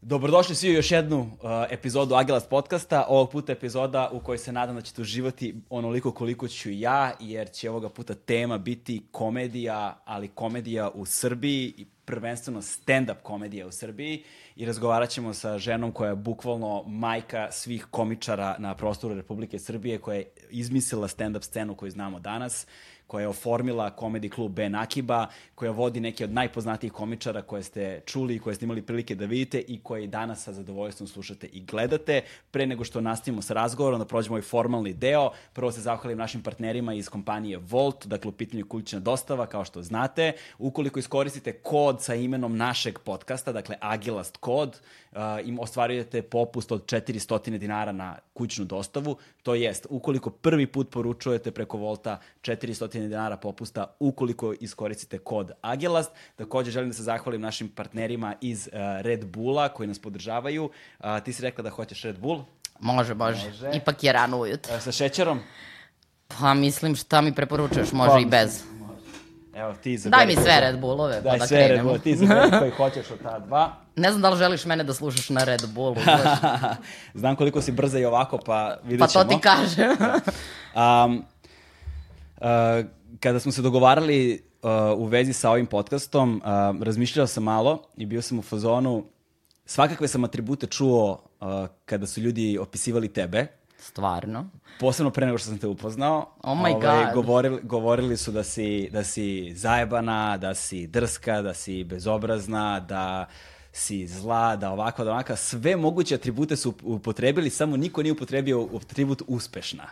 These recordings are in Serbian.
Dobrodošli svi u još jednu uh, epizodu Agelast podcasta. Ovog puta epizoda u kojoj se nadam da ćete uživati onoliko koliko ću ja, jer će ovoga puta tema biti komedija, ali komedija u Srbiji i prvenstveno stand-up komedija u Srbiji i razgovarat ćemo sa ženom koja je bukvalno majka svih komičara na prostoru Republike Srbije, koja je izmislila stand-up scenu koju znamo danas koja je oformila komedi klub Ben Akiba, koja vodi neke od najpoznatijih komičara koje ste čuli i koje ste imali prilike da vidite i koje i danas sa zadovoljstvom slušate i gledate. Pre nego što nastavimo sa razgovorom, da prođemo ovaj formalni deo, prvo se zahvalim našim partnerima iz kompanije Volt, dakle u pitanju kućna dostava, kao što znate. Ukoliko iskoristite kod sa imenom našeg podcasta, dakle Agilast kod, uh, im ostvarujete popust od 400 dinara na kućnu dostavu, to jest, ukoliko prvi put poručujete preko Volta 400 dinara popusta ukoliko iskoristite kod Agelast. Takođe želim da se zahvalim našim partnerima iz uh, Red Bulla koji nas podržavaju. Uh, ti si rekla da hoćeš Red Bull. Može, može. Može. Ipak je rano ujutro. Uh, sa šećerom? Pa mislim šta mi preporučuješ, može Pa, i bez. Evo, ti izaberi. Daj mi sve Red Bullove, pa Daj da sve Red. Bull, ti izaberi koji hoćeš od ta dva. Ne znam da li želiš mene da slušaš na Red Bullu. Znam koliko si brza i ovako, pa vidjet Pa ćemo. to ti kažem. Um, kada smo se dogovarali uh, u vezi sa ovim podcastom, uh, razmišljao sam malo i bio sam u fazonu, svakakve sam atribute čuo uh, kada su ljudi opisivali tebe, Stvarno. posebno pre nego što sam te upoznao. Oh my Ovaj, God. Govorili, govorili su da si, da si zajebana, da si drska, da si bezobrazna, da si zla, da ovako, da onaka. Sve moguće atribute su upotrebili, samo niko nije upotrebio atribut uspešna.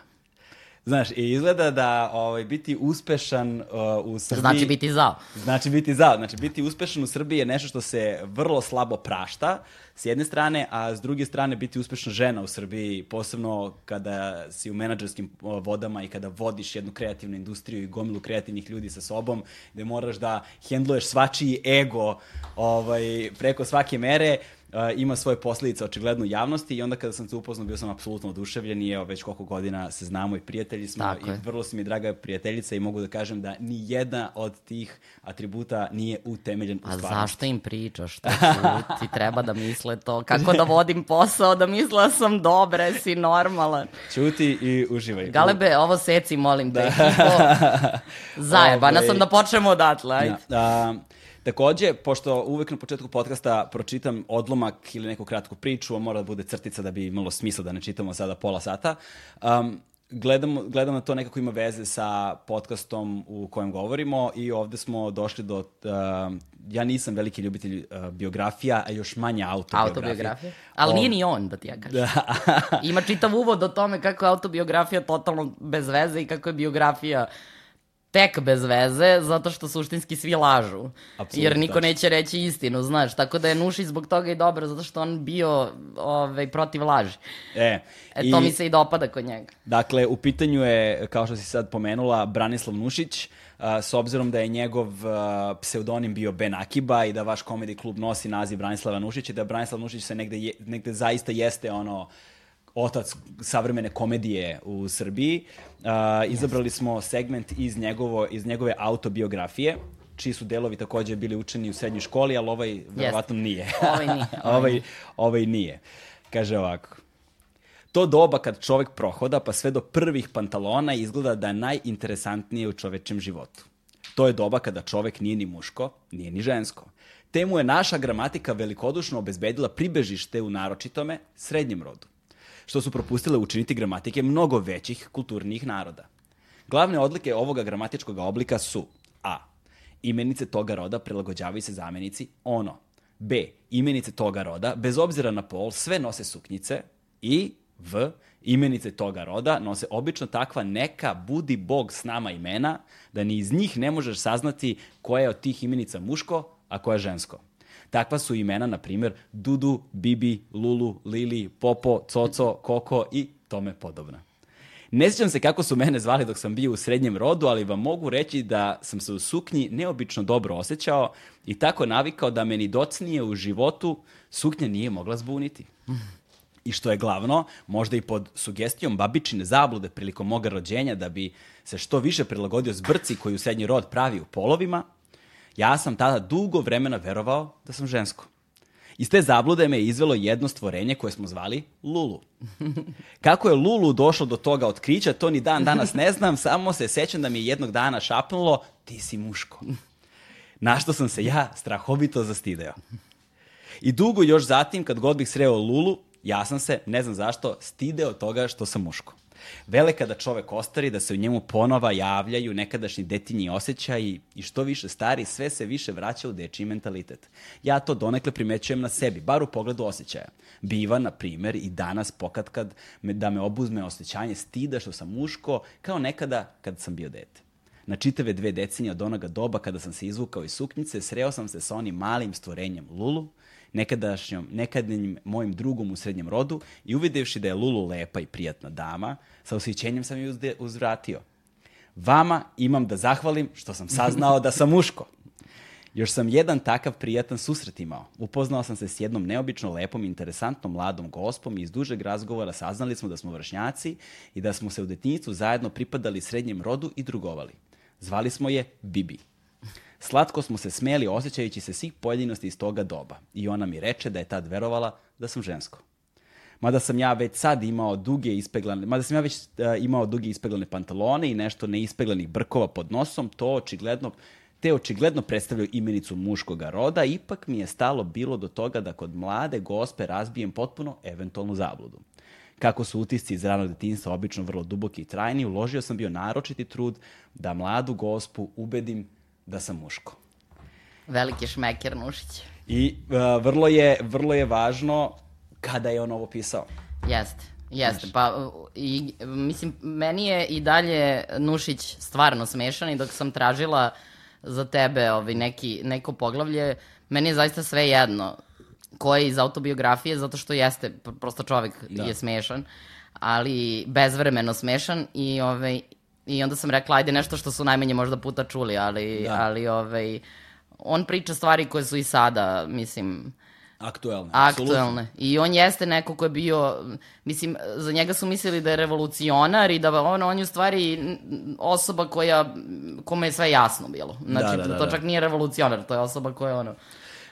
Znaš, i izgleda da ovaj, biti uspešan uh, u Srbiji... Znači biti zao. Znači biti za, znači biti uspešan u Srbiji je nešto što se vrlo slabo prašta s jedne strane, a s druge strane biti uspešna žena u Srbiji, posebno kada si u menadžerskim o, vodama i kada vodiš jednu kreativnu industriju i gomilu kreativnih ljudi sa sobom, gde moraš da hendluješ svačiji ego ovaj, preko svake mere, Uh, ima svoje posljedice očigledno u javnosti i onda kada sam se upoznao bio sam apsolutno oduševljen i evo već koliko godina se znamo i prijatelji smo Tako i je. vrlo si mi draga prijateljica i mogu da kažem da ni jedna od tih atributa nije utemeljen u A stvarnosti. zašto im pričaš? To ti treba da misle to. Kako da vodim posao, da misle sam dobra, si normalan. Ćuti i uživaj. Galebe, ovo seci, molim te. Da. Zajebana Ovaj, sam da počnemo odatle, ajde. Da, a, takođe, pošto uvek na početku podcasta pročitam odlomak ili neku kratku priču, a mora da bude crtica da bi imalo smisla da ne čitamo sada pola sata, um, gledam, gledam na to nekako ima veze sa podcastom u kojem govorimo i ovde smo došli do... Uh, ja nisam veliki ljubitelj uh, biografija, a još manje autobiografija. Autobiografija. Ali O- nije ni on, da ti ja kažem. Ima čitav uvod o tome kako je autobiografija totalno bez veze i kako je biografija tek bez veze, zato što suštinski svi lažu. Apsolutno Jer niko neće reći istinu, znaš. Tako da je Nuši zbog toga i dobro, zato što on bio ovaj, protiv laži. E, E, to mi se i dopada kod njega. Dakle, u pitanju je, kao što si sad pomenula, Branislav Nušić, a, s obzirom da je njegov a, pseudonim bio Ben Akiba i da vaš komedi klub nosi naziv Branislava Nušića i da Branislav Nušić se negde, je, negde zaista jeste ono otac savremene komedije u Srbiji. A, izabrali smo segment iz, njegovo, iz njegove autobiografije, čiji su delovi takođe bili učeni u srednjoj školi, ali ovaj verovatno nije. Ovaj nije, ovaj ovaj, ovaj nije. Kaže ovako. To doba kad čovek prohoda pa sve do prvih pantalona izgleda da je najinteresantnije u čovečem životu. To je doba kada čovek nije ni muško, nije ni žensko. Te mu je naša gramatika velikodušno obezbedila pribežište u naročitome srednjem rodu, što su propustile učiniti gramatike mnogo većih kulturnijih naroda. Glavne odlike ovoga gramatičkog oblika su A. Imenice toga roda prilagođavaju se zamenici ono. B. Imenice toga roda, bez obzira na pol, sve nose suknjice. I V. Imenice toga roda nose obično takva neka budi bog s nama imena, da ni iz njih ne možeš saznati koja je od tih imenica muško, a koja je žensko. Takva su imena, na primjer, Dudu, Bibi, Lulu, Lili, Popo, Coco, Koko i tome podobna. Ne sjećam se kako su mene zvali dok sam bio u srednjem rodu, ali vam mogu reći da sam se u suknji neobično dobro osjećao i tako navikao da meni docnije u životu suknja nije mogla zbuniti. I što je glavno, možda i pod sugestijom babičine zablude prilikom moga rođenja da bi se što više prilagodio zbrci koju srednji rod pravi u polovima, ja sam tada dugo vremena verovao da sam žensko. Iz te zablude me je izvelo jedno stvorenje koje smo zvali Lulu. Kako je Lulu došlo do toga otkrića, to ni dan danas ne znam, samo se sećam da mi je jednog dana šapnulo, ti si muško. Na što sam se ja strahovito zastideo. I dugo još zatim, kad god bih sreo Lulu, ja sam se, ne znam zašto, stideo toga što sam muško. Vele kada čovek ostari, da se u njemu ponova javljaju nekadašnji detinji osjećaji i što više stari, sve se više vraća u dečiji mentalitet. Ja to donekle primećujem na sebi, bar u pogledu osjećaja. Biva, na primer, i danas pokatkad me, da me obuzme osjećanje stida što sam muško, kao nekada kad sam bio dete. Na čitave dve decenije od onoga doba kada sam se izvukao iz suknjice, sreo sam se sa onim malim stvorenjem Lulu, nekadašnjom, nekadnjim mojim drugom u srednjem rodu i uvidevši da je Lulu lepa i prijatna dama, sa osjećenjem sam ju uzvratio. Vama imam da zahvalim što sam saznao da sam muško. Još sam jedan takav prijatan susret imao. Upoznao sam se s jednom neobično lepom, interesantnom mladom gospom i iz dužeg razgovora saznali smo da smo vršnjaci i da smo se u detinjicu zajedno pripadali srednjem rodu i drugovali. Zvali smo je Bibi. Slatko smo se smeli osjećajući se svih pojedinosti iz toga doba i ona mi reče da je tad verovala da sam žensko. Mada sam ja već sad imao duge ispeglane, mada sam ja već uh, imao duge ispeglane pantalone i nešto neispeglanih brkova pod nosom, to očigledno te očigledno predstavljaju imenicu muškoga roda, ipak mi je stalo bilo do toga da kod mlade gospe razbijem potpuno eventualnu zabludu. Kako su utisci iz ranog detinjstva obično vrlo duboki i trajni, uložio sam bio naročiti trud da mladu gospu ubedim da sam muško. Veliki šmeker Nušić. I uh, vrlo, je, vrlo je važno kada je on ovo pisao. Jeste. Jeste, pa i, mislim, meni je i dalje Nušić stvarno smešan i dok sam tražila za tebe ovaj, neki, neko poglavlje, meni je zaista sve jedno ko je iz autobiografije, zato što jeste, prosto čovek da. je smešan, ali bezvremeno smešan i, ovaj, i onda sam rekla, ajde nešto što su najmanje možda puta čuli, ali, da. ali ovaj, on priča stvari koje su i sada, mislim, Aktuelne. Aktuelne. I on jeste neko ko je bio, mislim, za njega su mislili da je revolucionar i da on, on je u stvari osoba koja, kome je sve jasno bilo. Znači, da, da, da, to da. čak nije revolucionar, to je osoba koja je ono...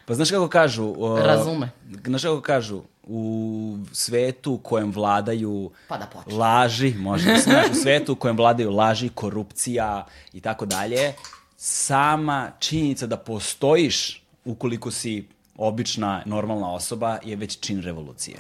Pa znaš kako kažu? Uh, Razume. Znaš kako kažu? U svetu u kojem vladaju pa da laži, može da znaš, u svetu u kojem vladaju laži, korupcija i tako dalje, sama činjenica da postojiš ukoliko si obična, normalna osoba je već čin revolucije.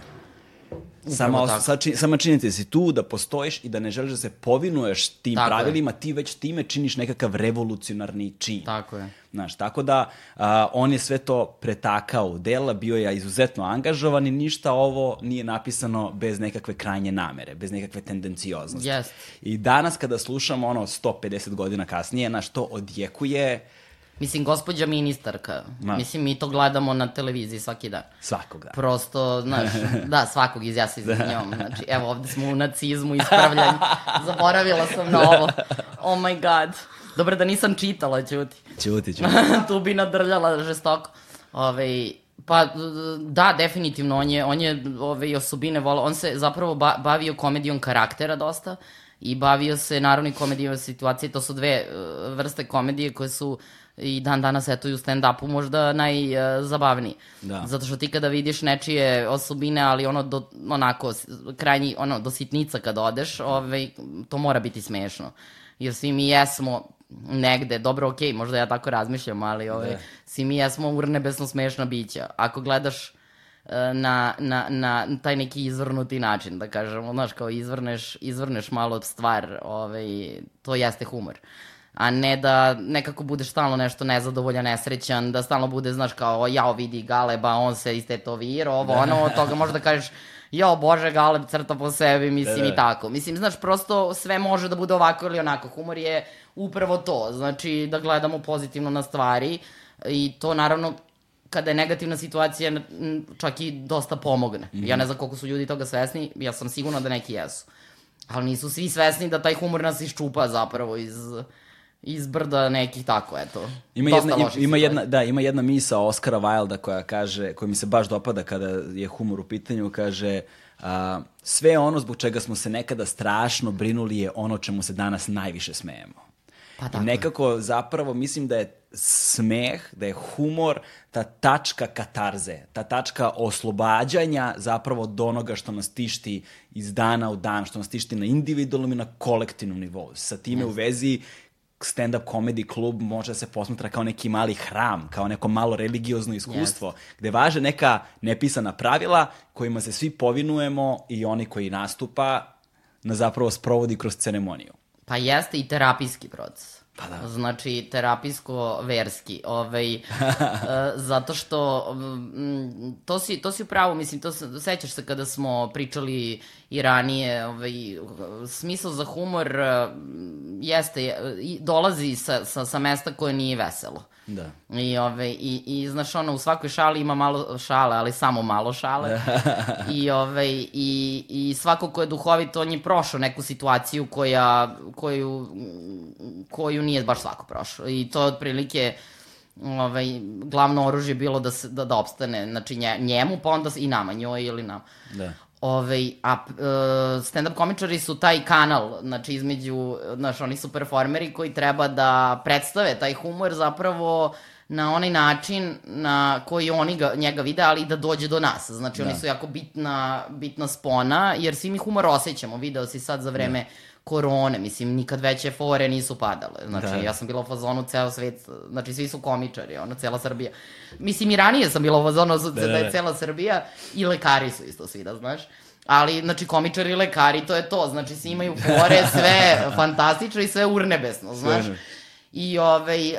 Sama, sa, či, sama činjenica da si tu, da postojiš i da ne želiš da se povinuješ tim tako pravilima, je. ti već time činiš nekakav revolucionarni čin. Tako je. Znaš, tako da a, on je sve to pretakao u dela, bio je izuzetno angažovan i ništa ovo nije napisano bez nekakve krajnje namere, bez nekakve tendencioznosti. Yes. I danas kada slušamo ono 150 godina kasnije, naš to odjekuje Mislim, gospođa ministarka. Ma. Mislim, mi to gledamo na televiziji svaki dan. Svakog dana. Prosto, znaš, da, svakog iz ja se izvinjom. Znači, evo, ovde smo u nacizmu ispravljanju. Zaboravila sam na ovo. Oh my god. Dobro da nisam čitala, ćuti. Ćuti, ćuti. tu bi nadrljala žestoko. Ove, pa, da, definitivno, on je, on je ove osobine volao. On se zapravo ba bavio komedijom karaktera dosta i bavio se naravno i komedijom situacije. To su dve uh, vrste komedije koje su i dan danas eto i u stand-upu možda najzabavniji. Da. Zato što ti kada vidiš nečije osobine, ali ono do, onako krajnji, ono do sitnica kad odeš, ovaj, to mora biti smešno. Jer svi mi jesmo negde, dobro, okej, okay, možda ja tako razmišljam, ali ovaj, da. svi mi jesmo urnebesno smešna bića. Ako gledaš e, na, na, na taj neki izvrnuti način, da kažemo, znaš, kao izvrneš, izvrneš malo stvar, ovaj, to jeste humor a ne da nekako budeš stalno nešto nezadovoljan, nesrećan, da stalno bude, znaš, kao, jao, vidi Galeba, on se istetovirao, ovo, ono, od toga možda kažeš, jao, bože, Galeb crta po sebi, mislim, da, da. i tako. Mislim, znaš, prosto sve može da bude ovako ili onako. Humor je upravo to, znači, da gledamo pozitivno na stvari i to, naravno, kada je negativna situacija, čak i dosta pomogne. Mm -hmm. Ja ne znam koliko su ljudi toga svesni, ja sam sigurna da neki jesu. Ali nisu svi svesni da taj humor nas iščupa zapravo iz, iz brda nekih tako, eto. Ima dosta jedna, ima jedna, da, ima jedna misa Oskara Wilda koja kaže, koja mi se baš dopada kada je humor u pitanju, kaže a, sve ono zbog čega smo se nekada strašno brinuli je ono čemu se danas najviše smejemo. Pa I tako je. nekako zapravo mislim da je smeh, da je humor ta tačka katarze, ta tačka oslobađanja zapravo od onoga što nas tišti iz dana u dan, što nas tišti na individualnom i na kolektivnom nivou. Sa time u vezi stand-up comedy klub može da se posmatra kao neki mali hram, kao neko malo religiozno iskustvo, gde važe neka nepisana pravila kojima se svi povinujemo i oni koji nastupa na zapravo sprovodi kroz ceremoniju. Pa jeste i terapijski proces. Pa da. Znači, terapijsko-verski. Ovaj, e, zato što, mm, to si, to si u pravu, mislim, to se, sećaš se kada smo pričali i ranije, ovaj, smisao za humor e, jeste, dolazi sa, sa, sa mesta koje nije veselo. Da. I, ove, i, i znaš, ono, u svakoj šali ima malo šale, ali samo malo šale. I, ove, i, I svako ko je duhovit, on je prošao neku situaciju koja, koju, koju nije baš svako prošao. I to je otprilike ovaj, glavno oružje bilo da, se, da, da opstane znači, nje, njemu, pa onda i nama, njoj ili nam. Da. Ove, a uh, stand-up komičari su taj kanal, znači između, znaš, oni su performeri koji treba da predstave taj humor zapravo na onaj način na koji oni ga, njega vide, ali i da dođe do nas. Znači, Da. oni su jako bitna, bitna spona, jer svi mi humor osjećamo. Video si sad za vreme korone, mislim, nikad veće fore nisu padale. Znači, Da. ja sam bila u fazonu ceo svet, znači, svi su komičari, ono, cela Srbija. Mislim, i ranije sam bila u fazonu da, da, da je da. cela Srbija i lekari su isto svi, da znaš. Ali, znači, komičari i lekari, to je to. Znači, svi imaju fore, sve fantastično i sve urnebesno, znaš. I, ovaj,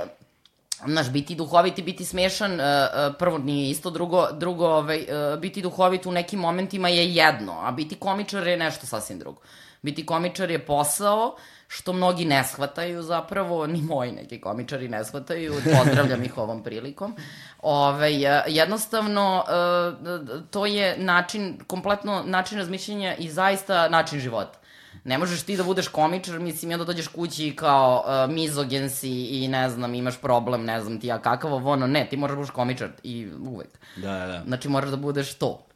Znaš, biti duhovit i biti smešan, uh, uh, prvo nije isto, drugo, drugo ovaj, uh, biti duhovit u nekim momentima je jedno, a biti komičar je nešto sasvim drugo. Biti komičar je posao što mnogi ne shvataju zapravo, ni moji neki komičari ne shvataju, pozdravljam ih ovom prilikom. Ove, jednostavno, uh, to je način, kompletno način razmišljanja i zaista način života. Ne možeš ti da budeš komičar, mislim, i onda dođeš kući kao uh, mizogen si i ne znam, imaš problem, ne znam ti ja kakav, ovo ono, ne, ti moraš da budeš komičar i uvek. Da, da, da. Znači, moraš da budeš to.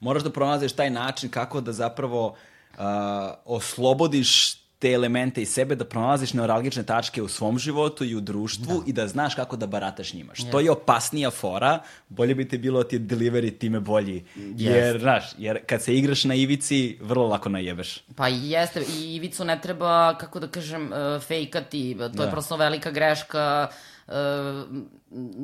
moraš da pronađeš taj način kako da zapravo uh, oslobodiš te elemente iz sebe, da pronalaziš neuralgične tačke u svom životu i u društvu da. i da znaš kako da barataš njima. Što je opasnija fora, bolje bi te bilo da ti delivery time bolji. Jer, znaš, jer kad se igraš na ivici, vrlo lako najebeš. Pa jeste, i Ivicu ne treba, kako da kažem, uh, fejkati, to Da. je prosto velika greška uh,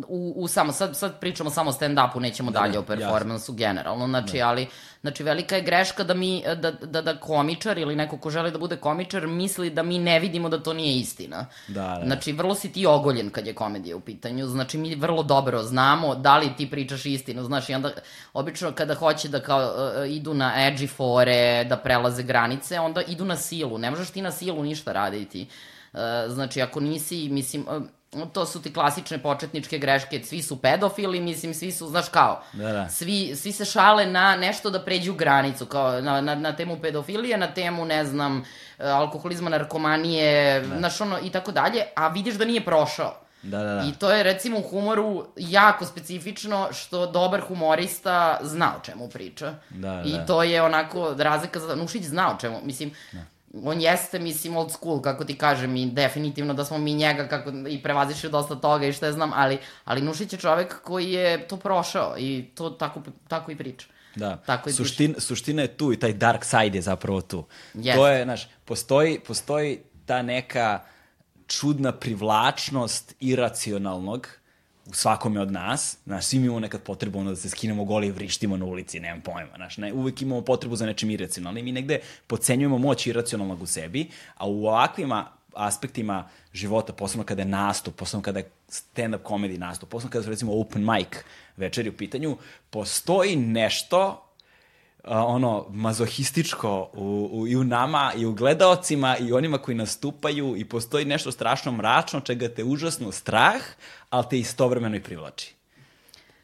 u, u samo, sad, sad pričamo samo o stand-upu, nećemo Da, dalje da, o performansu generalno, znači, ali, znači, velika je greška da mi, da, da, da komičar ili neko ko želi da bude komičar misli da mi ne vidimo da to nije istina. Da, da. Znači, vrlo si ti ogoljen kad je komedija u pitanju, znači, mi vrlo dobro znamo da li ti pričaš istinu, znaš, i onda, obično kada hoće da kao uh, idu na edgy fore, da prelaze granice, onda idu na silu, ne možeš ti na silu ništa raditi. Uh, znači, ako nisi, mislim, uh, to su ti klasične početničke greške, svi su pedofili, mislim, svi su, znaš kao, Da, da. svi, svi se šale na nešto da pređu granicu, kao na, na, na temu pedofilije, na temu, ne znam, e, alkoholizma, narkomanije, da. znaš ono, i tako dalje, a vidiš da nije prošao. Da, da, da. I to je recimo u humoru jako specifično što dobar humorista zna o čemu priča. Da, I da. to je onako razlika za Nušić zna o čemu, mislim, on jeste, mislim, old school, kako ti kažem, i definitivno da smo mi njega kako, i prevazišli dosta toga i što je znam, ali, ali Nušić je čovek koji je to prošao i to tako, tako i priča. Da, Tako i Suštin, suština je tu i taj dark side je zapravo tu. Jeste. To je, znaš, postoji, postoji ta neka čudna privlačnost iracionalnog svakome od nas, znaš, svi imamo nekad potrebu ono da se skinemo goli i vrištimo na ulici, nemam pojma, znaš, ne, uvek imamo potrebu za nečim iracionalnim, mi negde pocenjujemo moć iracionalnog u sebi, a u ovakvima aspektima života, posebno kada je nastup, posebno kada je stand-up comedy nastup, posebno kada su recimo open mic večeri u pitanju, postoji nešto ono mazohističko u, u, i u nama i u gledaocima i onima koji nastupaju i postoji nešto strašno mračno čega te užasno strah, ali te istovremeno i privlači.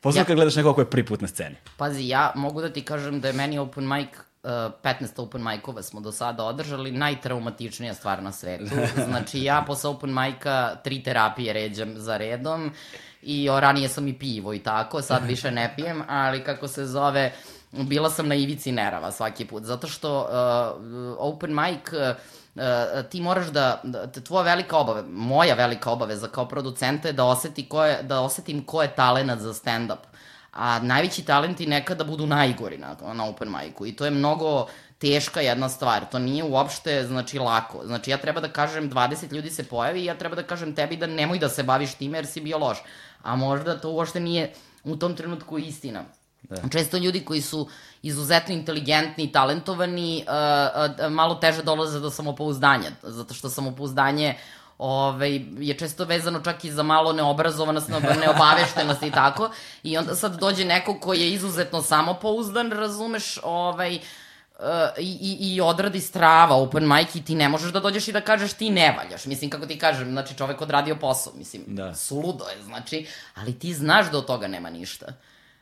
Posledno Ja- kad gledaš nekoga ko je prvi put na sceni. Pazi, ja mogu da ti kažem da je meni open mic 15 open mic-ova smo do sada održali, najtraumatičnija stvar na svetu. Znači, ja posle open mic-a tri terapije ređam za redom i o, ranije sam i pivo i tako, sad više ne pijem, ali kako se zove, bila sam na ivici nerava svaki put, zato što uh, open mic uh, Uh, ti moraš da, da, tvoja velika obave, moja velika obaveza kao producenta je da, oseti ko je, da osetim ko je talenat za stand-up. A najveći talenti nekada budu najgori na, na open micu i to je mnogo teška jedna stvar. To nije uopšte, znači, lako. Znači, ja treba da kažem 20 ljudi se pojavi i ja treba da kažem tebi da nemoj da se baviš time jer si bio loš. A možda to uopšte nije u tom trenutku istina. Da. Često ljudi koji su izuzetno inteligentni i talentovani uh, uh, malo teže dolaze do samopouzdanja, zato što samopouzdanje ovaj, je često vezano čak i za malo neobrazovanost, neobaveštenost i tako. I onda sad dođe neko ko je izuzetno samopouzdan, razumeš, ovaj, Uh, i, i odradi strava open mic i ti ne možeš da dođeš i da kažeš ti ne valjaš. Mislim, kako ti kažem, znači čovek odradio posao, mislim, da. suludo je, znači, ali ti znaš da od toga nema ništa.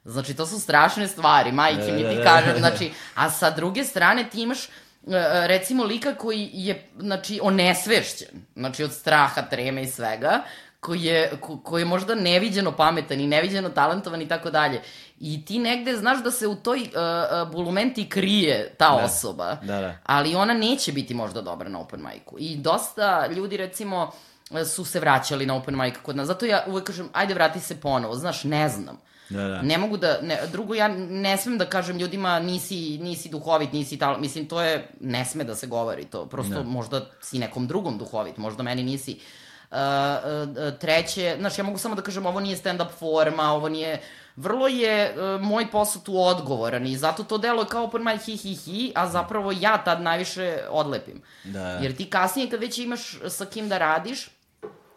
Znači, to su strašne stvari, majke mi ti kažem, znači, a sa druge strane ti imaš, uh, recimo, lika koji je, znači, onesvešćen, znači, od straha, treme i svega, koji je, ko, koji je možda neviđeno pametan i neviđeno talentovan i tako dalje. I ti negde znaš da se u toj uh, bulumenti krije ta da. osoba, da, da. ali ona neće biti možda dobra na open micu. I dosta ljudi, recimo, su se vraćali na open mic kod nas. Zato ja uvek kažem, ajde vrati se ponovo, znaš, ne znam. Da, da. Ne mogu da, ne, drugo ja ne smem da kažem ljudima nisi, nisi duhovit, nisi tal, mislim to je, ne sme da se govori to, prosto da. možda si nekom drugom duhovit, možda meni nisi. Uh, uh, treće, znaš, ja mogu samo da kažem ovo nije stand-up forma, ovo nije, vrlo je uh, moj posao tu odgovoran i zato to delo je kao open mic hi hi hi, a zapravo ja tad najviše odlepim. Da. Jer ti kasnije kad već imaš sa kim da radiš,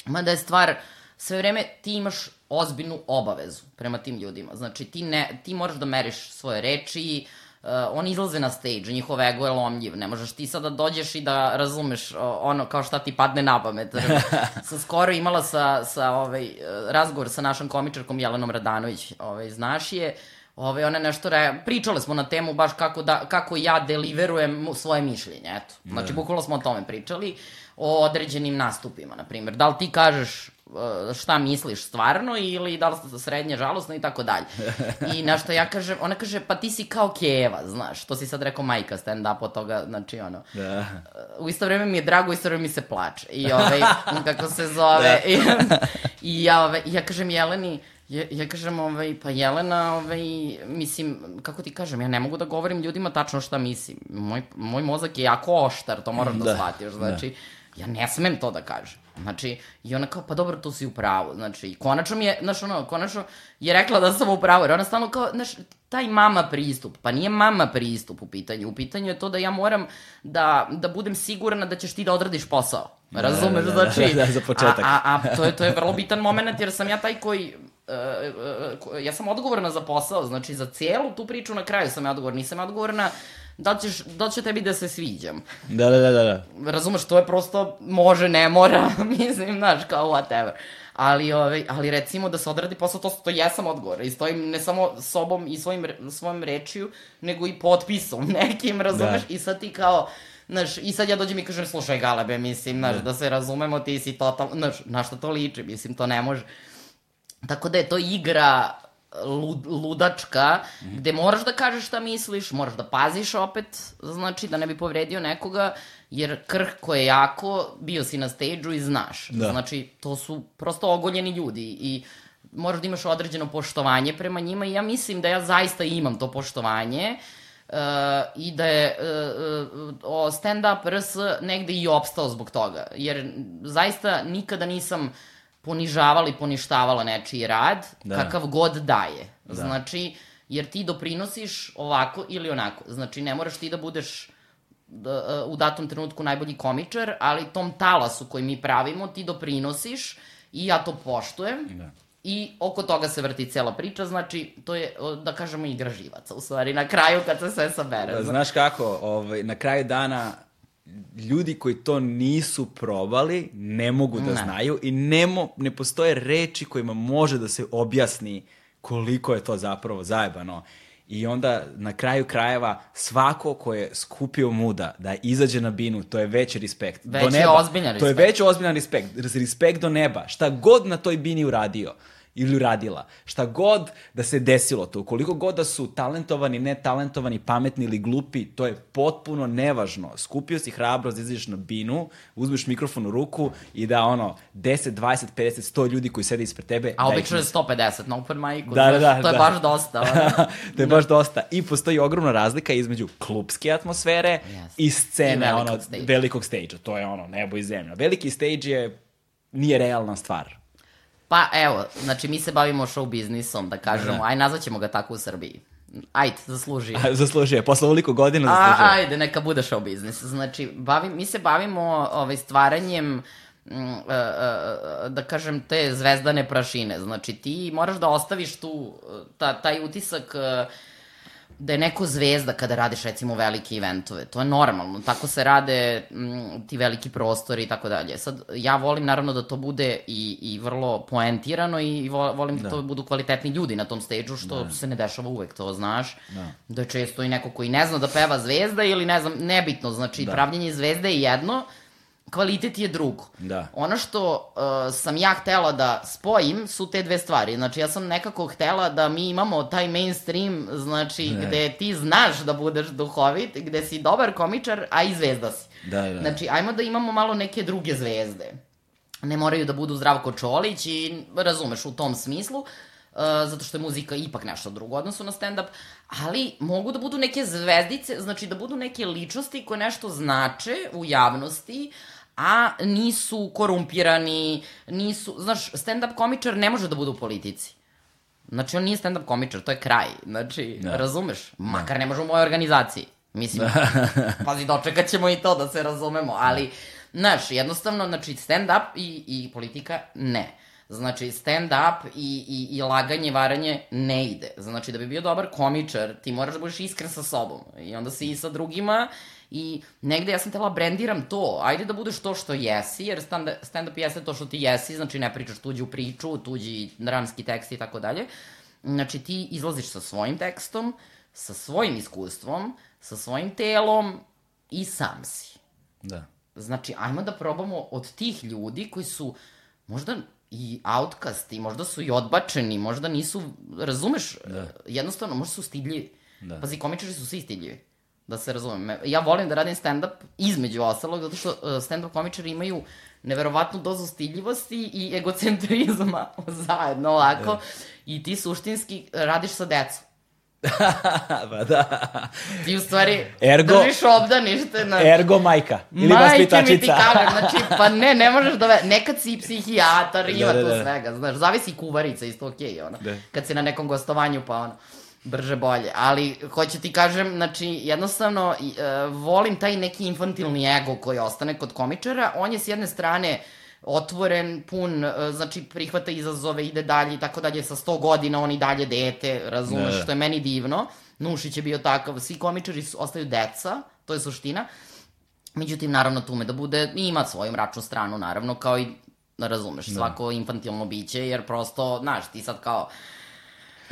mada je stvar, sve vreme ti imaš ozbiljnu obavezu prema tim ljudima. Znači, ti, ne, ti moraš da meriš svoje reči, uh, oni izlaze na stage, njihov ego je lomljiv, ne možeš ti sada da dođeš i da razumeš uh, ono kao šta ti padne na pamet. sam skoro imala sa, sa ovaj, razgovor sa našom komičarkom Jelenom Radanović, ovaj, znaš je, Ove, ona nešto re... Pričale smo na temu baš kako, da, kako ja deliverujem svoje mišljenje, eto. Znači, da. bukvalno smo o tome pričali, o određenim nastupima, na primjer. Da li ti kažeš šta misliš stvarno ili da li ste srednje žalosno i tako dalje. I na što ja kažem, ona kaže, pa ti si kao Keva, znaš, to si sad rekao majka stand-up od toga, znači ono. Da. U isto vreme mi je drago, u isto vreme mi se plače. I ovaj, kako se zove. Da. I, I ja, ovaj, ja kažem Jeleni, Ja, ja kažem, ovaj, pa Jelena, ovaj, mislim, kako ti kažem, ja ne mogu da govorim ljudima tačno šta mislim. Moj, moj mozak je jako oštar, to moraš da, da shvatiš. Znači, da ja ne smem to da kažem. Znači, i ona kao, pa dobro, to si u pravu. Znači, i konačno mi je, znaš, ono, konačno je rekla da sam u pravu, jer ona stalno kao, znaš, taj mama pristup, pa nije mama pristup u pitanju, u pitanju je to da ja moram da, da budem sigurna da ćeš ti da odradiš posao. Da, Razumeš, da, da, znači... Da, za početak. A, a, a to, je, to je vrlo bitan moment, jer sam ja taj koji Uh, uh, ja sam odgovorna za posao, znači za cijelu tu priču na kraju sam ja odgovorna, nisam odgovorna da, ćeš, da će tebi da se sviđam. Da, da, da, da. da. Razumeš, to je prosto može, ne mora, mislim, znaš, kao whatever. Ali, ovaj, ali recimo da se odradi posao, to, to jesam odgovor. I stojim ne samo sobom i svojim, svojim rečiju, nego i potpisom nekim, razumeš? Da. I sad ti kao, znaš, i sad ja dođem i kažem, slušaj Galebe, mislim, znaš, da, da se razumemo, ti si totalno, znaš, na što to liči, mislim, to ne može. Tako da je to igra lud, ludačka, mm -hmm. gde moraš da kažeš šta misliš, moraš da paziš opet, znači da ne bi povredio nekoga, jer krhko je jako, bio si na stage i znaš. Da. Znači, to su prosto ogoljeni ljudi i moraš da imaš određeno poštovanje prema njima i ja mislim da ja zaista imam to poštovanje uh, i da je uh, uh, stand-up RS negde i opstao zbog toga, jer zaista nikada nisam uh, ponižavala i poništavala nečiji rad, da. kakav god daje. Da. Znači, jer ti doprinosiš ovako ili onako. Znači, ne moraš ti da budeš da, u datom trenutku najbolji komičar, ali tom talasu koji mi pravimo ti doprinosiš i ja to poštujem. Da. I oko toga se vrti cela priča, znači to je, da kažemo, igra živaca, u stvari, na kraju kad se sve sabere. Znaš kako, ovaj, na kraju dana ljudi koji to nisu probali ne mogu da ne. znaju i nemo, ne postoje reči kojima može da se objasni koliko je to zapravo zajebano. I onda na kraju krajeva svako ko je skupio muda da izađe na binu, to je veći respekt. Veći do neba. ozbiljan To je respekt. veći ozbiljan respekt. Respekt do neba. Šta god na toj bini uradio ili uradila. Šta god da se desilo to, koliko god da su talentovani, netalentovani, pametni ili glupi, to je potpuno nevažno. Skupio si hrabrost da izađeš na binu, uzmeš mikrofon u ruku i da ono 10, 20, 50, 100 ljudi koji sede ispred tebe. A da obično je 150 na open micu. Da, da, da, To je da. baš dosta. to je baš dosta. I postoji ogromna razlika između klubske atmosfere Yes. i scene I velikog ono, stage. velikog stage To je ono, nebo i zemlja. Veliki stage je, nije realna stvar. Pa evo, znači mi se bavimo show biznisom, da kažemo, aj nazvaćemo ga tako u Srbiji. Ajde, zasluži. Zaslužuje. Posle ovoliko godina A, zaslužuje. ajde, neka bude show biznis. Znači, bavi, mi se bavimo ovaj, stvaranjem mm, e, e, da kažem, te zvezdane prašine. Znači, ti moraš da ostaviš tu, e, ta, taj utisak e, da je neko zvezda kada radiš recimo velike eventove. To je normalno. Tako se rade mm, ti veliki prostori i tako dalje. Sad, ja volim naravno da to bude i, i vrlo poentirano i vo- volim da, to budu kvalitetni ljudi na tom stage-u, što se ne dešava uvek, to znaš. Da. da je često i neko koji ne zna da peva zvezda ili ne znam, nebitno. Znači, da. pravljenje zvezde je jedno, kvalitet je drugo. Da. Ono što uh, sam ja htela da spojim su te dve stvari. Znači, ja sam nekako htela da mi imamo taj mainstream, znači, Ne. gde ti znaš da budeš duhovit, gde si dobar komičar, a i zvezda si. Da, da. Znači, ajmo da imamo malo neke druge zvezde. Ne moraju da budu Zdravko Čolić i razumeš u tom smislu, uh, zato što je muzika ipak nešto drugo odnosu na stand-up, ali mogu da budu neke zvezdice, znači da budu neke ličnosti koje nešto znače u javnosti, a nisu korumpirani, nisu, znaš, stand-up komičar ne može da bude u politici. Znači, on nije stand-up komičar, to je kraj. Znači, Da. razumeš? Makar ne može u mojoj organizaciji. Mislim, pazi, dočekat ćemo i to da se razumemo, ali, znaš, jednostavno, znači, stand-up i, i politika, ne. Znači, stand-up i, i, i laganje, varanje ne ide. Znači, da bi bio dobar komičar, ti moraš da budeš iskren sa sobom. I onda si i sa drugima i negde ja sam tela brendiram to. Ajde da budeš to što jesi, jer stand- stand-up jeste to što ti jesi, znači ne pričaš tuđu priču, tuđi dramski tekst i tako dalje. Znači, ti izlaziš sa svojim tekstom, sa svojim iskustvom, sa svojim telom i sam si. Da. Znači, ajmo da probamo od tih ljudi koji su možda i outcasti, možda su i odbačeni, možda nisu, razumeš, da. jednostavno, možda su stidljivi. Da. Pazi, komičari su svi stidljivi, da se razumem. Ja volim da radim stand-up između ostalog, zato što uh, stand-up komičari imaju neverovatnu dozu stidljivosti i egocentrizma zajedno ovako Da. i ti suštinski radiš sa decom. pa da. Ti u stvari Ergo- držiš obdanište na... Ergo majka. Ili Majke mi ti kažem, znači, pa ne, ne možeš da... Ve... Nekad si psihijatar, ima Da, da, tu da. svega, znaš, zavisi kuvarica, isto okej, ono. Da. Kad si na nekom gostovanju, pa ono, brže bolje. Ali, hoću ti kažem, znači, jednostavno, e, volim taj neki infantilni ego koji ostane kod komičara. On je s jedne strane otvoren, pun, e, znači prihvata izazove, ide dalje i tako dalje, sa 100 godina on i dalje dete, razumeš, Da. što je meni divno. Nušić je bio takav, svi komičari su, ostaju deca, to je suština. Međutim, naravno, tu me da bude, ima svoju mračnu stranu, naravno, kao i, razumeš, svako infantilno biće, jer prosto, znaš, ti sad kao,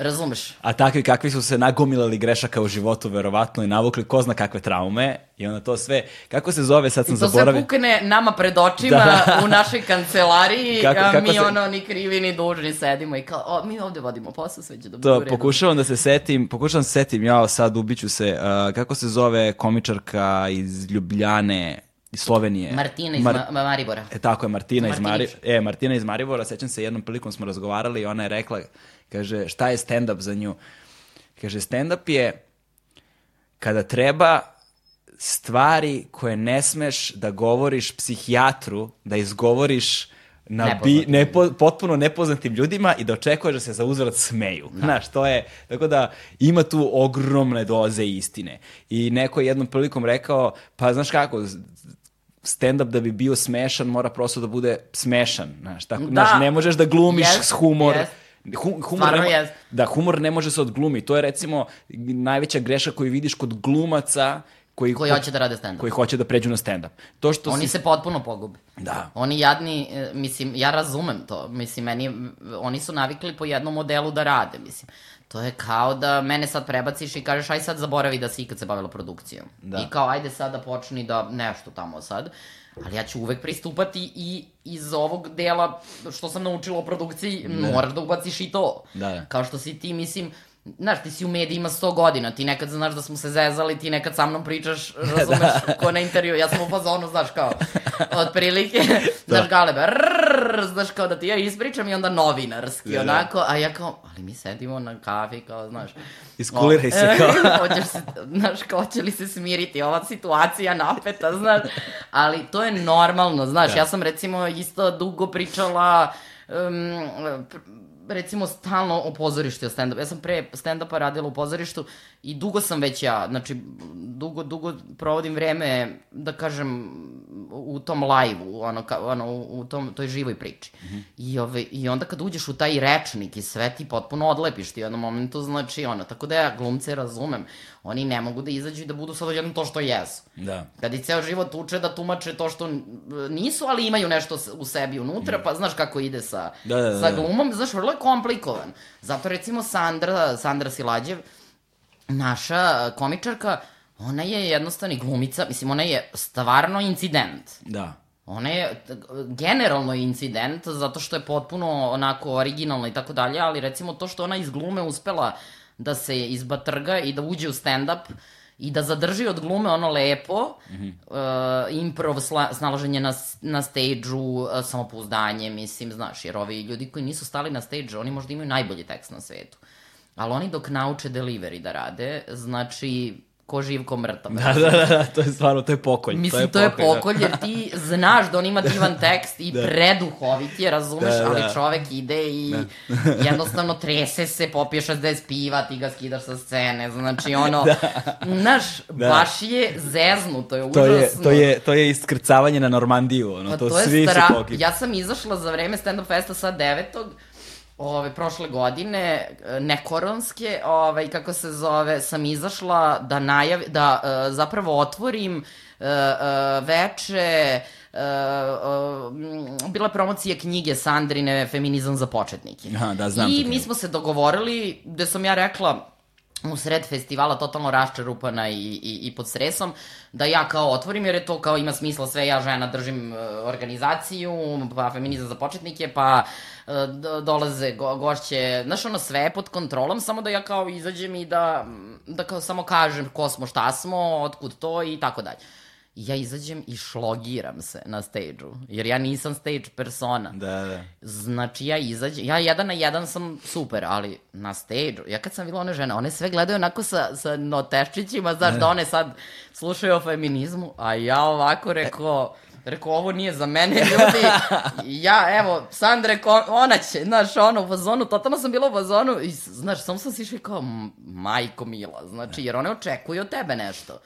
razumeš, A takvi kakvi su se nagomilali grešaka u životu, verovatno, i navukli ko zna kakve traume. I onda to sve, kako se zove, sad sam I to sve zaboravio. pukne nama pred očima Da. u našoj kancelariji, Kako- a kako mi se- ono ni krivi ni dužni sedimo i kao, o, mi ovde vodimo posao, sve će da bude To, pokušavam da se setim, pokušavam da se setim, ja sad ubiću se, uh, kako se zove komičarka iz Ljubljane, iz Slovenije? Martina iz Mar- Ma- Ma- Maribora. E, tako je, Martina iz, Mari... Martinić. e, Martina iz Maribora, sećam se, jednom prilikom smo razgovarali i ona je rekla, kaže, šta je stand-up za nju? Kaže, stand-up je kada treba stvari koje ne smeš da govoriš psihijatru, da izgovoriš na bi, Nepoznatim. nepo, potpuno nepoznatim ljudima i da očekuješ da se za uzvrat smeju. Znaš, to je, tako da ima tu ogromne doze istine. I neko je jednom prilikom rekao, pa znaš kako, stand-up da bi bio smešan mora prosto da bude smešan. Znaš, tako, Da. znaš, ne možeš da glumiš Jest, s humor. jest. Hu- humor Stvarno ne mo- jest. Da, humor ne može se odglumi. To je recimo najveća greša koju vidiš kod glumaca koji, Koji hoće da rade stand-up. koji hoće da pređu na stand-up. To što Oni si... se potpuno pogube. Da. Oni jadni, e, mislim, ja razumem to. Mislim, meni, oni su navikli po jednom modelu da rade, mislim. To je kao da mene sad prebaciš i kažeš, aj sad zaboravi da si ikad se bavila produkcijom. Da. I kao, ajde sada počni da nešto tamo sad. Ali ja ću uvek pristupati i iz ovog dela što sam naučila o produkciji, moraš da ubaciš i to. Da, da. Kao što si ti, mislim, Znaš, ti si u medijima 100 godina, ti nekad znaš da smo se zezali, ti nekad sa mnom pričaš, razumeš, da. ko na intervju, ja sam u fazonu, znaš, kao, otprilike, znaš, galebe, rrrr, znaš, kao da ti ja ispričam i onda novinarski, Da, da. onako, a ja kao, ali mi sedimo na kafi, kao, znaš. Iskuliraj o- se, kao. Hoćeš se, znaš, kao, će li se smiriti ova situacija napeta, znaš, ali to je normalno, znaš, Da. ja sam recimo isto dugo pričala, um, recimo stalno o pozorištu i o stand-upu. Ja sam pre stand-upa radila u pozorištu i dugo sam već ja, znači dugo, dugo provodim vreme, da kažem, u tom live-u, ono, ka, ono u, tom, toj živoj priči. Mhm. I, ove, I onda kad uđeš u taj rečnik i sve ti potpuno odlepiš ti u jednom momentu, znači ono, tako da ja glumce razumem. Oni ne mogu da izađu i da budu sad odjednom to što jesu. Da. Kad i ceo život uče da tumače to što nisu, ali imaju nešto u sebi unutra, pa znaš kako ide sa, Da, da, da, sa da. glumom, znaš, vrlo je komplikovan. Zato recimo Sandra, Sandra Silađev, naša komičarka, ona je jednostavno i glumica, mislim, ona je stvarno incident. Da. Ona je generalno incident, zato što je potpuno onako originalna i tako dalje, ali recimo to što ona iz glume uspela da se izbatrga i da uđe u stand-up i da zadrži od glume ono lepo, mm -hmm. uh, improv, sla, snalaženje na, na stage-u, uh, samopouzdanje, mislim, znaš, jer ovi ljudi koji nisu stali na stage, oni možda imaju najbolji tekst na svetu. Ali oni dok nauče delivery da rade, znači, ko živ, ko mrtav. Da, da, da, da, to je stvarno, to je pokolj. Mislim, to je pokolj, jer ti znaš da on ima divan tekst i Da. preduhovit je, razumeš, Da, da. ali čovek ide i jednostavno trese se, popije 60 piva, ti ga skidaš sa scene, znači ono, znaš, baš je zeznuto, je To užasno. je, to je, to je iskrcavanje na Normandiju, ono, Pa to, to je svi stra... su pokip. Ja sam izašla za vreme stand-up festa sa devetog, ove, prošle godine, e, nekoronske, ovaj, kako se zove, sam izašla da najavi, da uh, zapravo otvorim uh, uh, veče, uh, uh, m, bila promocija knjige Sandrine Feminizam za početnike. Aha, da, znam I mi smo se dogovorili, gde sam ja rekla, u sred festivala totalno raščarupana i, i, i pod stresom, da ja kao otvorim, jer je to kao ima smisla sve, ja žena držim e, organizaciju, pa feminizam za početnike, pa e, d- dolaze go, gošće, znaš ono sve je pod kontrolom, samo da ja kao izađem i da, da kao samo kažem ko smo, šta smo, otkud to i tako dalje. Ja izađem i šlogiram se na stage-u, jer ja nisam stage persona. Da, da. Znači ja izađem, ja jedan na jedan sam super, ali na stage-u, ja kad sam bila one žene, one sve gledaju onako sa, sa noteščićima, znaš, da one sad slušaju o feminizmu, a ja ovako rekao, rekao, ovo nije za mene, ljudi, ja, evo, Sandre, ko, ona će, znaš, ono, u fazonu, totalno sam bila u fazonu, i, znaš, samo sam si išla kao, "M, majko mila, znači, jer one očekuju od tebe nešto.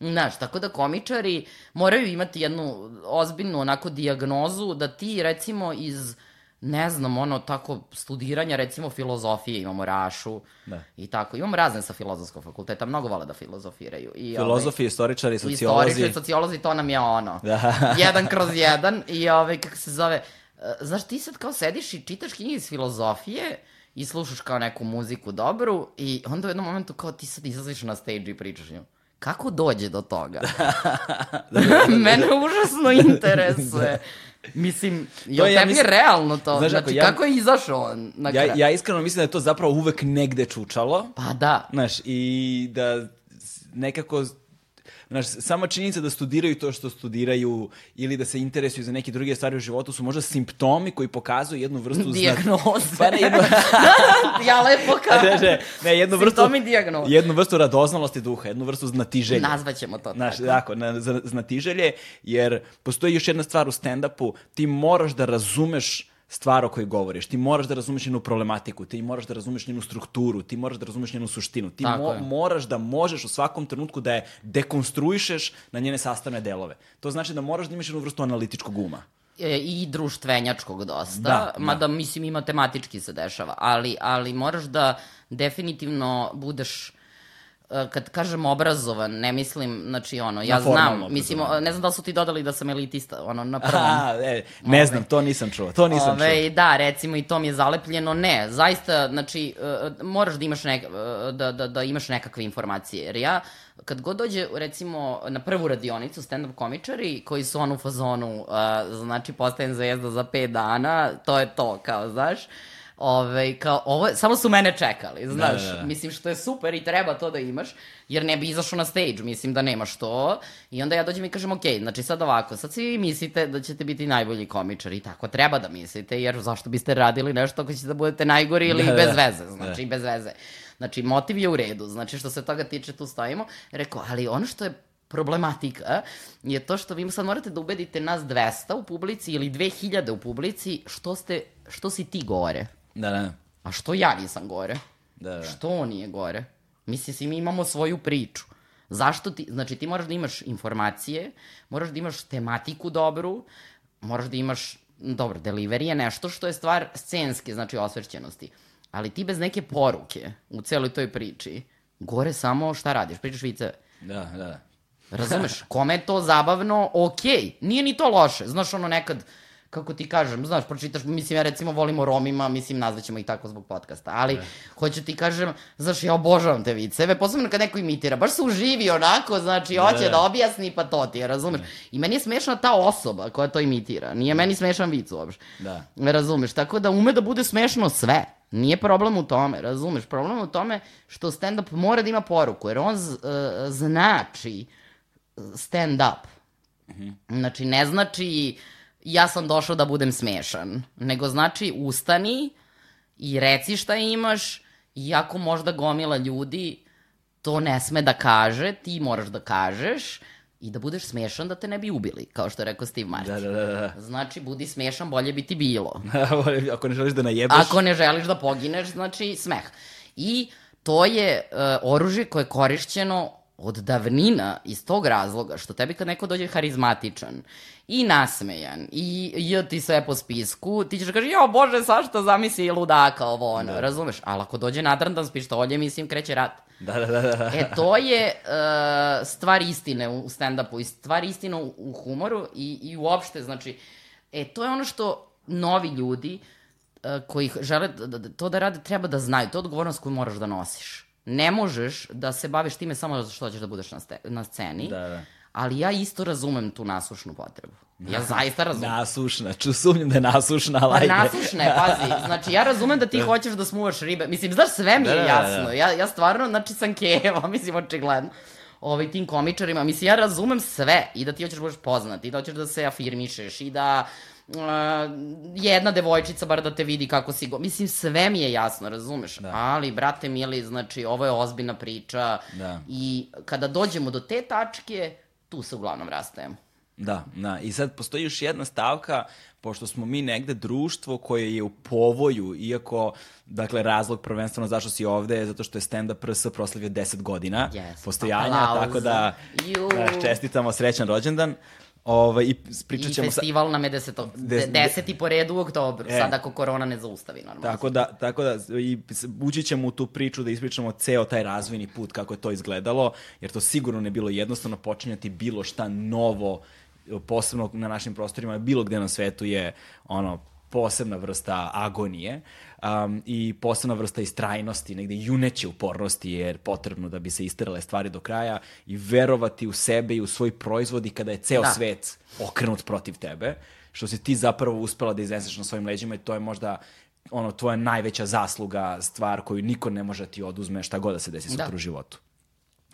Znaš, tako da komičari moraju imati jednu ozbiljnu onako dijagnozu da ti recimo iz ne znam, ono, tako, studiranja, recimo, filozofije, imamo Rašu Da. i tako. Imamo razne sa filozofskog fakulteta, mnogo vole da filozofiraju. I, Filozofi, istoričari, ovaj, sociolozi. Istoričari, sociolozi, to nam je ono. Da. jedan kroz jedan i ovaj, kako se zove, e, znaš, ti sad kao sediš i čitaš knjige iz filozofije i slušaš kao neku muziku dobru i onda u jednom momentu kao ti sad izlaziš na stage i pričaš njom. Kako dođe do toga? Mene užasno interesuje. Mislim, jel je, ja tebi je mislim- realno to? Znaš, znači, ja- kako je izašao on na kraju? Ja, ja iskreno mislim da je to zapravo uvek negde čučalo. Pa da. Znaš, i da nekako Znaš, sama činjenica da studiraju to što studiraju ili da se interesuju za neke druge stvari u životu su možda simptomi koji pokazuju jednu vrstu... Dijagnoze. Pa ne, jednu, ja lepo kažem. ne, ne, ne, jednu vrstu... Simptomi dijagnoze. Jednu vrstu radoznalosti duha, jednu vrstu znatiželje. Nazvaćemo to Znaš, tako. tako, na, znatiželje, jer postoji još jedna stvar u stand-upu, ti moraš da razumeš stvar o kojoj govoriš, ti moraš da razumeš njenu problematiku, ti moraš da razumeš njenu strukturu, ti moraš da razumeš njenu suštinu, ti mo, je. moraš da možeš u svakom trenutku da je dekonstruišeš na njene sastavne delove. To znači da moraš da imaš jednu vrstu analitičkog uma. E, i društvenjačkog dosta, Da, da, da. mada mislim i matematički se dešava, ali, ali moraš da definitivno budeš kad kažem obrazovan, ne mislim, znači ono, ja znam, mislim, ne znam da su ti dodali da sam elitista, ono, na prvom. A, e, ne znam, to nisam čuo, to nisam Ove, čuo. da, recimo i to mi je zalepljeno, ne, zaista, znači, e, moraš da imaš, nek, e, da, da, da imaš nekakve informacije, jer ja, kad god dođe, recimo, na prvu radionicu stand-up komičari, koji su ono u fazonu, znači, postajem zvezda za pet dana, to je to, kao, znaš, Ove, kao, ovo, samo su mene čekali, znaš, da, da. mislim što je super i treba to da imaš, jer ne bi izašao na stage, mislim da nemaš to, i onda ja dođem i kažem, ok, znači sad ovako, sad svi vi mislite da ćete biti najbolji komičar i tako treba da mislite, jer zašto biste radili nešto ako ćete da budete najgori ili Da, da, bez da. veze, znači bez veze. Znači, motiv je u redu, znači što se toga tiče tu stojimo, rekao, ali ono što je problematika je to što vi sad morate da ubedite nas 200 u publici ili 2000 u publici što, ste, što si ti gore. Da, da, A što ja nisam gore? da, da. Što on nije gore? Mislim, svi mi imamo svoju priču. Zašto ti, znači ti moraš da imaš informacije, moraš da imaš tematiku dobru, moraš da imaš, dobro, delivery je nešto što je stvar scenske, znači osvećenosti. Ali ti bez neke poruke u celoj toj priči, gore samo šta radiš, pričaš vice. Da, da. Razumeš? Kome je to zabavno, okej. Nije ni to loše. Znaš, ono nekad, kako ti kažem, znaš, pročitaš, mislim, ja recimo volim o Romima, mislim, nazvaćemo ih tako zbog podcasta, ali hoću ti kažem, znaš, ja obožavam te viceve, posebno kad neko imitira, baš se uživi onako, znači, hoće da. da objasni, pa to ti je, razumeš? I meni je smešna ta osoba koja to imitira, nije meni smešan vic uopšte. Da. Razumeš, tako da ume da bude smešno sve. Nije problem u tome, razumeš? Problem u tome što stand-up mora da ima poruku, jer on z, e, znači stand-up. Znači, ne znači ja sam došao da budem smešan, nego znači ustani i reci šta imaš, iako možda gomila ljudi to ne sme da kaže, ti moraš da kažeš i da budeš smešan da te ne bi ubili, kao što je rekao Steve Martin. Da, da, da, da. Znači, budi smešan, bolje bi ti bilo. Ako ne želiš da najebeš... Ako ne želiš da pogineš, znači smeh. I to je uh, oružje koje je korišćeno od davnina iz tog razloga što tebi kad neko dođe harizmatičan i nasmejan i je ti sve po spisku, ti ćeš da kažeš, jo bože, sašta zamisli ludaka ovo ono, razumeš? Ali ako dođe nadrandan s pištoljem, mislim, kreće rat. Da, da, da, da. E, to je uh, stvar istine u stand-upu i stvar istine u, u humoru i, i uopšte, znači, e, to je ono što novi ljudi uh, koji žele da, da, to da rade treba da znaju, to je odgovornost koju moraš da nosiš. Ne možeš da se baviš time samo zato što ćeš da budeš na, ste, na sceni, Da, da. Ali ja isto razumem tu nasušnu potrebu. Ja zaista razumem. Nasušna, ču sumnjam da je nasušna, ali Pa ajde. nasušne, pazi. Znači, ja razumem da ti hoćeš da smuvaš ribe. Mislim, znaš, sve mi je Da, da, da, jasno. da. Ja, ja stvarno, znači, sam keva, mislim, očigledno. Ovaj, tim komičarima. Mislim, ja razumem sve. I da ti hoćeš da budeš poznat, i da hoćeš da se afirmišeš, i da uh, jedna devojčica bar da te vidi kako si go... Mislim, sve mi je jasno, razumeš? Da. Ali, brate mili, znači, ovo je ozbiljna priča. Da. I kada dođemo do te tačke, tu se uglavnom rastajemo. Da, da. I sad postoji još jedna stavka, pošto smo mi negde društvo koje je u povoju, iako, dakle, razlog prvenstveno zašto si ovde je zato što je stand-up RS proslavio 10 godina Yes. postojanja, Aplauz. tako da da, čestitamo srećan rođendan. Ovaj, I pričat I ćemo sa... festival nam je deseto, Des- de, deseti po redu u oktobru, E. sad ako korona ne zaustavi normalno. Tako da, tako da i ući ćemo u tu priču da ispričamo ceo taj razvojni put kako je to izgledalo, jer to sigurno ne bilo jednostavno počinjati bilo šta novo, posebno na našim prostorima, bilo gde na svetu je ono posebna vrsta agonije um, i posebna vrsta istrajnosti, negde juneće upornosti je potrebno da bi se isterale stvari do kraja i verovati u sebe i u svoj proizvod i kada je ceo Da. svet okrenut protiv tebe, što si ti zapravo uspela da izneseš na svojim leđima i to je možda ono, tvoja najveća zasluga, stvar koju niko ne može da ti oduzme šta god da se desi sutra Da. u životu.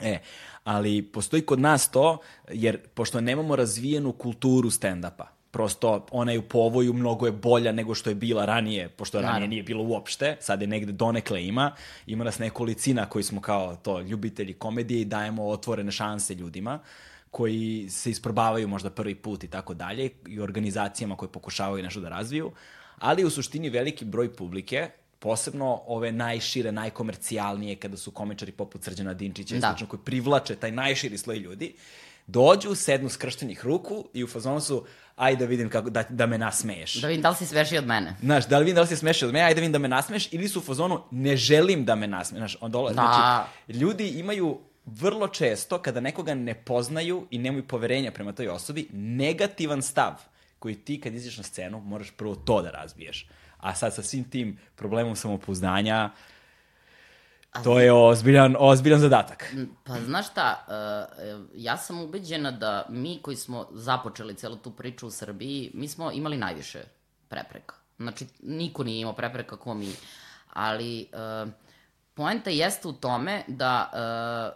E, ali postoji kod nas to, jer pošto nemamo razvijenu kulturu stand-upa, prosto ona je u povoju, mnogo je bolja nego što je bila ranije, pošto ranije Naravno. nije bilo uopšte, sad je negde donekle ima, ima nas nekolicina koji smo kao to ljubitelji komedije i dajemo otvorene šanse ljudima koji se isprobavaju možda prvi put i tako dalje i organizacijama koje pokušavaju nešto da razviju, ali u suštini veliki broj publike posebno ove najšire, najkomercijalnije, kada su komičari poput Srđana Dinčića i Da. slično, koji privlače taj najširi sloj ljudi, dođu, sednu skrštenih ruku i u fazonu su, ajde da vidim kako, da, da me nasmeješ. Da vidim da li si sveši od mene. Znaš, da li vidim da li si smešao od mene, ajde da vidim da me nasmeješ, ili su u fazonu, ne želim da me nasmeješ. Znaš, on dole, Da. znači, ljudi imaju vrlo često kada nekoga ne poznaju i nemaju poverenja prema toj osobi, negativan stav koji ti kad izađeš na scenu moraš prvo to da razbiješ. A sad sa svim tim problemom samopouzdanja, to je ozbiljan, ozbiljan zadatak. Pa znaš šta, uh, ja sam ubeđena da mi koji smo započeli celu tu priču u Srbiji, mi smo imali najviše prepreka. Znači, niko nije imao prepreka ko mi. Ali, uh, poenta jeste u tome da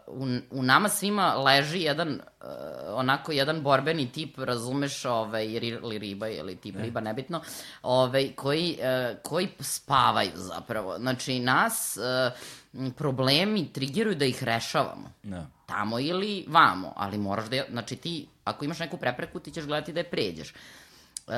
uh, u, u nama svima leži jedan, uh, onako, jedan borbeni tip, razumeš, ovaj, ili riba, ili tip ne. riba, nebitno, ovaj, koji, uh, koji spavaju zapravo. Znači, nas uh, problemi trigeruju da ih rešavamo. Da. Tamo ili vamo, ali moraš da, znači ti, ako imaš neku prepreku, ti ćeš gledati da je pređeš. Uh,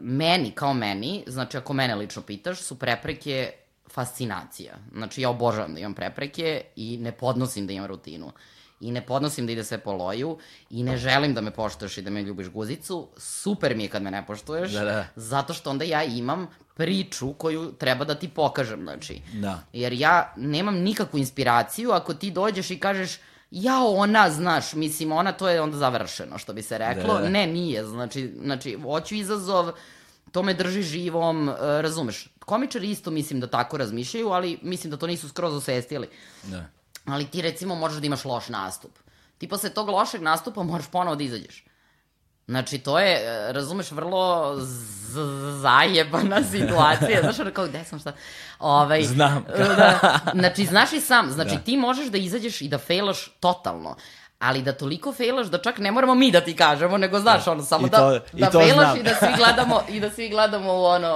meni, kao meni, znači ako mene lično pitaš, su prepreke fascinacija. Znači, ja obožavam da imam prepreke i ne podnosim da imam rutinu. I ne podnosim da ide sve po loju i ne želim da me poštuješ i da me ljubiš guzicu. Super mi je kad me ne poštuješ, Da, da. zato što onda ja imam priču koju treba da ti pokažem, znači. Da. Jer ja nemam nikakvu inspiraciju ako ti dođeš i kažeš ja ona, znaš, mislim, ona to je onda završeno, što bi se reklo. Da, da. Ne, nije, znači, znači, hoću izazov, to me drži živom, uh, razumeš. Komičari isto mislim da tako razmišljaju, ali mislim da to nisu skroz osvestili. Da. Ali ti recimo možeš da imaš loš nastup. Ti posle tog lošeg nastupa moraš ponovo da izađeš. Znači, to je, e, razumeš, vrlo zajebana situacija. znaš, ono kao, gde sam šta? Ovaj, Znam. da, znači, znaš i sam, znači, Da. ti možeš da izađeš i da fejlaš totalno ali da toliko fejlaš da čak ne moramo mi da ti kažemo, nego znaš, ono, samo I da, to- i da to fejlaš znam. i da svi gledamo, i da svi gledamo u ono,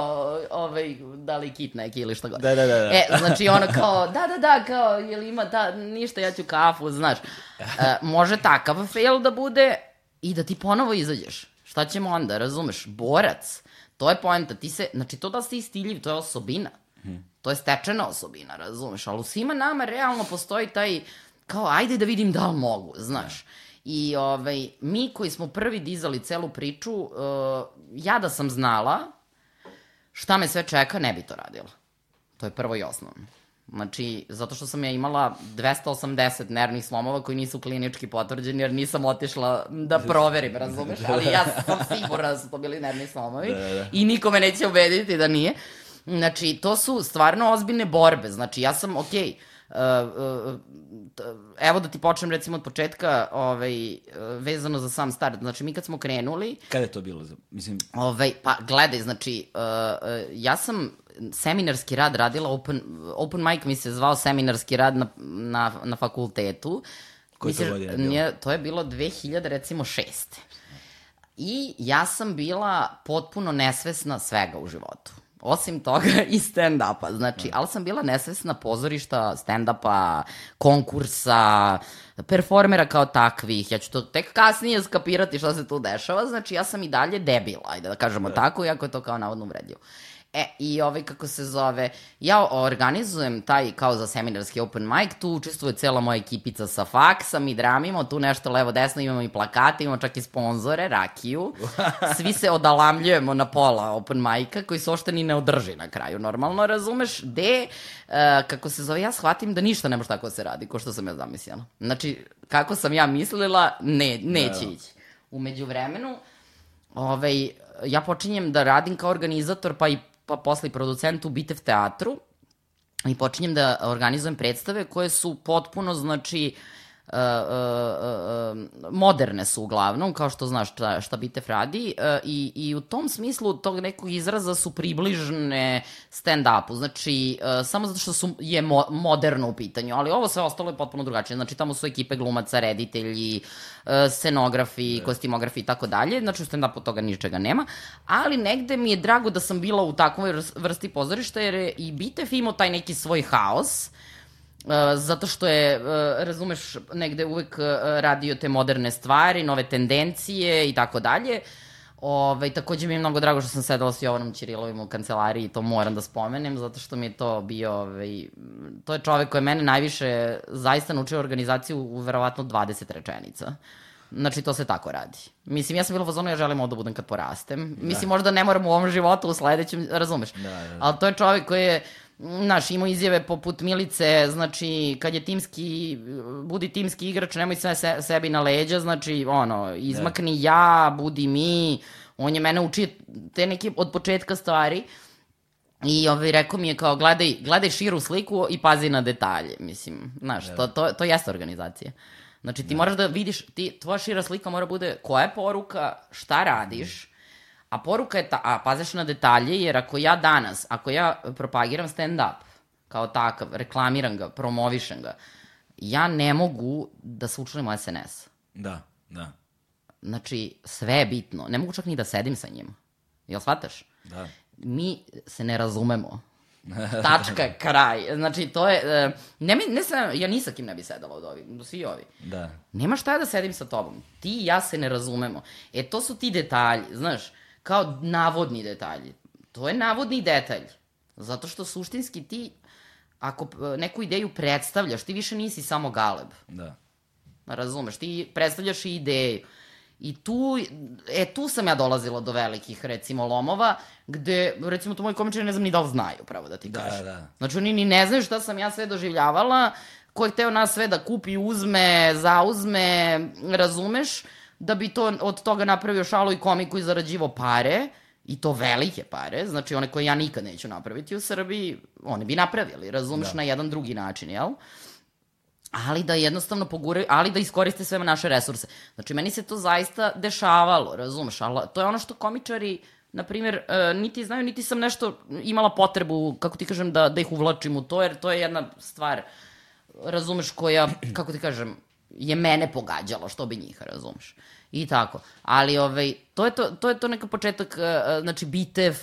ovaj, da li kit neki ili šta god. Da, da, da, da. E, znači ono kao, da, da, da, kao, jel ima da, ništa, ja ću kafu, znaš. E, može takav fail da bude i da ti ponovo izađeš. Šta ćemo onda, razumeš? Borac. To je poenta. Ti se, znači to da si stiljiv, to je osobina. To je stečena osobina, razumeš? Ali u svima nama realno postoji taj, kao, ajde da vidim da li mogu, znaš. I ovaj, mi koji smo prvi dizali celu priču, uh, ja da sam znala šta me sve čeka, ne bi to radila. To je prvo i osnovno. Znači, zato što sam ja imala 280 nervnih slomova koji nisu klinički potvrđeni, jer nisam otišla da proverim, razumeš? Ali ja sam sigurna da su to bili nervni slomovi Da, da. i niko me neće ubediti da nije. Znači, to su stvarno ozbiljne borbe. Znači, ja sam, okej, t- evo da ti počnem recimo od početka ovaj, uh, vezano za sam start. Znači, mi kad smo krenuli, Kada je to bilo? Mislim, Ovaj, pa gledaj, znači, uh, uh, ja sam seminarski rad radila, open, open mic mi se zvao seminarski rad na, na, na fakultetu. Koje to godine je bilo? nije- To je bilo 2000, recimo. I ja sam bila potpuno nesvesna svega u životu. Osim toga i stand-upa, znači, ali sam bila nesvesna pozorišta, stand-upa, konkursa, performera kao takvih, ja ću to tek kasnije skapirati šta se tu dešava, znači ja sam i dalje debila, ajde da kažemo tako, iako je to kao navodno uvredljivo. E, i ovaj, kako se zove, ja organizujem taj kao za seminarski open mic, tu učestvuje cela moja ekipica sa faksa, mi dramimo, tu nešto levo desno, imamo i plakate, imamo čak i sponzore, rakiju, svi se odalamljujemo na pola open mic-a, koji se ošte ni ne održi na kraju, normalno, razumeš, de, uh, kako se zove, ja shvatim da ništa ne može tako da se radi, ko što sam ja zamislila. Znači, kako sam ja mislila, ne, neće Da. ići. Umeđu vremenu, ovaj, ja počinjem da radim kao organizator, pa i pa posle i producent u Bitev teatru i počinjem da organizujem predstave koje su potpuno, znači, uh, uh, uh, moderne su uglavnom, kao što znaš šta, šta Bitev radi uh, i, i u tom smislu tog nekog izraza su približne stand-upu, znači uh, samo zato što su, je mo, moderno u pitanju, ali ovo sve ostalo je potpuno drugačije, znači tamo su ekipe glumaca, reditelji, uh, scenografi, kostimografi i tako dalje, znači u stand-upu toga ničega nema, ali negde mi je drago da sam bila u takvoj vrs- vrsti pozorišta jer je i Bitev imao taj neki svoj haos, Uh, zato što je, uh, razumeš, negde uvek uh, radio te moderne stvari, nove tendencije i tako dalje. Ovaj, takođe mi je mnogo drago što sam sedela s Jovanom Ćirilovim u kancelariji, to moram da spomenem, zato što mi je to bio, ovaj, to je čovek koji je mene najviše zaista naučio organizaciju u verovatno 20 rečenica. Znači, to se tako radi. Mislim, ja sam bila u fazonu, ja želim ovo da budem kad porastem. Mislim, možda ne moram u ovom životu, u sledećem, razumeš? Da, da, da. Ali to je čovek koji je Znaš, imao izjave poput Milice, znači, kad je timski, budi timski igrač, nemoj sve se, sebi na leđa, znači, ono, izmakni ja, budi mi, on je mene učio te neke od početka stvari, I ovaj, rekao mi je kao, gledaj, gledaj širu sliku i pazi na detalje, mislim, znaš, to, to, to jeste organizacija. Znači, ti moraš da vidiš, ti, tvoja šira slika mora bude koja je poruka, šta radiš, a poruka je ta, a paziš na detalje, jer ako ja danas, ako ja propagiram stand-up, kao takav, reklamiram ga, promovišem ga, ja ne mogu da se učlanim u SNS. Da, da. Znači, sve je bitno. Ne mogu čak ni da sedim sa njim. Jel shvataš? Da. mi se ne razumemo. Tačka, kraj. Znači, to je... e, Ne, ne sam, ja ni sa kim ne bi sedala od ovih, svi ovi. Da. Nema šta da sedim sa tobom. Ti i ja se ne razumemo. E, to su ti detalji, znaš, kao navodni detalji. To je navodni detalj. Zato što suštinski ti, ako e, neku ideju predstavljaš, ti više nisi samo galeb. Da. Razumeš, ti predstavljaš i ideju. I tu, e, tu sam ja dolazila do velikih, recimo, lomova, gde, recimo, to moji komičari ne znam ni da li znaju, pravo da ti Da, kažem. da. Znači, oni ni ne znaju šta sam ja sve doživljavala, ko je hteo nas sve da kupi, uzme, zauzme, razumeš, da bi to od toga napravio šalu i komiku i zarađivo pare, i to velike pare, znači one koje ja nikad neću napraviti u Srbiji, one bi napravili, razumeš, Da. na jedan drugi način, jel? ali da jednostavno poguraju, ali da iskoriste sve naše resurse. Znači, meni se to zaista dešavalo, razumeš, ali to je ono što komičari, na primjer, e, niti znaju, niti sam nešto imala potrebu, kako ti kažem, da, da ih uvlačim u to, jer to je jedna stvar, razumeš, koja, kako ti kažem, je mene pogađala, što bi njih, razumeš. I tako. Ali, ovaj, to je to, to je to neka početak, e, znači, bitev,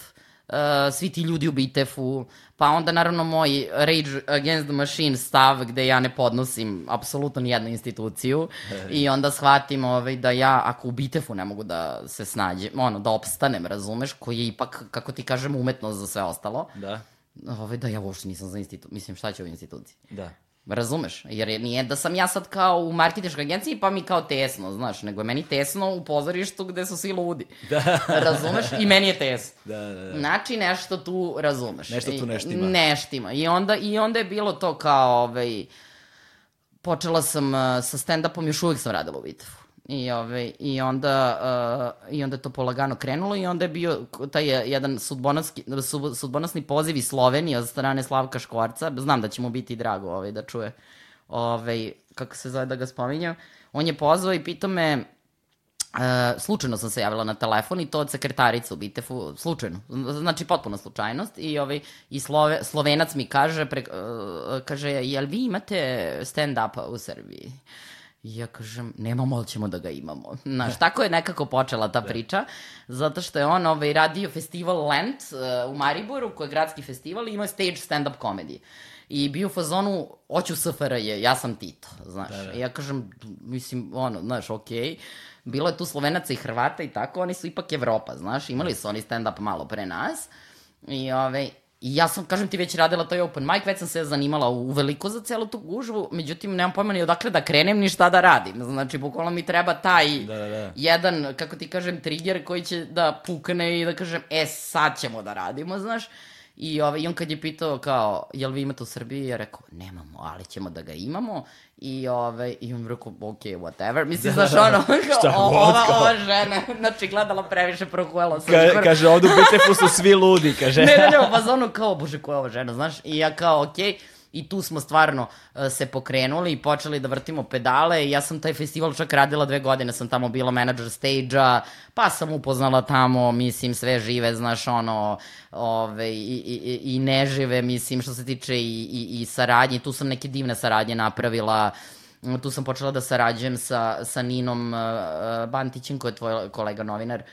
uh, svi ti ljudi u Bitefu, pa onda naravno moj Rage Against the Machine stav gde ja ne podnosim apsolutno nijednu instituciju i onda shvatim ovaj, da ja ako u Bitefu ne mogu da se snađem, ono, da opstanem, razumeš, koji je ipak, kako ti kažem, umetnost za sve ostalo, Da. ovaj, da ja uopšte nisam za instituciju, mislim šta će u instituciji. Da. Razumeš? Jer je- nije da sam ja sad kao u marketinškoj agenciji pa mi kao tesno, znaš, nego je meni tesno u pozorištu gde su svi ludi. Da. Razumeš? I meni je tesno. Da, da, da. Znači nešto tu razumeš. Nešto tu I- ne štima. Ne štima. I onda, I onda je bilo to kao, ovaj, počela sam uh, sa stand-upom, još uvijek sam radila u Vitefu. I, ovaj, i, onda, uh, I onda to polagano krenulo i onda je bio taj jedan sudbonosni, sud- sudbonosni poziv iz Slovenije od strane Slavka Škvarca. Znam da će mu biti drago ovaj, da čuje ovaj, kako se zove da ga spominjam. On je pozvao i pitao me E, slučajno sam se javila na telefon i to od sekretarice u Bitefu, slučajno, znači potpuna slučajnost i ovaj i Slove, Slovenac mi kaže pre, e, kaže jel vi imate stand upa u Srbiji? I ja kažem, nemamo, ali ćemo da ga imamo. Znaš, tako je nekako počela ta priča, zato što je on ovaj, radio festival Lent uh, u Mariboru, koji je gradski festival, i imao stage stand-up komedije. I bio u fazonu, hoću SFRJ, ja sam Tito, znaš. Da, da. I ja kažem, mislim, ono, znaš, okej. Bilo je tu Slovenaca i Hrvata i tako, oni su ipak Evropa, znaš. Imali su oni stand-up malo pre nas. I, ove, I ja sam, kažem ti, već radila taj open mic, već sam se zanimala u veliko za celu tu gužvu, međutim, nemam pojma ni odakle da krenem, ni šta da radim. Znači, bukvalno mi treba taj Da, da, da. jedan, kako ti kažem, trigger koji će da pukne i da kažem, e, sad ćemo da radimo, znaš. I, ovaj, I on kad je pitao kao, jel vi imate u Srbiji, ja rekao, nemamo, ali ćemo da ga imamo. I, ovaj, i on rekao, ok, whatever. Mislim, znaš, ono, Šta o, ova, ova žena, znači, gledala previše prokuela sam. Ka, kaže, ovde u Bitefu su svi ludi, kaže. ne, ne, ne, u fazonu kao, bože, ko je ova žena, znaš? I ja kao, okej, I tu smo stvarno uh, se pokrenuli i počeli da vrtimo pedale. Ja sam taj festival čak radila dve godine, sam tamo bila menadžer stage-a, pa sam upoznala tamo, mislim, sve žive, znaš, ono, ove, i, i, i- nežive, mislim, što se tiče i, i, i saradnje, tu sam neke divne saradnje napravila, tu sam počela da sarađujem sa, sa Ninom uh, uh, Bantićem, koji je tvoj kolega novinar,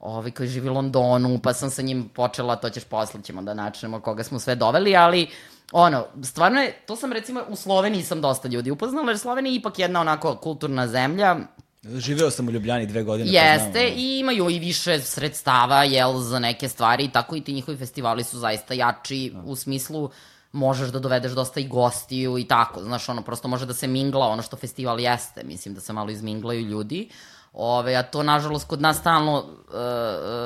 ovaj, koji živi u Londonu, pa sam sa njim počela, to ćeš posle ćemo da načnemo koga smo sve doveli, ali ono, stvarno je, to sam recimo u Sloveniji sam dosta ljudi upoznala, jer Slovenija je ipak jedna onako kulturna zemlja, Živeo sam u Ljubljani dve godine. pa Jeste, znam, ono. i imaju i više sredstava, jel, za neke stvari i tako i ti njihovi festivali su zaista jači u smislu možeš da dovedeš dosta i gostiju i tako, znaš, ono, prosto može da se mingla ono što festival jeste, mislim da se malo izminglaju ljudi, Ove, a to, nažalost, kod nas stalno, uh,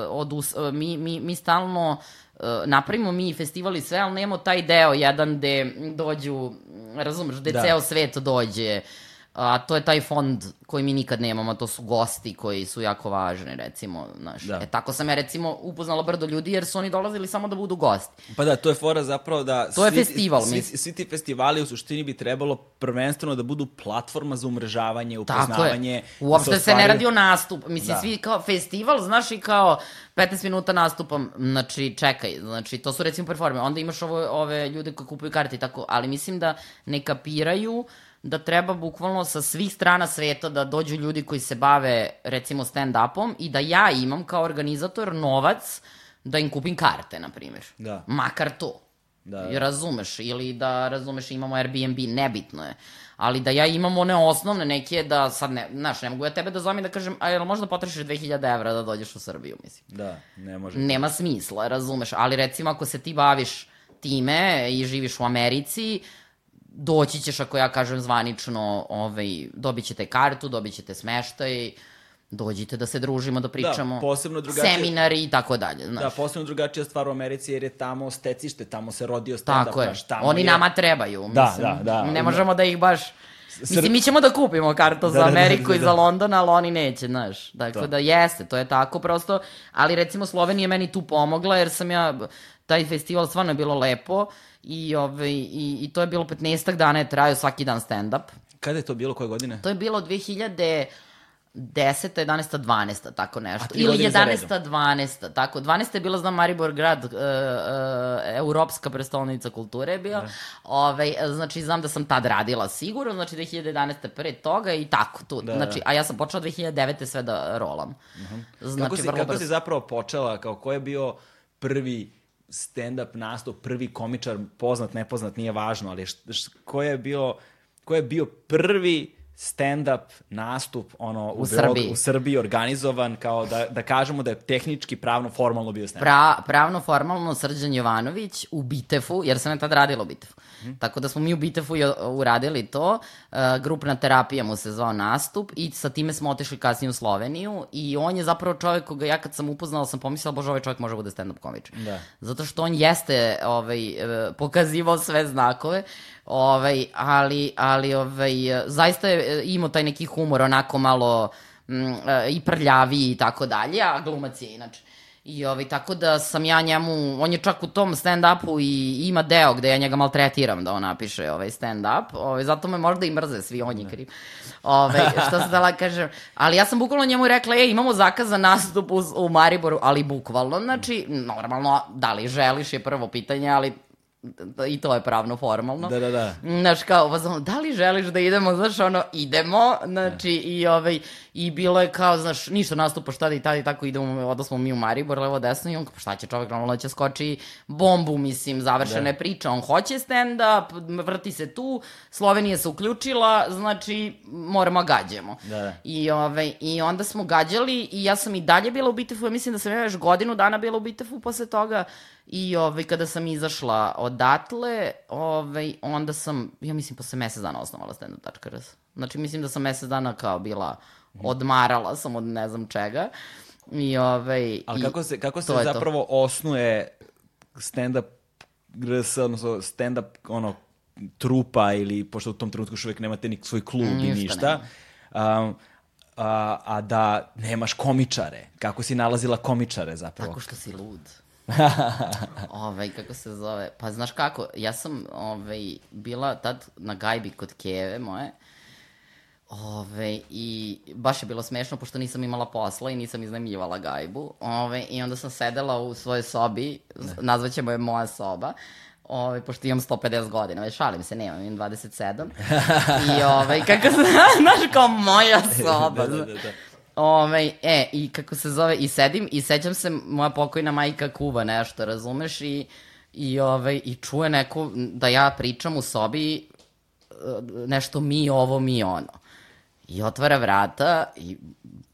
odus, uh, mi, mi, mi stalno uh, napravimo mi festival i sve, ali nemamo taj deo jedan gde dođu, razumeš, gde Da. ceo svet dođe, a to je taj fond koji mi nikad nemamo, a to su gosti koji su jako važni, recimo, znaš. Da. E, tako sam ja, recimo, upoznala brdo ljudi, jer su oni dolazili samo da budu gosti. Pa da, to je fora zapravo da... To je svi- festival, svi, mislim. svi ti festivali u suštini bi trebalo prvenstveno da budu platforma za umrežavanje, Tako upoznavanje. je. da Uopšte se, ne radi o nastup. Mislim, Da. svi kao festival, znaš, i kao 15 minuta nastupam. Znači, čekaj, znači, to su recimo performe. Onda imaš ovo, ove ljude koji kupuju karte i tako, ali mislim da ne kapiraju da treba bukvalno sa svih strana sveta da dođu ljudi koji se bave recimo stand-upom i da ja imam kao organizator novac da im kupim karte, na primjer. Da. Makar to. Da. I razumeš, ili da, razumeš, imamo Airbnb, nebitno je. Ali da ja imam one osnovne neke da sad ne, znaš, ne mogu ja tebe da zovem i da kažem, a jel možda potrošiš 2000 evra da dođeš u Srbiju, mislim. Da, ne može. Nema smisla, razumeš, ali recimo ako se ti baviš time i živiš u Americi, doći ćeš ako ja kažem zvanično, ovaj, dobit ćete kartu, dobit ćete smeštaj, dođite da se družimo, da pričamo, posebno drugačije- seminari i tako dalje, znaš. Da, posebno drugačija stvar u Americi jer je tamo stecište, tamo se rodio stand-up. Tako je. tamo Oni je... nama trebaju. Da, mislim. da, da. Ne možemo da ih baš... Sr- Mislim, mi ćemo da kupimo kartu za Da, da, da, Ameriku da, i da. za London, ali oni neće, znaš. Dakle, To. da jeste, to je tako prosto. Ali recimo Slovenija meni tu pomogla, jer sam ja, taj festival stvarno je bilo lepo i, ovaj, i, i to je bilo 15 dana je trajao svaki dan stand-up. Kada je to bilo, koje godine? To je bilo 2010. 11. 12. tako nešto. Ili godine za 11. 12. Tako. 12. je bila, znam, Maribor grad, uh, uh, europska prestolnica kulture je bila. Ovaj, znači, znam da sam tad radila sigurno, znači 2011. pre toga i tako. Tu. Da, znači, da. a ja sam počela 2009. sve da rolam. Znači, kako si, kako brzo. si zapravo počela, kao ko je bio prvi stand-up nastup, prvi komičar, poznat, nepoznat, nije važno, ali št, št, ko je bio, ko je bio prvi stand-up nastup ono, u, U Beogradu- Srbiji. u Srbiji organizovan, kao da, da kažemo da je tehnički, pravno, formalno bio stand-up. Pra, pravno formalno Srđan Jovanović u Bitefu, jer sam ja tad radila u Bitefu. Mhm. Tako da smo mi u Bitefu uradili to. Uh, grupna terapija mu se zvao nastup i sa time smo otišli kasnije u Sloveniju i on je zapravo čovjek koga ja kad sam upoznala sam pomislila, bože, ovaj čovjek može da bude stand-up komičar. Da. Zato što on jeste ovaj, e, pokazivao sve znakove, ovaj, ali, ali ovaj, zaista je e, imao taj neki humor, onako malo mm, e, i prljaviji i tako dalje, a glumac je inače. I ovaj, tako da sam ja njemu, on je čak u tom stand-upu i ima deo gde ja njega maltretiram da on napiše ovaj stand-up, ovaj, zato me možda i mrze, svi on je kriv. Ovaj, šta se dala kažem, ali ja sam bukvalno njemu rekla, ej, imamo zakaz za nastup u, u Mariboru, ali bukvalno, znači, normalno, da li želiš je prvo pitanje, ali i to je pravno formalno. Da, da, da. Znaš, kao, ono, da li želiš da idemo, znaš, ono, idemo, znači, i, ovaj, i bilo je kao, znaš, ništa nastupa, šta da i tada i tako idemo, oda smo mi u Maribor, levo desno, i on, kao, šta će čovek, normalno će skoči bombu, mislim, završena Da. priča, on hoće stand-up, vrti se tu, Slovenija se uključila, znači, moramo gađemo. Da, da. I, ovaj, I onda smo gađali i ja sam i dalje bila u Bitefu, ja mislim da sam ja još godinu dana bila u Bitefu posle toga i ovaj, kada sam izašla odatle, ovaj, onda sam, ja mislim, posle mesec dana osnovala stand-up.rs. Znači, mislim da sam mesec dana kao bila, odmarala sam od ne znam čega. I, ovaj, Ali i kako se, kako se je to. zapravo osnuje stand-up GRS, odnosno stand-up ono, trupa ili, pošto u tom trenutku još uvijek nemate ni svoj klub i Ništa um, a, a da nemaš komičare. Kako si nalazila komičare zapravo? Tako što si lud. ovaj, kako se zove? Pa znaš kako, ja sam ovaj, bila tad na gajbi kod Keve moje. Ove, I baš je bilo smešno, pošto nisam imala posla i nisam iznajmljivala gajbu. Ove, I onda sam sedela u svojoj sobi, nazvaćemo je moja soba, Ove, pošto imam 150 godina, već šalim se, nemam, imam 27. I ovaj, kako se, znaš, kao moja soba. da, da, da, da. Ovaj, e, i kako se zove, i sedim i sećam se, moja pokojna majka kuva nešto, razumeš, i, i, ovaj, i čuje neku, da ja pričam u sobi e, nešto mi ovo, mi ono. I otvara vrata i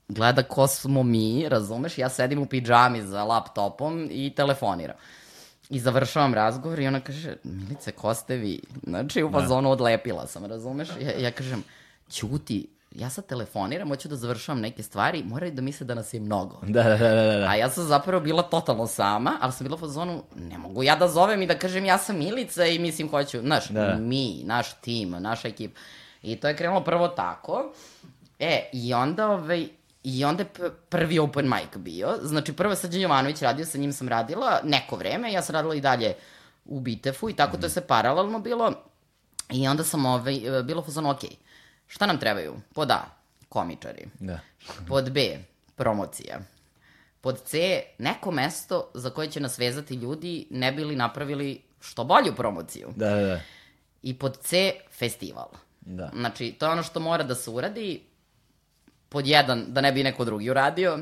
gleda ko smo mi, razumeš, ja sedim u pidžami za laptopom i telefoniram. I završavam razgovor i ona kaže, Milice, ko ste vi? Znači, u fazonu odlepila sam, razumeš? Ja, ja kažem, ćuti, ja sad telefoniram, hoću da završavam neke stvari, moraju da misle da nas je mnogo. Da, da, da, da, da. A ja sam zapravo bila totalno sama, ali sam bila u fazonu, ne mogu ja da zovem i da kažem ja sam Milica i mislim hoću, znaš, Da. mi, naš tim, naša ekipa. I to je krenulo prvo tako. E, i onda, ovaj, I onda je prvi open mic bio. Znači, prvo je Srđan Jovanović radio, sa njim sam radila neko vreme, ja sam radila i dalje u Bitefu i tako to je se paralelno bilo. I onda sam ovaj, bilo u fazonu, ok, šta nam trebaju? Pod A, komičari. Da. Pod B, promocija. Pod C, neko mesto za koje će nas vezati ljudi ne bili napravili što bolju promociju. Da, da, da. I pod C, festival. Da. Znači, to je ono što mora da se uradi. Pod jedan, da ne bi neko drugi uradio.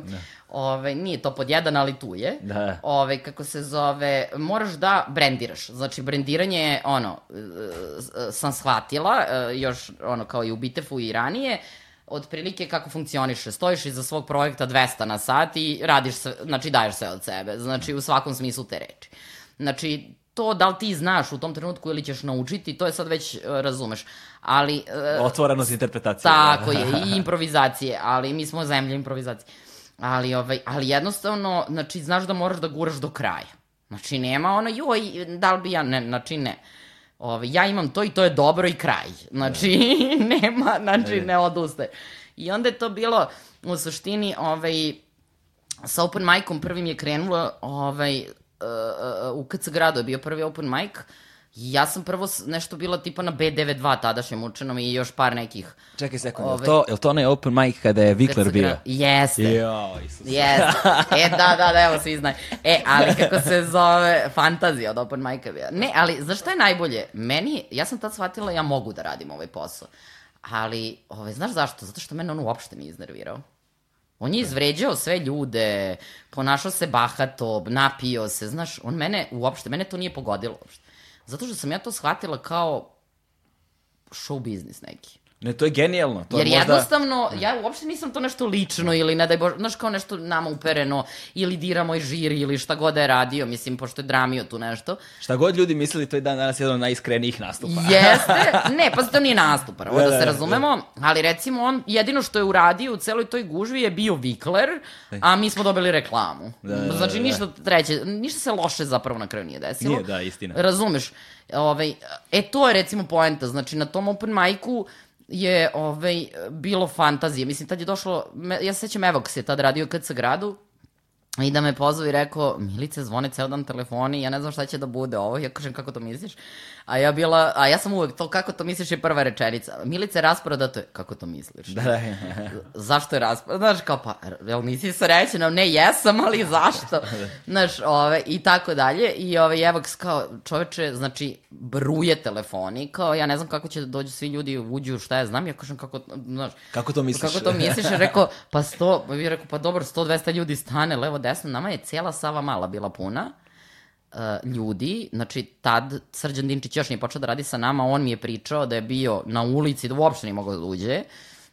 Ove, nije to pod jedan, ali tu je. Da. Ove, kako se zove, moraš da brendiraš. Znači, brendiranje je, ono, e, sam shvatila, e, još, ono, kao i u Bitefu i ranije, otprilike kako funkcioniše. Stojiš iza svog projekta 200 na sat i radiš sve, znači daješ sve od sebe. Znači, u svakom smislu te reči. Znači, to da li ti znaš u tom trenutku ili ćeš naučiti, to je sad već e, razumeš. Ali e, Otvorenost interpretacije. Tako je, i improvizacije, ali mi smo zemlja improvizacije. Ali, ovaj, ali jednostavno, znači, znaš da moraš da guraš do kraja. Znači, nema ono, joj, da li bi ja, ne, znači, ne. Ove, ja imam to i to je dobro i kraj. Znači, nema, znači, ne odustaje. I onda je to bilo, u suštini, ovaj, sa open micom prvim je krenulo, ovaj, uh, uh, u KC gradu je bio prvi open mic, ja sam prvo nešto bila tipa na B92 tadašnjem učenom i još par nekih. Čekaj sekund, Ove- je to, je to onaj open mic kada je Vikler bio? Jeste. Jo, Isus. Jeste. E, da, da, da, evo svi znaju. E, ali kako se zove, fantazija od open mic-a bio. Ne, ali znaš šta je najbolje? Meni, ja sam tad shvatila ja mogu da radim ovaj posao. Ali, ovaj, znaš zašto? Zato što mene on uopšte nije iznervirao. On je izvređao sve ljude, ponašao se bahato, napio se, znaš, on mene uopšte, mene to nije pogodilo uopšte. Zato što sam ja to shvatila kao show biznis neki. Ne, to je genijalno. To Jer je možda... jednostavno, ja uopšte nisam to nešto lično ili ne daj Bože, znaš kao nešto nama upereno ili dira moj žiri ili šta god da je radio, mislim, pošto je dramio tu nešto. Šta god ljudi mislili, to je dan danas jedan od najiskrenijih nastupa. Jeste, ne, pa to nije nastup, prvo Da, da, da, se da. razumemo, ali recimo on, jedino što je uradio u celoj toj gužvi je bio vikler, a mi smo dobili reklamu. Da, da, da, znači da. ništa treće, ništa se loše zapravo na kraju nije desilo. Nije, da, istina. Razumeš? Ovaj, e, to je recimo poenta. Znači, na tom open mic-u je ovaj, bilo fantazije. Mislim, tad je došlo, me, ja se sećam Evox je tad radio kad sa gradu, i da me pozvao i rekao, Milice, zvone ceo dan telefoni, ja ne znam šta će da bude ovo. Ja kažem, kako to misliš? A ja bila, a ja sam uvek, to kako to misliš je prva rečenica. Milice, rasprodato je, kako to misliš? Da, da. zašto je raspad? Znaš, kao pa, jel nisi srećena? Ne, jesam, ali zašto? Znaš, ove, i tako dalje. I ovaj Evox kao, čoveče, znači, bruje telefoni, kao, ja ne znam kako će da dođu svi ljudi, uđu, šta ja znam, ja kažem kako, znaš, Kako to misliš? kako to misliš? Rekao, pa sto, je rekao, pa dobro, 100-200 ljudi stane, levo, desno, nama je cijela Sava Mala bila puna uh, ljudi, znači tad Srđan Dinčić još nije počeo da radi sa nama, on mi je pričao da je bio na ulici, da uopšte nije mogao da uđe,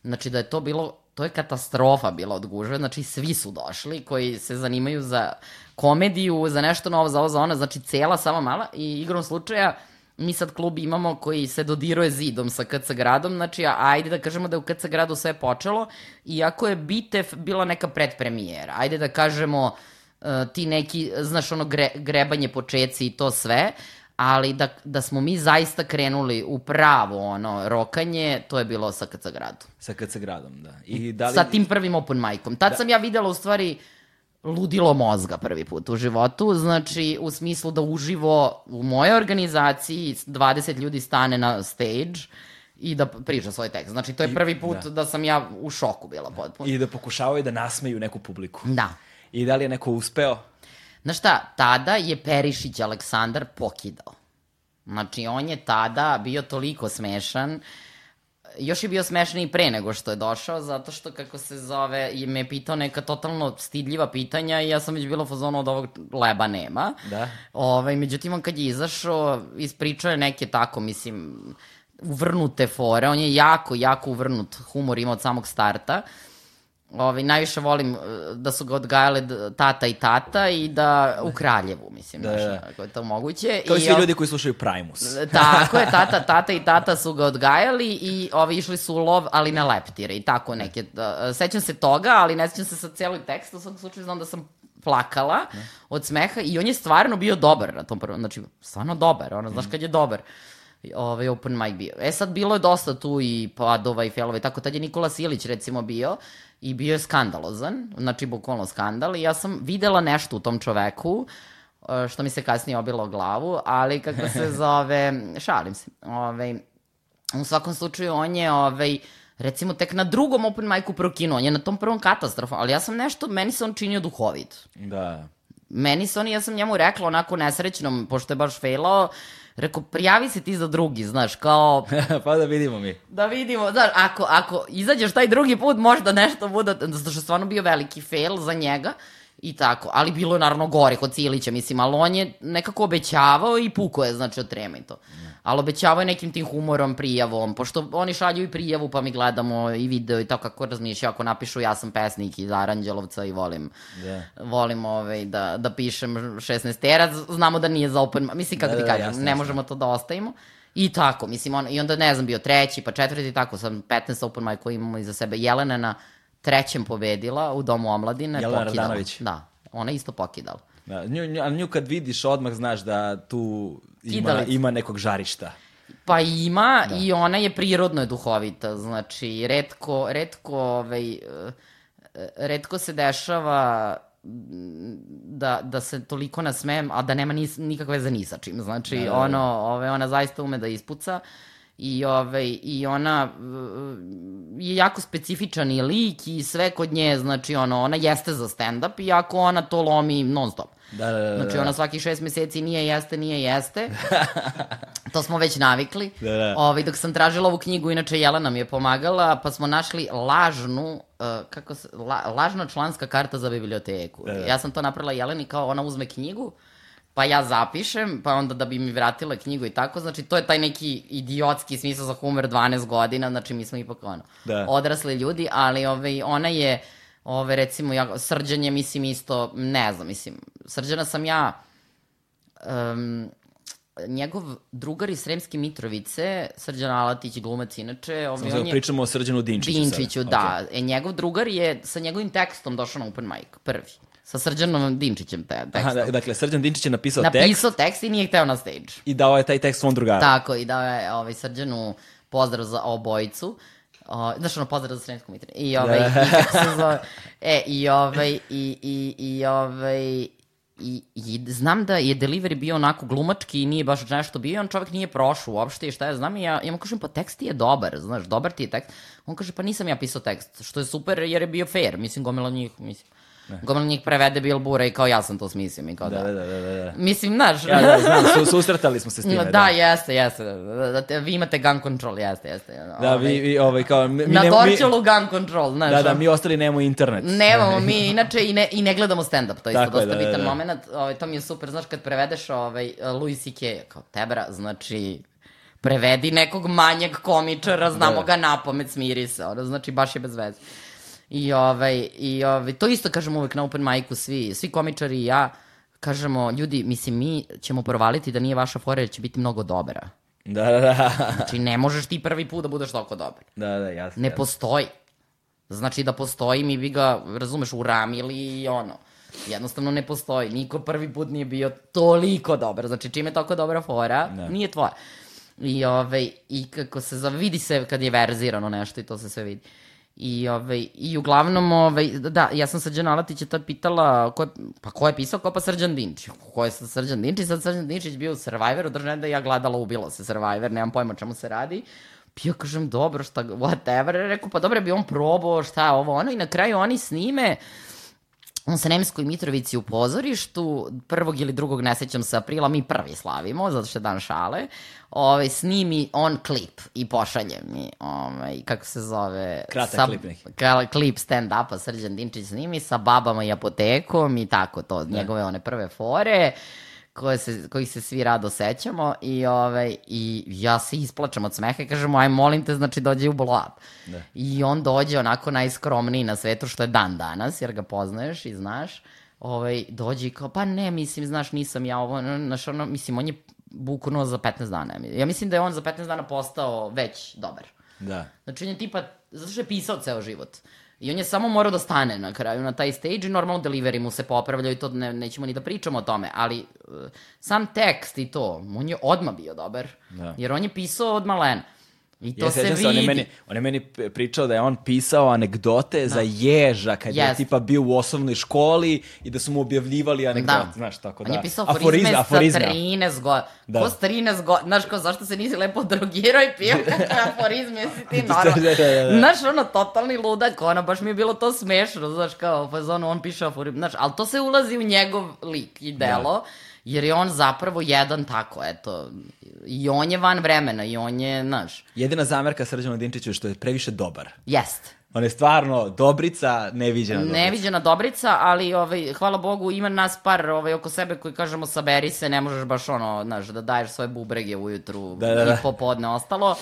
znači da je to bilo, to je katastrofa bila od gužve, znači svi su došli koji se zanimaju za komediju, za nešto novo, za ovo, za ono, znači cela Sava Mala. I igrom slučaja mi sad klub imamo koji se dodiruje zidom sa KC gradom, znači ajde da kažemo da je u KC gradu sve počelo, iako je Bitev bila neka predpremijera, ajde da kažemo uh, ti neki, znaš ono gre, grebanje počeci i to sve, ali da, da smo mi zaista krenuli u pravo ono rokanje, to je bilo sa KC gradu. Sa KC gradom, da. I da li... Sa tim prvim open micom. Tad da. sam ja videla u stvari ludilo mozga prvi put u životu, znači u smislu da uživo u mojoj organizaciji 20 ljudi stane na stage i da priča svoj tekst. Znači to je prvi put da, da sam ja u šoku bila potpuno. I da pokušavaju da nasmeju neku publiku. Da. I da li je neko uspeo? Znaš šta, tada je Perišić Aleksandar pokidao. Znači, on je tada bio toliko smešan, još je bio smešan i pre nego što je došao, zato što, kako se zove, je me pitao neka totalno stidljiva pitanja i ja sam već bila u fazonu od ovog leba nema. Da. Ovaj, međutim, on kad je izašao, ispričao je neke tako, mislim, uvrnute fore. On je jako, jako uvrnut humor ima od samog starta. Ovaj, najviše volim uh, da su ga odgajale tata i tata i da u Kraljevu, mislim, Da, da, da. znaš, ako je to moguće. Kao i svi ljudi koji slušaju Primus. Tako je, tata, tata i tata su ga odgajali i ovi išli su u lov, ali na leptire i tako neke. da, sećam se toga, ali ne sećam se sa cijelog teksta, u svakom slučaju znam da sam plakala od smeha i on je stvarno bio dobar na tom prvom, znači stvarno dobar, ono, znaš kad je dobar ovaj open mic bio. E sad bilo je dosta tu i padova i felova i tako, tad je Nikola Silić recimo bio i bio je skandalozan, znači bukvalno skandal i ja sam videla nešto u tom čoveku e, što mi se kasnije obilo o glavu, ali kako se zove, šalim se, ovaj, u svakom slučaju on je, ovaj, recimo tek na drugom open micu prokinuo, on je na tom prvom katastrofa, ali ja sam nešto, meni se on činio duhovit. Da. Meni se on, ja sam njemu rekla onako nesrećnom, pošto je baš failao, rekao, prijavi se ti za drugi, znaš, kao, pa da vidimo mi. da vidimo, znaš, ako, ako izađeš taj drugi put, možda nešto bude, zato što je stvarno bio veliki fail za njega, i tako, ali bilo je naravno gore kod Cilića, mislim, ali on je nekako obećavao i puko je, znači, od trema i to. Ali obećavao je nekim tim humorom, prijavom, pošto oni šalju i prijavu, pa mi gledamo i video i to kako razmišljaju, ako napišu ja sam pesnik iz Aranđelovca i volim, Da. volim ovaj, da, da pišem 16 terac, znamo da nije za open, mislim kako Da, ti da, kažem, jasno, ne možemo to da ostavimo. I tako, mislim, on, i onda ne znam, bio treći, pa četvrti, tako, sam 15 open mic koji imamo iza sebe. Jelena je na trećem pobedila u Domu omladine. Jelena pokidala. Radanović. Da, ona isto pokidala. Da, nju, nju, nju kad vidiš, odmah znaš da tu ima, Kidalica. ima nekog žarišta. Pa ima da. i ona je prirodno je duhovita, znači redko, redko, ovaj, eh, redko se dešava mm, da, da se toliko nasmejem, a da nema nis, nikakve veze ni sa čim. Znači, Da, da, da, ono, ove, ona zaista ume da ispuca i, ove, i ona uh, je jako specifičan i lik i sve kod nje, znači, ono, ona jeste za stand-up, iako ona to lomi non stop. Da, da, da. Znači, da. ona svakih šest meseci nije jeste, nije jeste. to smo već navikli. Da, da. Ovaj, dok sam tražila ovu knjigu, inače Jelena mi je pomagala, pa smo našli lažnu, uh, kako se, la, lažna članska karta za biblioteku. Da, da. Ja sam to napravila Jeleni kao ona uzme knjigu, pa ja zapišem, pa onda da bi mi vratila knjigu i tako, znači to je taj neki idiotski smisao za humor 12 godina, znači mi smo ipak ono, Da. odrasli ljudi, ali ovaj, ona je, ove, recimo, ja, srđan je, mislim, isto, ne znam, mislim, srđana sam ja, um, njegov drugar iz Sremske Mitrovice, Srđan Alatić, glumac inače, ovaj, Samo on je... pričamo o Srđanu Dinčiću. Dinčiću, sada. da. Okej. E, njegov drugar je sa njegovim tekstom došao na open mic, prvi. Sa Srđanom Dinčićem te, tekstom. Aha, da, dakle, Srđan Dinčić je napisao tekst Napisao tekst i nije hteo na stage. i dao je taj tekst svom drugaru. Tako, i dao je ovaj, Srđanu pozdrav za obojicu. O, znaš, ono, pozdrav za Sremsku Mitrovicu. I, ovaj, i kako se zove, e, i ovaj, i, i, i, ovaj, I, I znam da je delivery bio onako glumački i nije baš nešto bio, on čovjek nije prošao uopšte i šta ja znam i ja, ja mu kažem pa tekst ti je dobar, znaš, dobar ti je tekst. On kaže pa nisam ja pisao tekst, što je super jer je bio fair, mislim gomila njih, mislim. Gomila njih prevede Bil Bura i kao ja sam to smislio i kao da. Da, da, da, da, da. Mislim, znaš, Ja, da, znam, su, susretali smo se s time. da, da. jeste, jeste. Da, da, te- vi imate gun control, jeste, jeste. Da, vi, vi, ovaj, kao, mi, Na ne- Dorčelu gun control, znaš. Da, da, mi ostali nemamo internet. Nemamo mi, inače, i ne, i ne gledamo stand-up, to je isto dosta da, da, bitan da. moment. Ovaj, to mi je super, znaš, kad prevedeš ovaj, Louis C.K. kao tebra, znači, prevedi nekog manjeg komičara, znamo Da. ga na pamet, smiri se, ono, znači, baš je bez veze. I, ovaj, i ovaj, to isto kažem uvek na open micu, svi, svi komičari i ja, kažemo, ljudi, mislim, mi ćemo provaliti da nije vaša fora, jer će biti mnogo dobra. Da, da, da. Znači, ne možeš ti prvi put da budeš toliko dobar. Da, da, jasno. Ne jasno. postoji. Znači da postoji, mi bi ga, razumeš, uramili i ono. Jednostavno ne postoji. Niko prvi put nije bio toliko dobar. Znači čime je toliko dobra fora, Da. nije tvoja. I, ovaj, I kako se zove, vidi se kad je verzirano nešto i to se sve vidi. I, ovaj, i uglavnom, ovaj, da, ja sam Srđan Alatića tad pitala, ko je, pa ko je pisao, ko pa Srđan Dinčić? Ko je Srđan Dinčić? Sad Srđan Dinčić bio u Survivoru, držane da ja gledala, ubilo se Survivor, nemam pojma čemu se radi. Ja kažem, dobro, šta, whatever. Rekao, pa dobro bi on probao, šta, ovo, ono. I na kraju oni snime, u Sremskoj Mitrovici u pozorištu, prvog ili drugog, ne sećam se, aprila, mi prvi slavimo, zato što je dan šale, ovaj, snimi on klip i pošalje mi, ovaj, kako se zove... Kratak klip neki. Klip stand-upa Srđan Dinčić snimi sa babama i apotekom i tako to, njegove one prve fore koje se, kojih se svi rado sećamo i, ovaj, i ja se isplačam od smeha i kažemo, aj molim te, znači dođe u blow up. Da. I on dođe onako najskromniji na svetu, što je dan danas, jer ga poznaješ i znaš. Ovaj, dođe i kao, pa ne, mislim, znaš, nisam ja ovo, znaš, ono, mislim, on je buknuo za 15 dana. Ja mislim da je on za 15 dana postao već dobar. Da. Znači, on je tipa, zato što je pisao ceo život. I on je samo morao da stane na kraju na taj stage i normalno delivery mu se popravljao i to ne, nećemo ni da pričamo o tome, ali uh, sam tekst i to, on je odma bio dobar. Da. Jer on je pisao od malena. I to Ja se vidi. on je, meni, on je meni pričao da je on pisao anegdote za ježa kad je Jest. tipa bio u osnovnoj školi i da su mu objavljivali anegdote, Da. znaš, tako da. On je pisao Aforizme, aforizme, sa 13 godina. Da. Ko s 13 godina? Znaš, kao, zašto se nisi lepo drogirao i pio kakve aforizme, si ti Da, normalno. da, da, da. Znaš, ono, totalni ludak, ono, baš mi je bilo to smešno, znaš, kao, pa ono, on piše aforizme, znaš, ali to se ulazi u njegov lik i delo, jer je on zapravo jedan tako, eto, i on je van vremena, i on je, znaš, Jedina zamerka Srđanu Dinčiću je što je previše dobar. jest. On je stvarno dobrica, neviđena dobrica. Neviđena dobrica, ali ovaj, hvala Bogu ima nas par ovaj, oko sebe koji kažemo saberi se, ne možeš baš ono, znaš, da daješ svoje bubrege ujutru Da, da, da. i popodne ostalo.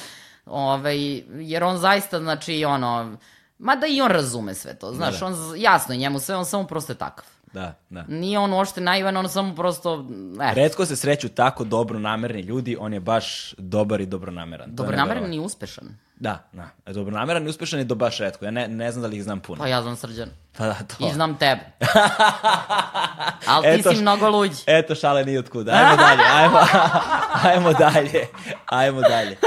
Ovaj, jer on zaista, znači, ono, mada i on razume sve to, znaš, Da, da. on, jasno je njemu sve, on samo prosto je takav. Da, da. Nije on uopšte naivan, on samo prosto, eh, Redko se sreću tako dobro namerni ljudi, on je baš dobar i dobronameran. Dobronameran i uspešan. Da, da. Dobronameran i uspešan je do baš redko. Ja ne, ne znam da li ih znam puno. Pa ja znam srđan. Pa da, to. I znam tebe. Ali ti Eto si mnogo luđi. Eto šale ni otkud. Ajmo dalje, ajmo, ajmo dalje, ajmo dalje.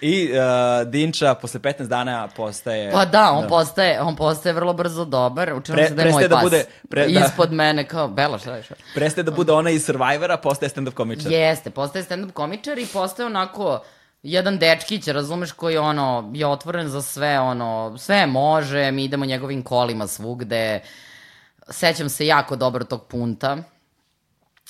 I uh, Dinča posle 15 dana postaje... Pa da, on postaje, on postaje vrlo brzo dobar. Učinilo Pre- se da je moj da pas. bude- pre- da. Ispod mene kao, Bela, šta radiš? Prestaje da bude ona iz Survivora, postaje stand-up komičar. Jeste, postaje stand-up komičar i postaje onako jedan dečkić, razumeš, koji ono, je otvoren za sve, ono, sve može, mi idemo njegovim kolima svugde. Sećam se jako dobro tog punta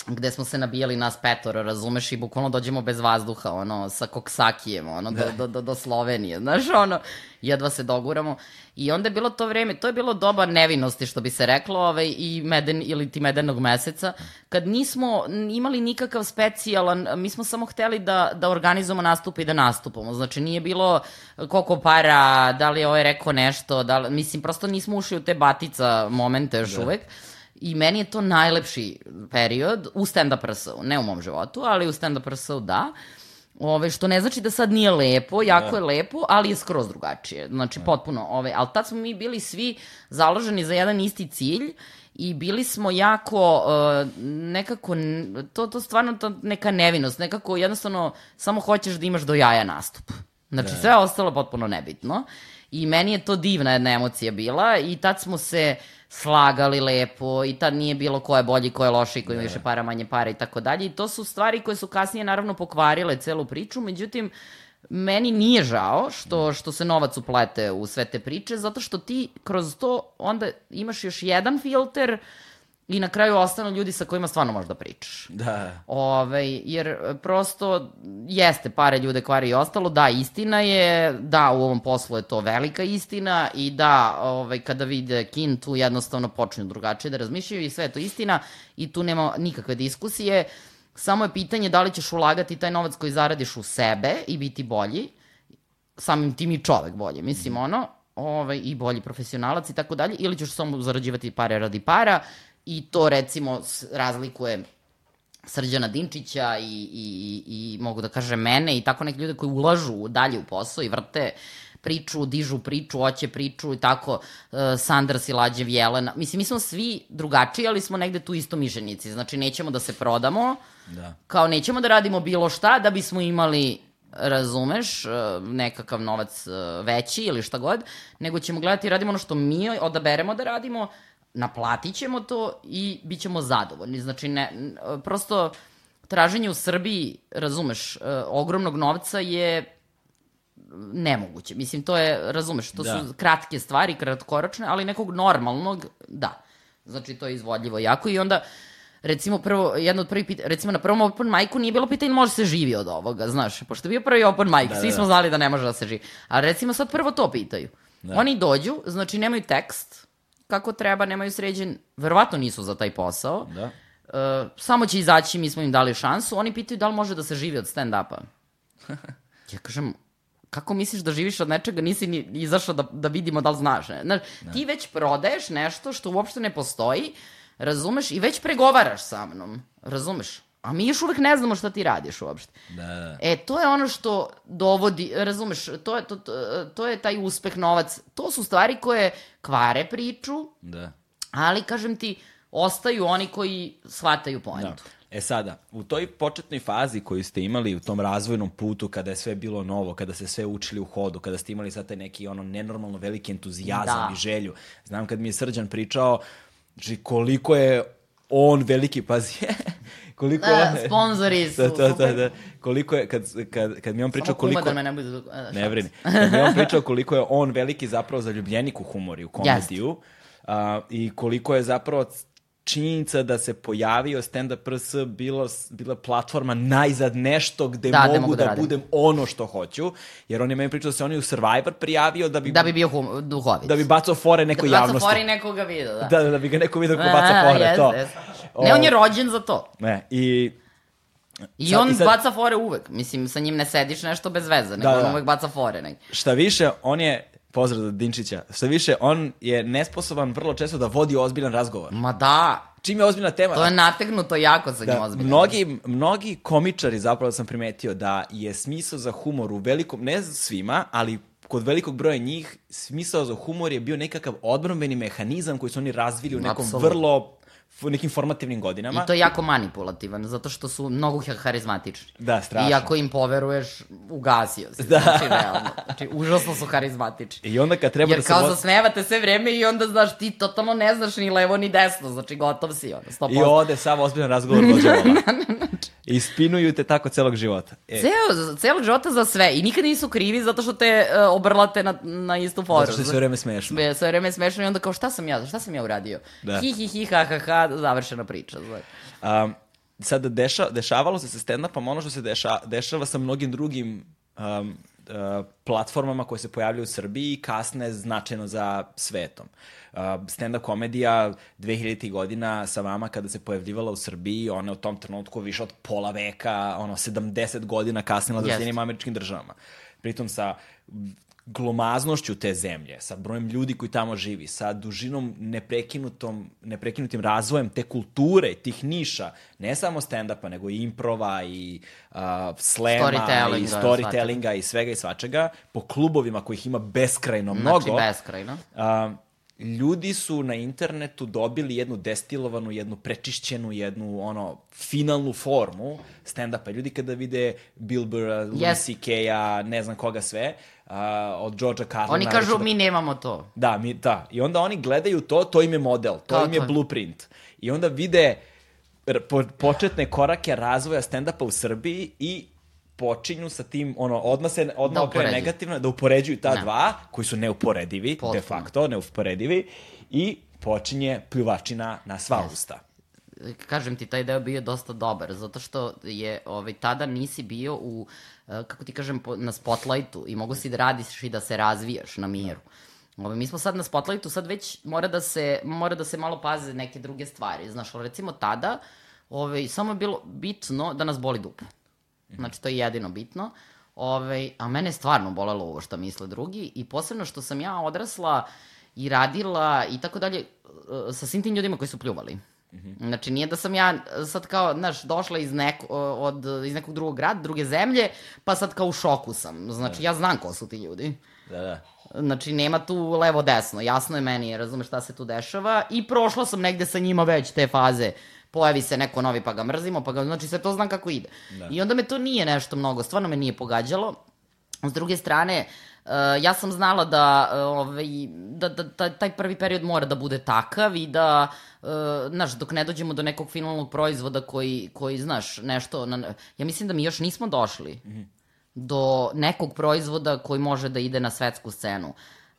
gde smo se nabijali nas petoro, razumeš, i bukvalno dođemo bez vazduha, ono, sa koksakijem, ono, do, do, do, do Slovenije, znaš, ono, jedva se doguramo. I onda je bilo to vreme, to je bilo doba nevinosti, što bi se reklo, ovaj, i meden, ili ti medenog meseca, kad nismo imali nikakav specijalan, mi smo samo hteli da, da organizujemo nastup i da nastupamo, znači nije bilo koliko para, da li je ovaj rekao nešto, da li, mislim, prosto nismo ušli u te batica momente još uvek. I meni je to najlepši period u stand-up RS-u, ne u mom životu, ali u stand-up RS-u da. Ove, što ne znači da sad nije lepo, jako je lepo, ali je skroz drugačije. Znači, potpuno. Ove, ali tad smo mi bili svi založeni za jedan isti cilj i bili smo jako uh, nekako, to, to stvarno to neka nevinost, nekako jednostavno samo hoćeš da imaš do jaja nastup. Znači, sve ostalo potpuno nebitno. I meni je to divna jedna emocija bila i tad smo se slagali lepo i tad nije bilo ko je bolji, ko je loši, ko ima više para, manje para i tako dalje. I to su stvari koje su kasnije naravno pokvarile celu priču, međutim, meni nije žao što, što se novac uplete u sve te priče, zato što ti kroz to onda imaš još jedan filter i na kraju ostanu ljudi sa kojima stvarno možeš da pričaš. Da. Ove, jer e, prosto jeste pare ljude kvari i ostalo, da, istina je, da, u ovom poslu je to velika istina i da, ovaj, kada vide kin, tu jednostavno počnu drugačije da razmišljaju i sve je to istina i tu nema nikakve diskusije, samo je pitanje da li ćeš ulagati taj novac koji zaradiš u sebe i biti bolji, samim tim i čovek bolji, mislim ono, ovaj, i bolji profesionalac i tako dalje, ili ćeš samo zarađivati pare radi para i to recimo razlikuje Srđana Dinčića i, i, i, mogu da kažem mene i tako neke ljude koji ulažu dalje u posao i vrte priču, dižu priču, hoće priču i tako, uh, Sandra Silađev, Jelena. Mislim, mi smo svi drugačiji, ali smo negde tu isto mišljenici. Znači, nećemo da se prodamo, Da. kao nećemo da radimo bilo šta da bismo imali razumeš, e, nekakav novac e, veći ili šta god, nego ćemo gledati i radimo ono što mi odaberemo da radimo, naplatit ćemo to i bit ćemo zadovoljni. Znači, ne, prosto traženje u Srbiji, razumeš, e, ogromnog novca je nemoguće. Mislim, to je, razumeš, to Da. su kratke stvari, kratkoročne, ali nekog normalnog, da. Znači, to je izvodljivo jako i onda, recimo, prvo, jedno od prvih pitanja, recimo na prvom open micu nije bilo pitanje može se živi od ovoga, znaš, pošto je bio prvi open mic, Da, svi da, smo da. znali da ne može da se živi. A recimo sad prvo to pitaju. Da. Oni dođu, znači nemaju tekst, kako treba, nemaju sređen, verovatno nisu za taj posao, Da. uh, samo će izaći, mi smo im dali šansu, oni pitaju da li može da se živi od stand-upa. Ja kažem, kako misliš da živiš od nečega, nisi ni izašao da, da vidimo da li znaš. Ne? Znaš, ti već prodaješ nešto što uopšte ne postoji, razumeš, i već pregovaraš sa mnom, razumeš? A mi još uvek ne znamo šta ti radiš uopšte. Da, da. E, to je ono što dovodi, razumeš, to je, to, to, to je taj uspeh, novac. To su stvari koje kvare priču, da. ali, kažem ti, ostaju oni koji shvataju Da. poentu. E sada, u toj početnoj fazi koju ste imali u tom razvojnom putu, kada je sve bilo novo, kada ste sve učili u hodu, kada ste imali sad taj neki ono nenormalno veliki entuzijazam Da. i želju. Znam kad mi je Srđan pričao, znači koliko je on veliki, pazi, koliko je Da, on... sponzori su Da, da, da, da. Koliko je, kad, kad, kad mi on pričao Samo koliko... da me ne bude... da- da, Ne brini. Kad mi on pričao koliko je on veliki zapravo zaljubljenik u humor i u komediju a, i koliko je zapravo činjenica da se pojavio stand-up RS bila, bila platforma najzad nešto gde Da, mogu, mogu da da, radim. budem ono što hoću, jer on je meni pričao da se on i u Survivor prijavio da bi, Da bi bio hum, duhovit. da bi bacao fore nekoj Baca javnosti. fori nekoga video, da. Da, da, da bi ga neko vidio ko baca fore, jeste, to. jeste. Ne, on je rođen za to. Ne, i I Sad- on i sad- baca fore uvek. Mislim, sa njim ne sediš nešto bez veze, nego Da, on da. uvek baca fore. Nek. šta više, on je, pozdrav za Dinčića, šta više, on je nesposoban vrlo često da vodi ozbiljan razgovor. Ma da, Čim je ozbiljna tema, to je nategnuto jako njim da, ozbiljno. mnogi, mnogi komičari zapravo sam primetio da je smisao za humor u velikom, ne svima, ali kod velikog broja njih, smisao za humor je bio nekakav odbrambeni mehanizam koji su oni razvili u nekom Apsolutno. vrlo u nekim formativnim godinama. I to je jako manipulativan, zato što su mnogo ha- harizmatični. Da, strašno. I ako im poveruješ, ugasio si. Da. Znači, realno. Znači, užasno su harizmatični. I onda kad treba Jer da se... kao vo- zasmevate sve vreme i onda, znaš, ti totalno ne znaš ni levo ni desno, znači gotov si, ono, 100%. I ode sav ozbiljan razgovor dođe ova. I spinuju te tako celog života. E, Ceo, celog života za sve. I nikad nisu krivi zato što te uh, obrlate na, na istu foru. zato što je sve vreme smešno. Sve, sve vreme smešno i onda kao šta sam ja, šta sam ja uradio? Da. Hi, hi, hi, ha, ha, ha, završena priča. Znači. Um, sad, deša, dešavalo se sa stand-upom ono što se deša, dešava sa mnogim drugim um, uh, platformama koje se pojavljaju u Srbiji i kasne značajno za svetom. Uh, stand-up komedija 2000. godina sa vama kada se pojavljivala u Srbiji, ona je u tom trenutku više od pola veka, ono, 70 godina kasnila za Jeste. Sjedinjim američkim državama. Pritom sa glomaznošću te zemlje, sa brojem ljudi koji tamo živi, sa dužinom neprekinutom, neprekinutim razvojem te kulture, tih niša, ne samo stand-upa, nego i improva i uh, slema Storytellinga, i storytellinga i svega i svačega, po klubovima kojih ima beskrajno mnogo. Znači, beskrajno. A, ljudi su na internetu dobili jednu destilovanu, jednu prečišćenu, jednu ono finalnu formu stand-upa. Ljudi kada vide Bill Burra, Louis Yes. C.K.-a, ne znam koga sve, a, od George'a Carlina. Oni kažu, recimo- mi nemamo to. Da, mi, da. I onda oni gledaju to, to im je model, to Kao im je to. blueprint. I onda vide po, početne korake razvoja stand-upa u Srbiji i počinju sa tim, ono, odmah se odmah Da da okrene negativno, da upoređuju ta Da. dva, koji su neuporedivi, Potpuno. de facto, neuporedivi, i počinje pljuvačina na sva usta. kažem ti, taj deo bio dosta dobar, zato što je ovaj, tada nisi bio u, eh, kako ti kažem, na spotlightu i mogu si da radiš i da se razvijaš na miru. Ovaj, mi smo sad na spotlightu, sad već mora da se, mora da se malo paze neke druge stvari. Znaš, ali recimo tada, ovaj, samo je bilo bitno da nas boli dupe. Znači, to je jedino bitno. Ove, a mene je stvarno bolelo ovo što misle drugi i posebno što sam ja odrasla i radila i tako dalje e, sa svim tim ljudima koji su pljuvali. Znači, nije da sam ja sad kao, znaš, došla iz, neko, od, iz nekog drugog grada, druge zemlje, pa sad kao u šoku sam. Znači, ja znam ko su ti ljudi. Da, da. Znači, nema tu levo-desno, jasno je meni, razumeš šta se tu dešava i prošla sam negde sa njima već te faze. Pojavi se neko novi pa ga mrzimo, pa ga, znači sve to znam kako ide. Da. I onda me to nije nešto mnogo, stvarno me nije pogađalo. S druge strane, uh, ja sam znala da, uh, ovaj, da, da, da taj prvi period mora da bude takav i da, uh, znaš, dok ne dođemo do nekog finalnog proizvoda koji, koji znaš, nešto, na, ja mislim da mi još nismo došli do nekog proizvoda koji može da ide na svetsku scenu.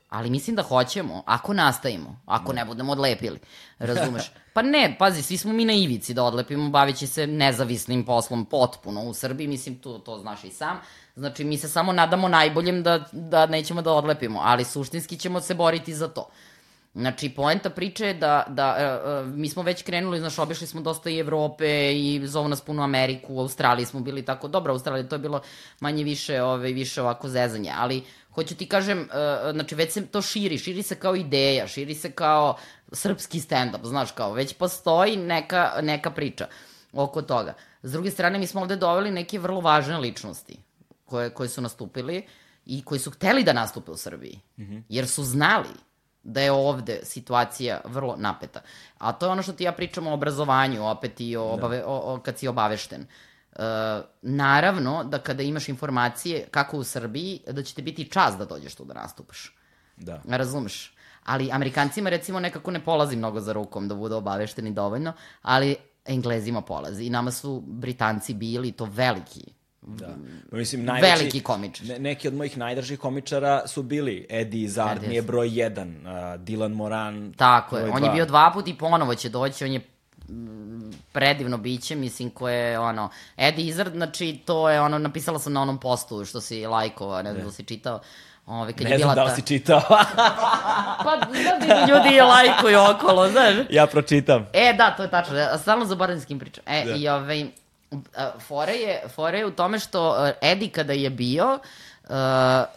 Ali mislim da hoćemo, ako nastavimo, ako ne budemo odlepili, razumeš? Pa ne, pazi, svi smo mi na ivici da odlepimo, bavići se nezavisnim poslom potpuno u Srbiji, mislim, tu to znaš i sam. Znači, mi se samo nadamo najboljem da, da nećemo da odlepimo, ali suštinski ćemo se boriti za to. Znači, poenta priče je da, da uh, mi smo već krenuli, znaš, obišli smo dosta i Evrope i zovu nas puno Ameriku, u Australiji smo bili tako, dobro, Australiji to je bilo manje više, ove, više ovako zezanje, ali hoću ti kažem, uh, znači već se to širi, širi se kao ideja, širi se kao srpski stand-up, znaš, kao već postoji neka, neka priča oko toga. S druge strane, mi smo ovde doveli neke vrlo važne ličnosti koje, koje su nastupili i koji su hteli da nastupe u Srbiji, mm -hmm. jer su znali da je ovde situacija vrlo napeta. A to je ono što ti ja pričam o obrazovanju, opet i o, da. obave, o, o, kad si obavešten. Uh, naravno da kada imaš informacije kako u Srbiji, da će ti biti čas da dođeš tu da nastupaš. Da. Razumeš? Ali Amerikancima recimo nekako ne polazi mnogo za rukom da budu obavešteni dovoljno, ali Englezima polazi. I nama su Britanci bili to veliki Da. Pa mislim, najveći, Veliki komičar. Ne, neki od mojih najdržih komičara su bili Eddie Izzard, mi je broj 1, uh, Dylan Moran. Tako je, on dva. je bio dva puta i ponovo će doći, on je predivno biće, mislim, koje ono, Eddie Izzard, znači, to je ono, napisala sam na onom postu što si lajkova, ne znam da si čitao, Ove, kad ne je znam da li si čitao. pa, da ljudi je lajkuju okolo, znaš. Ja pročitam. E, da, to je tačno. Stalno zaboravim s kim pričam. E, da. i ovaj, fora je, fora je u tome što Edi kada je bio, uh,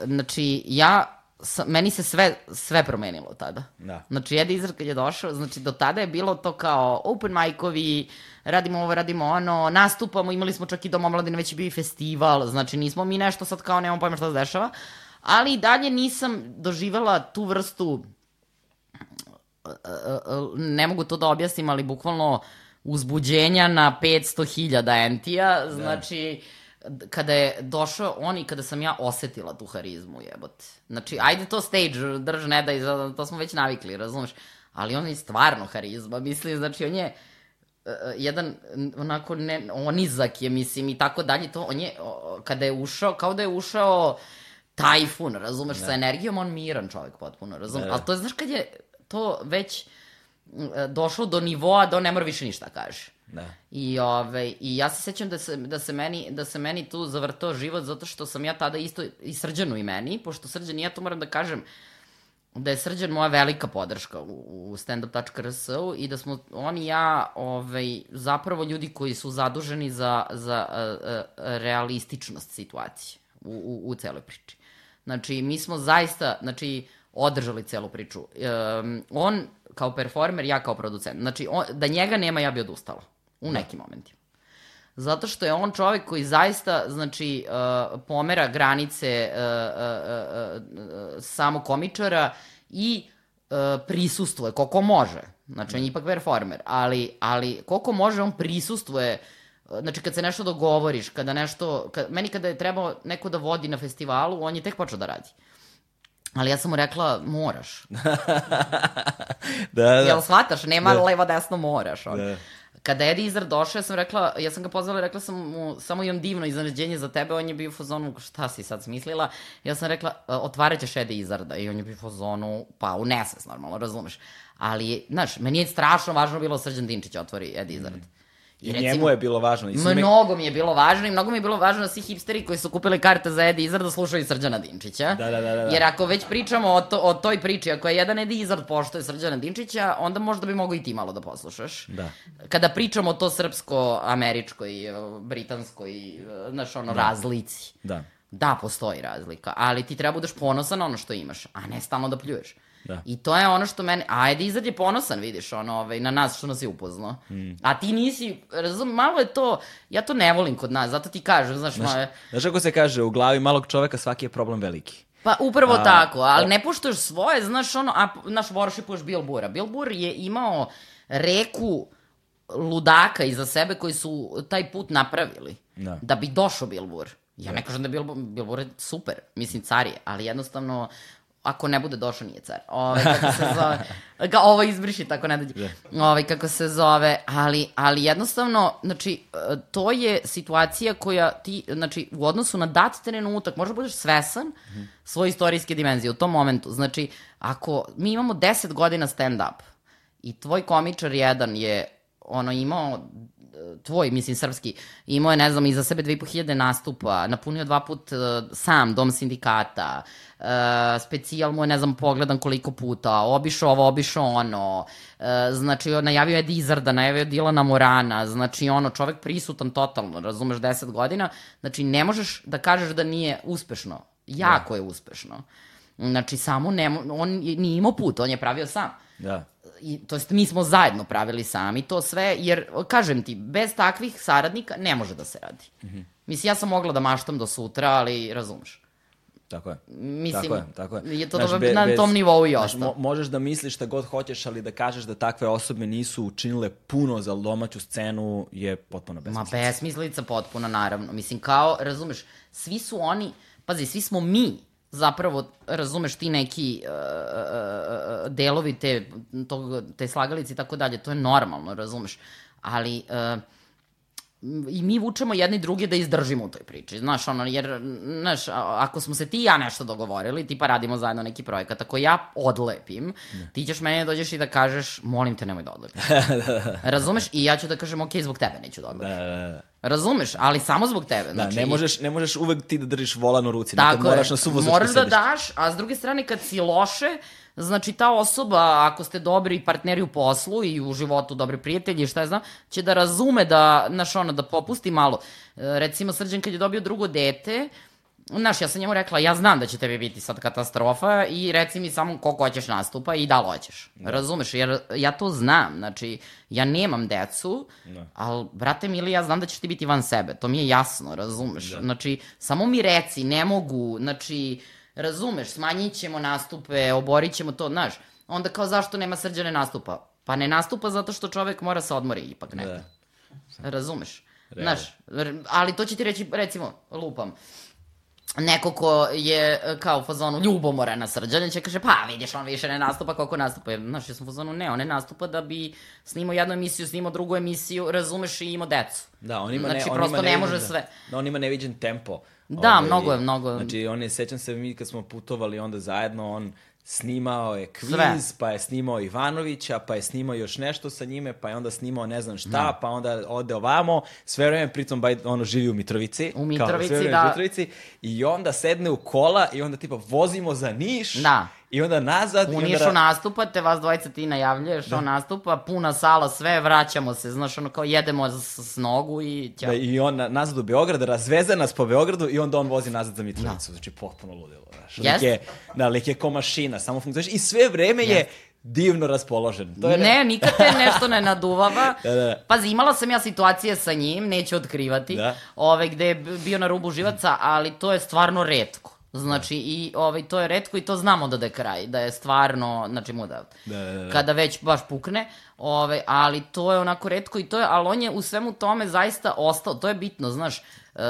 znači ja sa, meni se sve, sve promenilo tada. Da. Znači, Edi Izrak kad je došao, znači, do tada je bilo to kao open mic-ovi, radimo ovo, radimo ono, nastupamo, imali smo čak i Dom omladine, već je bio i festival, znači, nismo mi nešto sad kao, nemamo pojma šta se dešava, ali i dalje nisam doživela tu vrstu, ne mogu to da objasnim, ali bukvalno, uzbuđenja na 500.000 entija, da. znači, da. Kada je došao on i kada sam ja osetila tu harizmu, jebote. Znači, ajde to stage, drž, ne daj, to smo već navikli, razumeš? Ali on je stvarno harizma, mislim, znači, on je uh, jedan, onako, ne, onizak je, mislim, i tako dalje, to, on je, uh, kada je ušao, kao da je ušao tajfun, razumeš, ne. sa energijom, on miran čovjek potpuno, razumeš? Ne. Ali to je, znaš, kad je to već E, došlo do nivoa da on ne mora više ništa da kaže. Da. I, ove, ovaj, I ja se sećam da se, da, se meni, da se meni tu zavrtao život zato što sam ja tada isto i srđanu i meni, pošto srđan i ja to moram da kažem da je srđan moja velika podrška u, u standup.rs-u i da smo on i ja ovaj, zapravo ljudi koji su zaduženi za, za a, a, realističnost situacije u, u, u celoj priči. Znači, mi smo zaista, znači, održali celu priču. Um, on kao performer, ja kao producent. Znači, on, da njega nema, ja bi odustala. U nekim momentima. Zato što je on čovjek koji zaista, znači, uh, pomera granice uh, uh, uh, uh, samo komičara i uh, prisustuje, koliko može. Znači, on je ipak performer, ali, ali koliko može, on prisustuje Znači, kad se nešto dogovoriš, kada nešto... Kad, meni kada je trebao neko da vodi na festivalu, on je tek počeo da radi. Ali ja sam mu rekla, moraš. da, da. Jel shvataš? Nema da. levo desno moraš. On. Da. Kada je Izar došao, ja sam rekla, ja sam ga pozvala i rekla sam mu, samo imam divno iznenađenje za tebe, on je bio u fazonu, šta si sad smislila? Ja sam rekla, e, otvarat ćeš Eddie Izarda i on je bio u fazonu, pa u nesves normalno, razumeš. Ali, znaš, meni je strašno važno bilo Srđan Dinčić otvori Eddie Izard. Mm. I, recimo, njemu je bilo važno. I mnogo mi je bilo važno i mnogo mi je bilo važno da svi hipsteri koji su kupili karte za Edi Izard da slušaju Srđana Dinčića. Da, da, da, da. Jer ako već pričamo o, to, o toj priči, ako je jedan Edi Izard poštoje Srđana Dinčića, onda možda bi mogo i ti malo da poslušaš. Da. Kada pričamo o to srpsko-američkoj, britanskoj, znaš, ono, da. razlici. Da. Da, postoji razlika, ali ti treba budeš ponosan na ono što imaš, a ne stalno da pljuješ. Da. I to je ono što mene, ajde izad je ponosan, vidiš, ono, ovaj, na nas što nas je upoznao. Mm. A ti nisi, razum, malo je to, ja to ne volim kod nas, zato ti kažem, znaš, znaš, malo... Znaš kako se kaže, u glavi malog čoveka svaki je problem veliki. Pa upravo a, tako, ali a... ne poštuješ svoje, znaš, ono, a naš worshipuješ Bill Bura. Bill Bur je imao reku ludaka iza sebe koji su taj put napravili. Da, da bi došao Bill Bur. Ja da. ne kažem da je Bill, Bill Bur super, mislim car je, ali jednostavno ako ne bude došao nije car. Ove, kako se zove, ga ovo izbriši tako ne dođe. Yeah. Ove, kako se zove, ali, ali jednostavno, znači, e, to je situacija koja ti, znači, u odnosu na dat trenutak, možda budeš svesan mm -hmm. svoje istorijske dimenzije u tom momentu. Znači, ako mi imamo 10 godina stand-up i tvoj komičar jedan je ono imao tvoj, mislim, srpski, imao je, ne znam, iza sebe 2500 nastupa, napunio dva put uh, sam dom sindikata, uh, specijal mu je, ne znam, pogledan koliko puta, obišao ovo, obišao ono, uh, znači, najavio je Dizarda, najavio je Dilana Morana, znači, ono, čovek prisutan totalno, razumeš, 10 godina, znači, ne možeš da kažeš da nije uspešno, jako da. je uspešno. Znači, samo ne, on nije imao put, on je pravio sam. Da. I, to jest, mi smo zajedno pravili sami to sve, jer, kažem ti, bez takvih saradnika ne može da se radi. Mm -hmm. Mislim, ja sam mogla da maštam do sutra, ali razumeš. Tako je. Mislim, tako je, tako je. je to znaš, be, na bez, tom nivou i ostalo. Mo, možeš da misliš šta god hoćeš, ali da kažeš da takve osobe nisu učinile puno za domaću scenu je potpuno besmislica. Ma besmislica potpuno, naravno. Mislim, kao, razumeš, svi su oni, pazi, svi smo mi zapravo, razumeš ti neki uh, uh, delovi te, tog, te slagalice i tako dalje, to je normalno, razumeš. Ali, uh, i mi vučemo jedni druge da izdržimo u toj priči, znaš, ono, jer, znaš, ako smo se ti i ja nešto dogovorili, tipa radimo zajedno neki projekat, ako ja odlepim, ne. ti ćeš mene dođeš i da kažeš, molim te, nemoj da odlepiš. Razumeš? I ja ću da kažem, ok, zbog tebe neću da odlepim. Da, da, da. Razumeš, ali samo zbog tebe. Znači, da, ne možeš, ne možeš uvek ti da držiš volan u ruci, nekad moraš na suvo Moraš da daš, a s druge strane kad si loše, Znači, ta osoba, ako ste dobri partneri u poslu i u životu, dobri prijatelji, šta je znam, će da razume da, znaš, ono, da popusti malo. E, recimo, Srđan kad je dobio drugo dete, Znaš, ja sam njemu rekla, ja znam da će tebi biti sad katastrofa i reci mi samo koliko hoćeš nastupa i da li hoćeš. Da. Razumeš? Jer ja to znam. Znači, ja nemam decu, da. ali, brate mili, ja znam da ćeš ti biti van sebe. To mi je jasno, razumeš? Da. Znači, samo mi reci, ne mogu, znači, razumeš, smanjit ćemo nastupe, oborit ćemo to, znaš. Onda kao zašto nema srđane nastupa? Pa ne nastupa zato što čovek mora se odmori ipak nekad. Da. Razumeš? Realno. Znaš, ali to će ti reći, recimo, lupam, neko ko je kao u fazonu ljubomora na srđanje će kaže pa vidiš on više ne nastupa koliko nastupa. Znaš, ja sam u fazonu ne, on ne nastupa da bi snimao jednu emisiju, snimao drugu emisiju, razumeš i imao decu. Da, on ima znači, ne, on prosto ima ne može sve. Da, on ima neviđen tempo. Da, ovaj, mnogo je, mnogo. Znači, on je, sećam se mi kad smo putovali onda zajedno, on snimao je kviz, Sve. pa je snimao Ivanovića, pa je snimao još nešto sa njime, pa je onda snimao ne znam šta, da. pa onda ode ovamo, sve vreme pritom baj, ono živi u Mitrovici. U Mitrovici, kao, da. U Mitrovici, I onda sedne u kola i onda tipa vozimo za Niš. Da. I onda nazad... U Nišu onda... nastupate, vas dvojica ti najavljuješ, da. on nastupa, puna sala, sve, vraćamo se, znaš, ono kao jedemo s, s nogu i ćao. Da, I on nazad u Beograd, razveze nas po Beogradu i onda on vozi nazad za Mitrovicu, da. znači potpuno ludilo, znaš. Yes. Lik je, da, lik je ko mašina, samo funkcioniš i sve vreme yes. je divno raspoložen. To je ne, ne, nikad te nešto ne naduvava. da, da. Pazi, imala sam ja situacije sa njim, neću otkrivati, da. ove, gde je bio na rubu živaca, ali to je stvarno redko. Znači, i ovaj, to je redko i to znamo da da je kraj, da je stvarno, znači mu da, da, da, da. kada već baš pukne, ovaj, ali to je onako redko i to je, ali on je u svemu tome zaista ostao, to je bitno, znaš, e,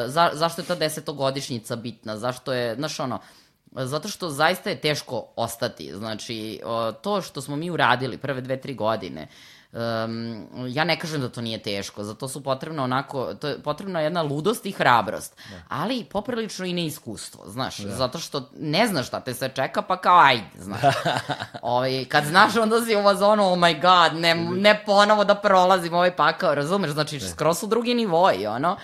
za, zašto je ta desetogodišnjica bitna, zašto je, znaš ono, zato što zaista je teško ostati, znači, to što smo mi uradili prve dve, tri godine, Um, ja ne kažem da to nije teško, zato su potrebno onako, to je potrebna jedna ludost i hrabrost, da. ali poprilično i neiskustvo, znaš, da. zato što ne znaš šta te sve čeka, pa kao ajde, znaš. ovaj, kad znaš, onda si u vazonu, oh my god, ne, ne ponovo da prolazim ovaj pakao, razumeš, znači, da. skroz su drugi nivoji, ono.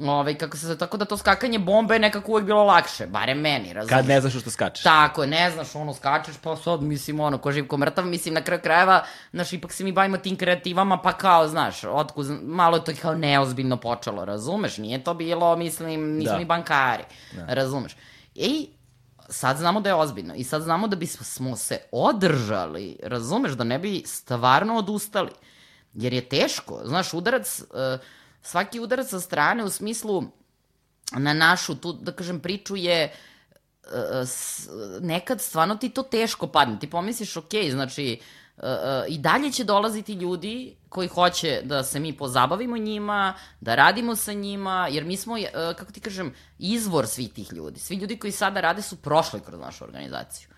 Ove, kako se, tako da to skakanje bombe je nekako uvek bilo lakše, barem meni, razumiješ? Kad ne znaš što skačeš. Tako, ne znaš, ono, skačeš, pa sad, mislim, ono, ko živ, ko mrtav, mislim, na kraju krajeva, znaš, ipak se mi bavimo tim kreativama, pa kao, znaš, otku, malo je to kao neozbiljno počelo, razumeš? Nije to bilo, mislim, nismo da. ni bankari, da. razumeš? I sad znamo da je ozbiljno i sad znamo da bismo se održali, razumeš, da ne bi stvarno odustali, jer je teško, znaš, udarac... Uh, svaki udarac sa strane u smislu na našu, tu, da kažem, priču je uh, nekad stvarno ti to teško padne. Ti pomisliš, ok, znači, uh, uh, i dalje će dolaziti ljudi koji hoće da se mi pozabavimo njima, da radimo sa njima, jer mi smo, uh, kako ti kažem, izvor svih tih ljudi. Svi ljudi koji sada rade su prošli kroz našu organizaciju.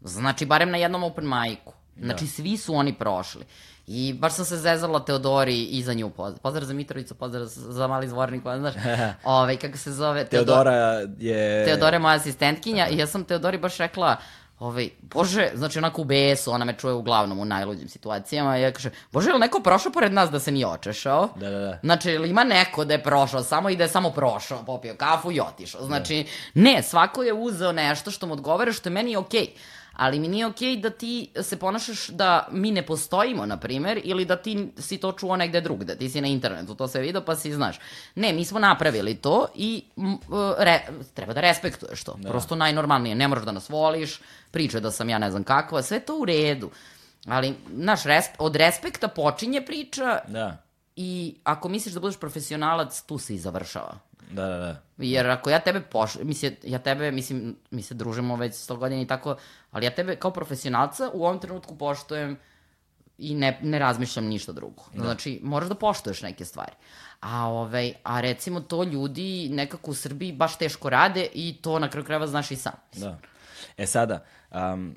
Znači, barem na jednom open majku. Znači, da. svi su oni prošli. I baš sam se zezala Teodori i za nju. Pozdrav, pozdrav za Mitrovicu, pozdrav za mali zvornik, znaš, ovaj, kako se zove? Teodora je... Teodora je moja asistentkinja i ja sam Teodori baš rekla, ovaj, bože, znači onako u BS-u, ona me čuje uglavnom u najluđim situacijama, i ja kažem, bože, je li neko prošao pored nas da se nije očešao? Da, da, da. Znači, ili ima neko da je prošao samo i da je samo prošao, popio kafu i otišao. Znači, ne, svako je uzeo nešto što mu odgovara, što je meni okej. Ali mi nije okej da ti se ponašaš da mi ne postojimo, na primer, ili da ti si to čuo negde drugde, ti si na internetu, to se vidio pa si znaš. Ne, mi smo napravili to i m, re, treba da respektuješ to. Da. Prosto najnormalnije, ne moraš da nas voliš, priče da sam ja ne znam kakva, sve to u redu. Ali, znaš, resp, od respekta počinje priča Da. i ako misliš da budeš profesionalac, tu se i završava. Da, da, da. Jer ako ja tebe poš... Mislim, ja tebe, mislim, mi se družimo već 100 godina i tako, ali ja tebe kao profesionalca u ovom trenutku poštujem i ne, ne razmišljam ništa drugo. Da. Znači, moraš da poštuješ neke stvari. A, ovaj, a recimo to ljudi nekako u Srbiji baš teško rade i to na kraju krajeva znaš i sam. Da. E sada, um,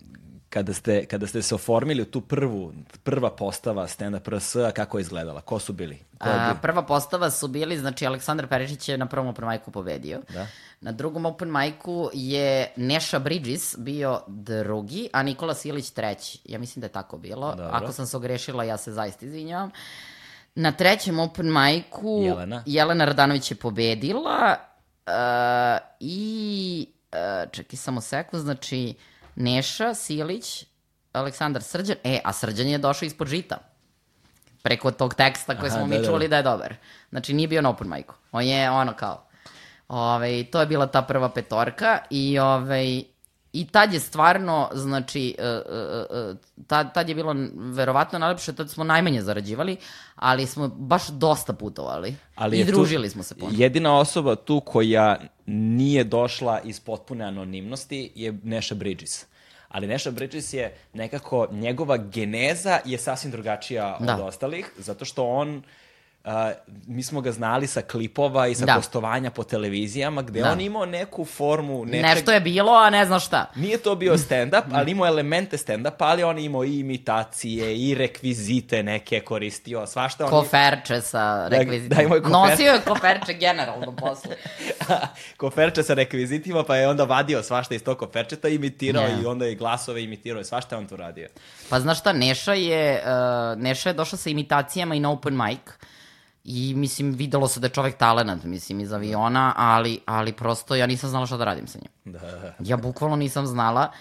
kada, ste, kada ste se oformili u tu prvu, prva postava stand-up RS, kako je izgledala? Ko su bili? Ko je A, prva postava su bili, znači Aleksandar Perišić je na prvom open micu pobedio. Da. Na drugom open micu je Neša Bridges bio drugi, a Nikola Silić treći. Ja mislim da je tako bilo. Dobro. Ako sam se ogrešila, ja se zaista izvinjavam. Na trećem open micu Jelena. Jelena Radanović je pobedila uh, i uh, čekaj samo sekund, znači Neša Silić, Aleksandar Srđan, e, a Srđan je došao ispod žita preko tog teksta koji Aha, smo da, mi da, čuli da. da je dobar. Znači nije bio na open micu. On je ono kao. Ove, to je bila ta prva petorka i ovaj I tad je stvarno, znači, uh, uh, uh, tad, tad je bilo verovatno najlepše, tad smo najmanje zarađivali, ali smo baš dosta putovali. Ali I družili smo se puno. Jedina osoba tu koja nije došla iz potpune anonimnosti je Neša Bridges. Ali Neša Bridges je nekako, njegova geneza je sasvim drugačija od Da. ostalih, zato što on, uh, mi smo ga znali sa klipova i sa Da. gostovanja po televizijama, gde Da. on imao neku formu nečeg... Nešto je bilo, a ne znam šta. Nije to bio stand-up, ali imao elemente stand-upa, ali on imao i imitacije, i rekvizite neke koristio, svašta on... Koferče sa Da, rekvizitima. da, imao je kofer- Nosio je koferče generalno posle. koferče sa rekvizitima, pa je onda vadio svašta iz tog koferčeta, imitirao Ne. i onda i glasove imitirao i svašta on tu radio. Pa znaš šta, Neša je, uh, Neša je došla sa imitacijama i na open mic. I mislim, videlo se da je čovek talenat, mislim, iz aviona, ali, ali prosto ja nisam znala šta da radim sa njim. Da. Ja bukvalno nisam znala.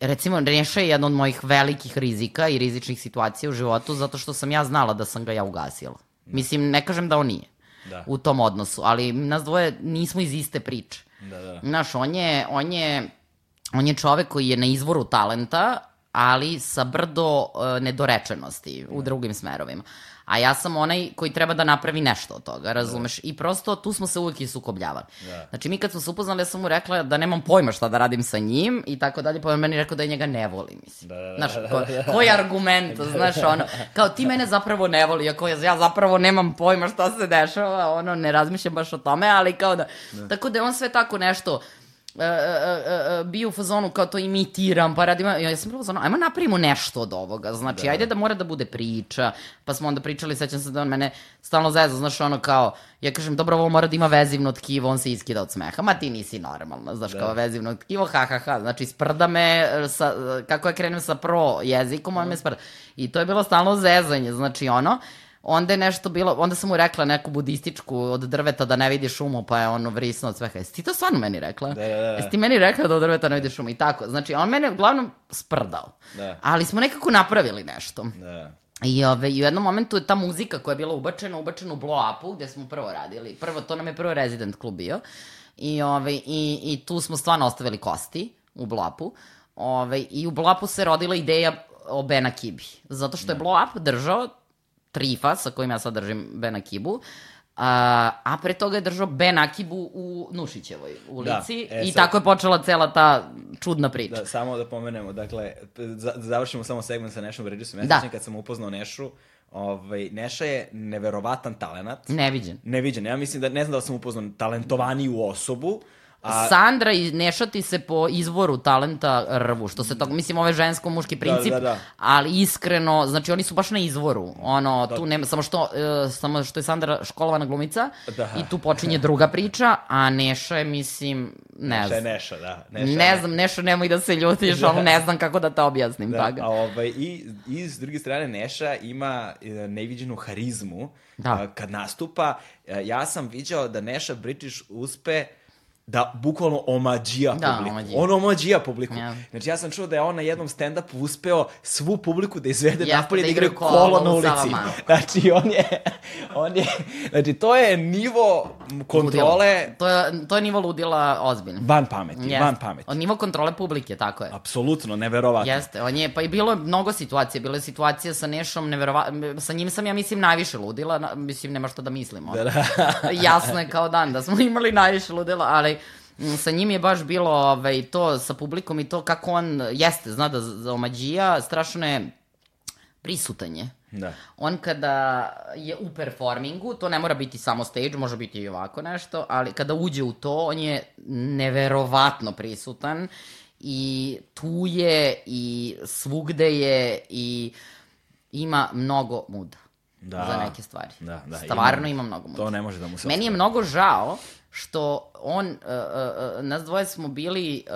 Recimo, Neša je jedna od mojih velikih rizika i rizičnih situacija u životu, zato što sam ja znala da sam ga ja ugasila. Mislim, ne kažem da on nije Da. u tom odnosu, ali nas dvoje nismo iz iste priče. Da, da. Znaš, on je, on je, on je čovek koji je na izvoru talenta, ali sa brdo uh, nedorečenosti u drugim smerovima. A ja sam onaj koji treba da napravi nešto od toga, razumeš? I prosto tu smo se uvijek i sukobljavali. Da. Znači mi kad smo se upoznali, ja sam mu rekla da nemam pojma šta da radim sa njim i tako dalje, pa on meni rekao da je njega ne voli, mislim. Da, da, da, Znaš, da, ko, da. koji argument, znaš, ono, kao ti mene zapravo ne voli, ako ja, ja zapravo nemam pojma šta se dešava, ono, ne razmišljam baš o tome, ali kao da, tako da on sve tako nešto, e, bio u fazonu kao to imitiram, pa radim, ja sam bilo u fazonu, ajmo napravimo nešto od ovoga, znači, Da. ajde da mora da bude priča, pa smo onda pričali, sećam se da on mene stalno zeza, znaš, ono kao, ja kažem, dobro, ovo mora da ima vezivno tkivo, on se iskida od smeha, ma ti nisi normalna, znaš, Da. kao vezivno tkivo, ha, ha, ha, znači, sprda me, sa, kako ja krenem sa pro jezikom, on me sprda. I to je bilo stalno zezanje, znači, ono, Onda je nešto bilo, onda sam mu rekla neku budističku od drveta da ne vidi šumu, pa je ono vrisno od sveha. Jesi ti to stvarno meni rekla? Da, da, da. Jesi ti meni rekla da od drveta ne vidi šumu i tako? Znači, on mene uglavnom sprdao. Da. Ali smo nekako napravili nešto. Da. I, ove, I u jednom momentu je ta muzika koja je bila ubačena, ubačena u blow upu, gde smo prvo radili. Prvo, to nam je prvo Resident klub bio. I, ove, i, i tu smo stvarno ostavili kosti u blow upu. Ove, I u blow upu se rodila ideja o Bena Kibi. Zato što je blow up držao Trifa, sa kojim ja sad držim Bena Kibu, a, a pre toga je držao Ben Akibu u Nušićevoj ulici e, i sad- tako je počela cela ta čudna priča. Da, samo da pomenemo, dakle, za, da završimo samo segment sa Nešom Bridgesom. Ja Da. da. kad sam upoznao Nešu, ovaj, Neša je neverovatan talenat. Neviđen. Neviđen. Ja mislim da, ne znam da sam upoznao talentovaniju osobu, A- Sandra i Nešati se po izvoru talenta rvu, što se to, mislim, ovo je žensko-muški princip, da, da. ali iskreno, znači oni su baš na izvoru, ono, tu nema, samo što, e, samo što je Sandra školovana glumica Da. i tu počinje druga priča, a Neša je, mislim, ne Neša je znam. Neša, da. Neša Ne znam, Nešo, nemoj da se ljutiš, ali ne znam kako da te objasnim. Da, tako. a ovaj, i, i s druge strane Neša ima e, neviđenu harizmu Da. kad nastupa. E, ja sam viđao da Neša British uspe da bukvalno omađija Da, publiku. omađija. On omađija publiku. Ja. Znači ja sam čuo da je on na jednom stand-upu uspeo svu publiku da izvede Jeste, napolje da da igraju kolo, kolo na ulici. Znači on je, on je, znači to je nivo kontrole Ludilo. To je, to je nivo ludila ozbiljno. van pameti, Jeste. van pameti. Od nivo kontrole publike, tako je. Apsolutno, neverovatno. Jeste, on je, pa i bilo je mnogo situacija, bilo je situacija sa Nešom, neverova, sa njim sam ja mislim najviše ludila, mislim nema što da mislim. ono. Da, da. Jasno je kao dan da smo imali najviše ludila, ali sa njim je baš bilo ovaj, to sa publikom i to kako on jeste, zna da za omađija, strašno je prisutan je. Da. On kada je u performingu, to ne mora biti samo stage, može biti i ovako nešto, ali kada uđe u to, on je neverovatno prisutan i tu je i svugde je i ima mnogo muda Da. za neke stvari. Da, da, Stvarno ima- ima, mnogo muda. To ne može da mu se Meni je mnogo žao što on, uh, uh, nas dvoje smo bili, uh,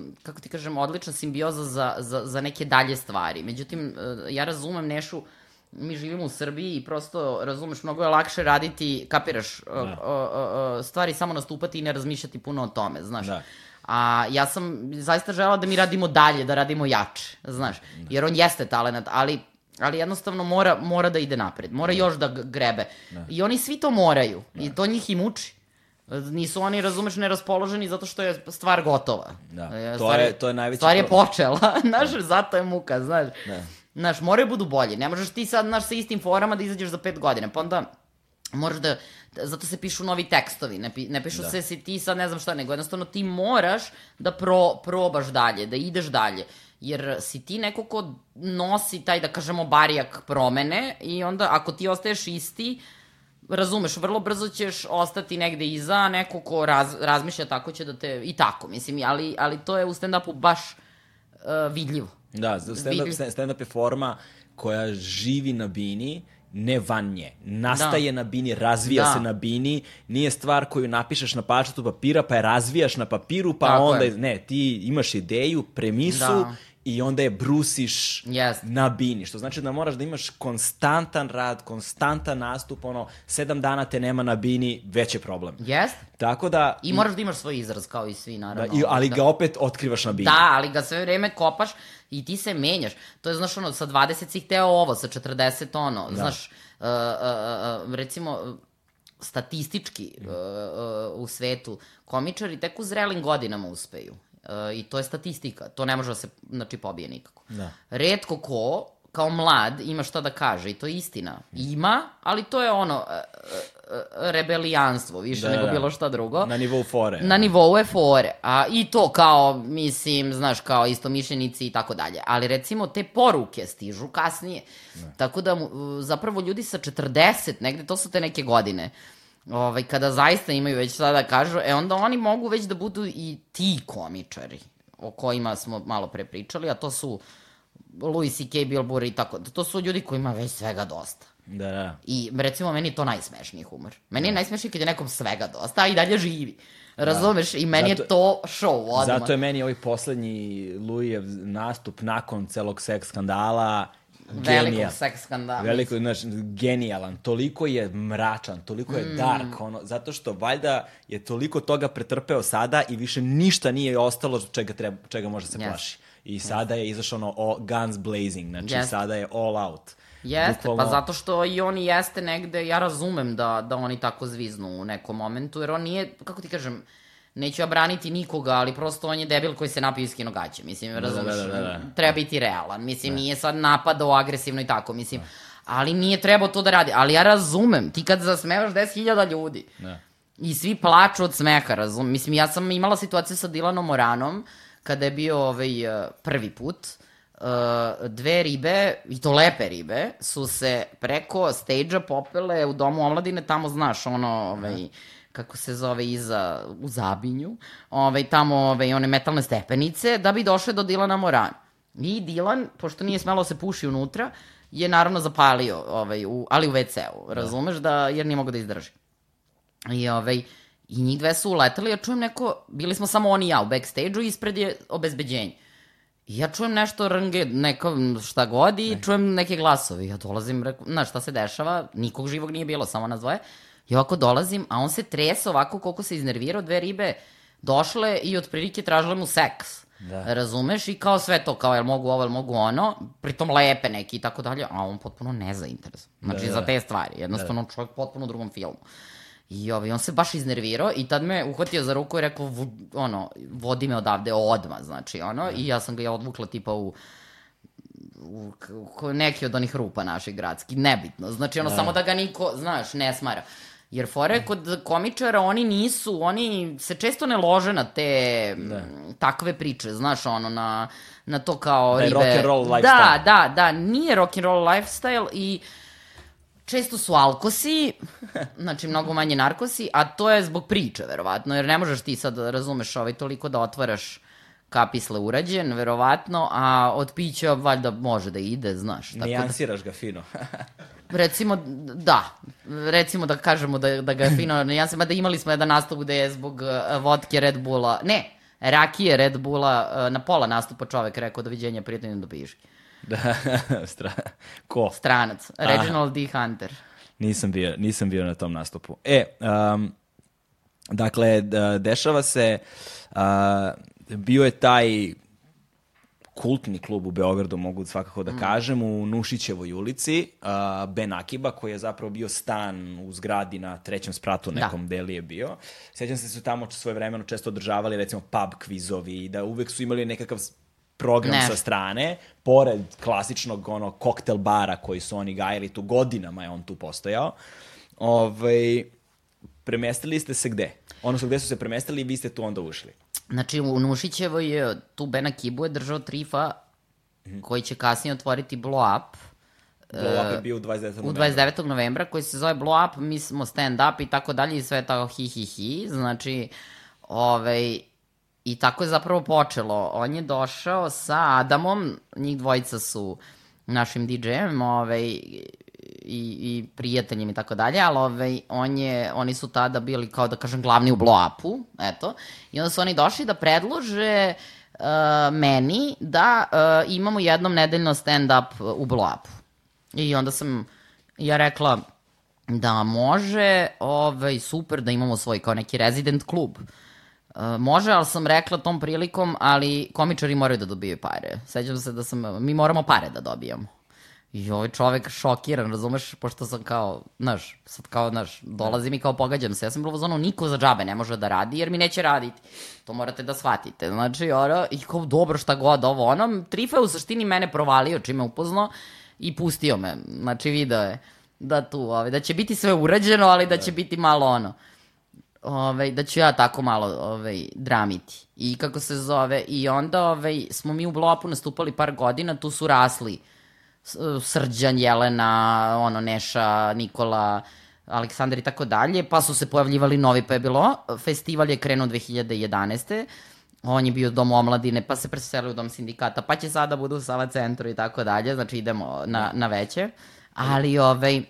uh, kako ti kažem, odlična simbioza za, za, za neke dalje stvari. Međutim, uh, ja razumem Nešu, mi živimo u Srbiji i prosto, razumeš, mnogo je lakše raditi, kapiraš, uh, uh, uh, uh, stvari samo nastupati i ne razmišljati puno o tome, znaš. Da. A ja sam zaista žela da mi radimo dalje, da radimo jače, znaš. Jer on jeste talenat, ali ali jednostavno mora, mora da ide napred, mora još da g- grebe. I oni svi to moraju i to njih i muči. Nisu oni, razumeš, neraspoloženi zato što je stvar gotova. Da, E, to stvar je- to je najveći Stvar je problem. počela, znaš, zato je muka, znaš. Da. Znaš, moraju budu bolji. Ne možeš ti sad, znaš, sa istim forama da izađeš za pet godina, pa onda moraš da, zato se pišu novi tekstovi, ne, pi, ne pišu se si ti sad ne znam šta, nego jednostavno ti moraš da pro, probaš dalje, da ideš dalje. Jer si ti neko ko nosi taj, da kažemo, barijak promene i onda ako ti ostaješ isti, razumeš, vrlo brzo ćeš ostati negde iza, a neko ko raz, razmišlja tako će da te, i tako, mislim, ali, ali to je u stand-upu baš uh, vidljivo. Da, stand-up, stand-up je forma koja živi na bini, ne van nje. Nastaje na bini, razvija Da. se na bini, nije stvar koju napišeš na parčetu papira, pa je razvijaš na papiru, pa Tako onda, je. ne, ti imaš ideju, premisu Da. I onda je brusiš Jeste. na bini, što znači da moraš da imaš konstantan rad, konstantan nastup, ono, sedam dana te nema na bini, već je problem. Jeste? Tako da... I moraš da imaš svoj izraz kao i svi, da, naravno. i, ali Da. ga opet otkrivaš na bini. Da, ali ga sve vreme kopaš i ti se menjaš. To je, znaš, ono, sa 20 si hteo ovo, sa 40 ono, da. znaš, uh, uh, uh, recimo, statistički uh, uh, u svetu, komičari tek u zrelim godinama uspeju. Uh, I to je statistika, to ne može da se, znači, pobije nikako. Da. Redko ko, kao mlad, ima šta da kaže i to je istina. Ima, ali to je ono, uh, uh, uh, rebelijanstvo, više Da, nego da. bilo šta drugo. Na nivou fore. Na nivou je fore. A, I to kao, mislim, znaš, kao isto mišljenici i tako dalje. Ali recimo te poruke stižu kasnije. Tako da zapravo ljudi sa 40, negde to su te neke godine, ovaj, kada zaista imaju već šta da kažu, e onda oni mogu već da budu i ti komičari o kojima smo malo pre pričali, a to su Louis C.K. Bill Burr i tako. To su ljudi koji ima već svega dosta. Da, da. I recimo meni je to najsmešniji humor. Meni je najsmešniji kad je nekom svega dosta, a i dalje živi. Razumeš? I meni Zato- je to show odmah. Zato je meni ovaj poslednji Luijev nastup nakon celog seks skandala Velikog seks skandala. Veliko, znaš, genijalan. Toliko je mračan, toliko Mm. je dark, ono, zato što valjda je toliko toga pretrpeo sada i više ništa nije ostalo čega, treba, čega može se Yes. plaši. I sada je izašao ono all, guns blazing, znači Yes. sada je all out. Jeste, Bukvalno- pa zato što i on jeste negde, ja razumem da, da oni tako zviznu u nekom momentu, jer on nije, kako ti kažem, neću ja braniti nikoga, ali prosto on je debil koji se napio iz kinogaće, mislim, razumeš, da, da, da. treba biti realan, mislim, nije sad napadao agresivno i tako, mislim, ali nije trebao to da radi, ali ja razumem, ti kad zasmevaš 10.000 ljudi, Da. I svi plaču od smeha, razum. Mislim, ja sam imala situaciju sa Dilanom Moranom, kada je bio ovaj, eh, prvi put. Uh, uh, dve ribe, i to lepe ribe, su se preko stage-a popele u domu omladine, tamo znaš, ono, ovaj, kako se zove iza, u Zabinju, ovaj, tamo ovaj, one metalne stepenice, da bi došle do Dilana Morana. I Dilan, pošto nije smelo da se puši unutra, je naravno zapalio, ovaj, u, ali u WC-u, razumeš, da, jer nije mogo da izdrži. I, ovaj, I njih dve su uleteli, ja čujem neko, bili smo samo oni i ja u backstage-u, ispred je obezbeđenje. I ja čujem nešto rnge, neka šta god i ne. čujem neke glasovi. Ja dolazim, reku, znaš šta se dešava, nikog živog nije bilo, samo nas dvoje. I ovako dolazim, a on se trese ovako koliko se iznervirao, dve ribe došle i otprilike tražile mu seks. Da. Razumeš? I kao sve to, kao jel mogu ovo, jel mogu ono, pritom lepe neki i tako dalje, a on potpuno nezainteresovan. Znači da, da. za te stvari, jednostavno da. čovjek potpuno u drugom filmu. I ovaj, on se baš iznervirao i tad me uhvatio za ruku i rekao, ono, vodi me odavde odma, znači, ono, da. i ja sam ga ja odvukla tipa u, u, u neki od onih rupa naših gradskih, nebitno, znači, ono, da. samo da ga niko, znaš, ne smara. Jer fore kod komičara oni nisu, oni se često ne lože na te da. takve priče, znaš, ono, na, na to kao da ribe. rock and roll lifestyle. Da, da, da, nije rock and roll lifestyle i često su alkosi, znači mnogo manje narkosi, a to je zbog priče, verovatno, jer ne možeš ti sad, da razumeš, ovaj, toliko da otvaraš kapisle urađen, verovatno, a od pića valjda može da ide, znaš. Tako Nijansiraš da... ga fino. recimo, da, recimo da kažemo da, da ga je fino nijansima, da imali smo jedan nastup gde je zbog uh, vodke Red Bulla, ne, rakije Red Bulla, uh, na pola nastupa čovek rekao doviđenja, prijateljno do piški. Da, stra... ko? Stranac, Reginald D. Hunter. Nisam bio, nisam bio na tom nastupu. E, um, dakle, dešava se, uh, bio je taj kultni klub u Beogradu, mogu svakako da mm. kažem, u Nušićevoj ulici, uh, Ben Akiba, koji je zapravo bio stan u zgradi na trećem spratu da. nekom da. deli je bio. Sjećam se da su tamo svoje vremeno često održavali, recimo, pub kvizovi, da uvek su imali nekakav program ne. sa strane, pored klasičnog ono, koktel bara koji su oni gajali tu godinama je on tu postojao. Ovaj, premestili ste se gde? Odnosno, gde su se premestili i vi ste tu onda ušli? Znači, u Nušićevoj, tu Bena Kibu je držao Trifa, mm -hmm. koji će kasnije otvoriti Blow Up. Blow Up je bio u 29. novembra. U 29. novembra, koji se zove Blow Up, mi smo stand up i tako dalje i sve tako hi hi hi. Znači, ovaj, I tako je zapravo počelo. On je došao sa Adamom, njih dvojica su našim DJ-em, ovaj, i, i prijateljem i tako dalje, ali ovaj, on je, oni su tada bili kao da kažem glavni u blow-upu, eto, i onda su oni došli da predlože uh, meni da uh, imamo jednom nedeljno stand-up u blow-upu. I onda sam ja rekla da može, ovaj, super da imamo svoj kao neki resident klub. Uh, može, ali sam rekla tom prilikom, ali komičari moraju da dobijaju pare. Sećam se da sam, mi moramo pare da dobijamo. I ovaj čovek šokiran, razumeš, pošto sam kao, znaš, sad kao, znaš, dolazim i kao pogađam se. Ja sam bilo zonu, niko za džabe ne može da radi, jer mi neće raditi. To morate da shvatite. Znači, ono, i kao, dobro, šta god, ovo, ono, Trifa je u suštini mene provalio, čime upoznao, i pustio me. Znači, video je da tu, ovaj, da će biti sve urađeno, ali da će biti malo ono ovaj, da ću ja tako malo ovaj, dramiti. I kako se zove, i onda ovaj, smo mi u blopu nastupali par godina, tu su rasli Srđan, Jelena, ono, Neša, Nikola, Aleksandar i tako dalje, pa su se pojavljivali novi, pa je bilo, festival je krenuo 2011. On je bio u domu omladine, pa se preselio u dom sindikata, pa će sada budu u Sava centru i tako dalje, znači idemo na, na veće. Ali, ovaj,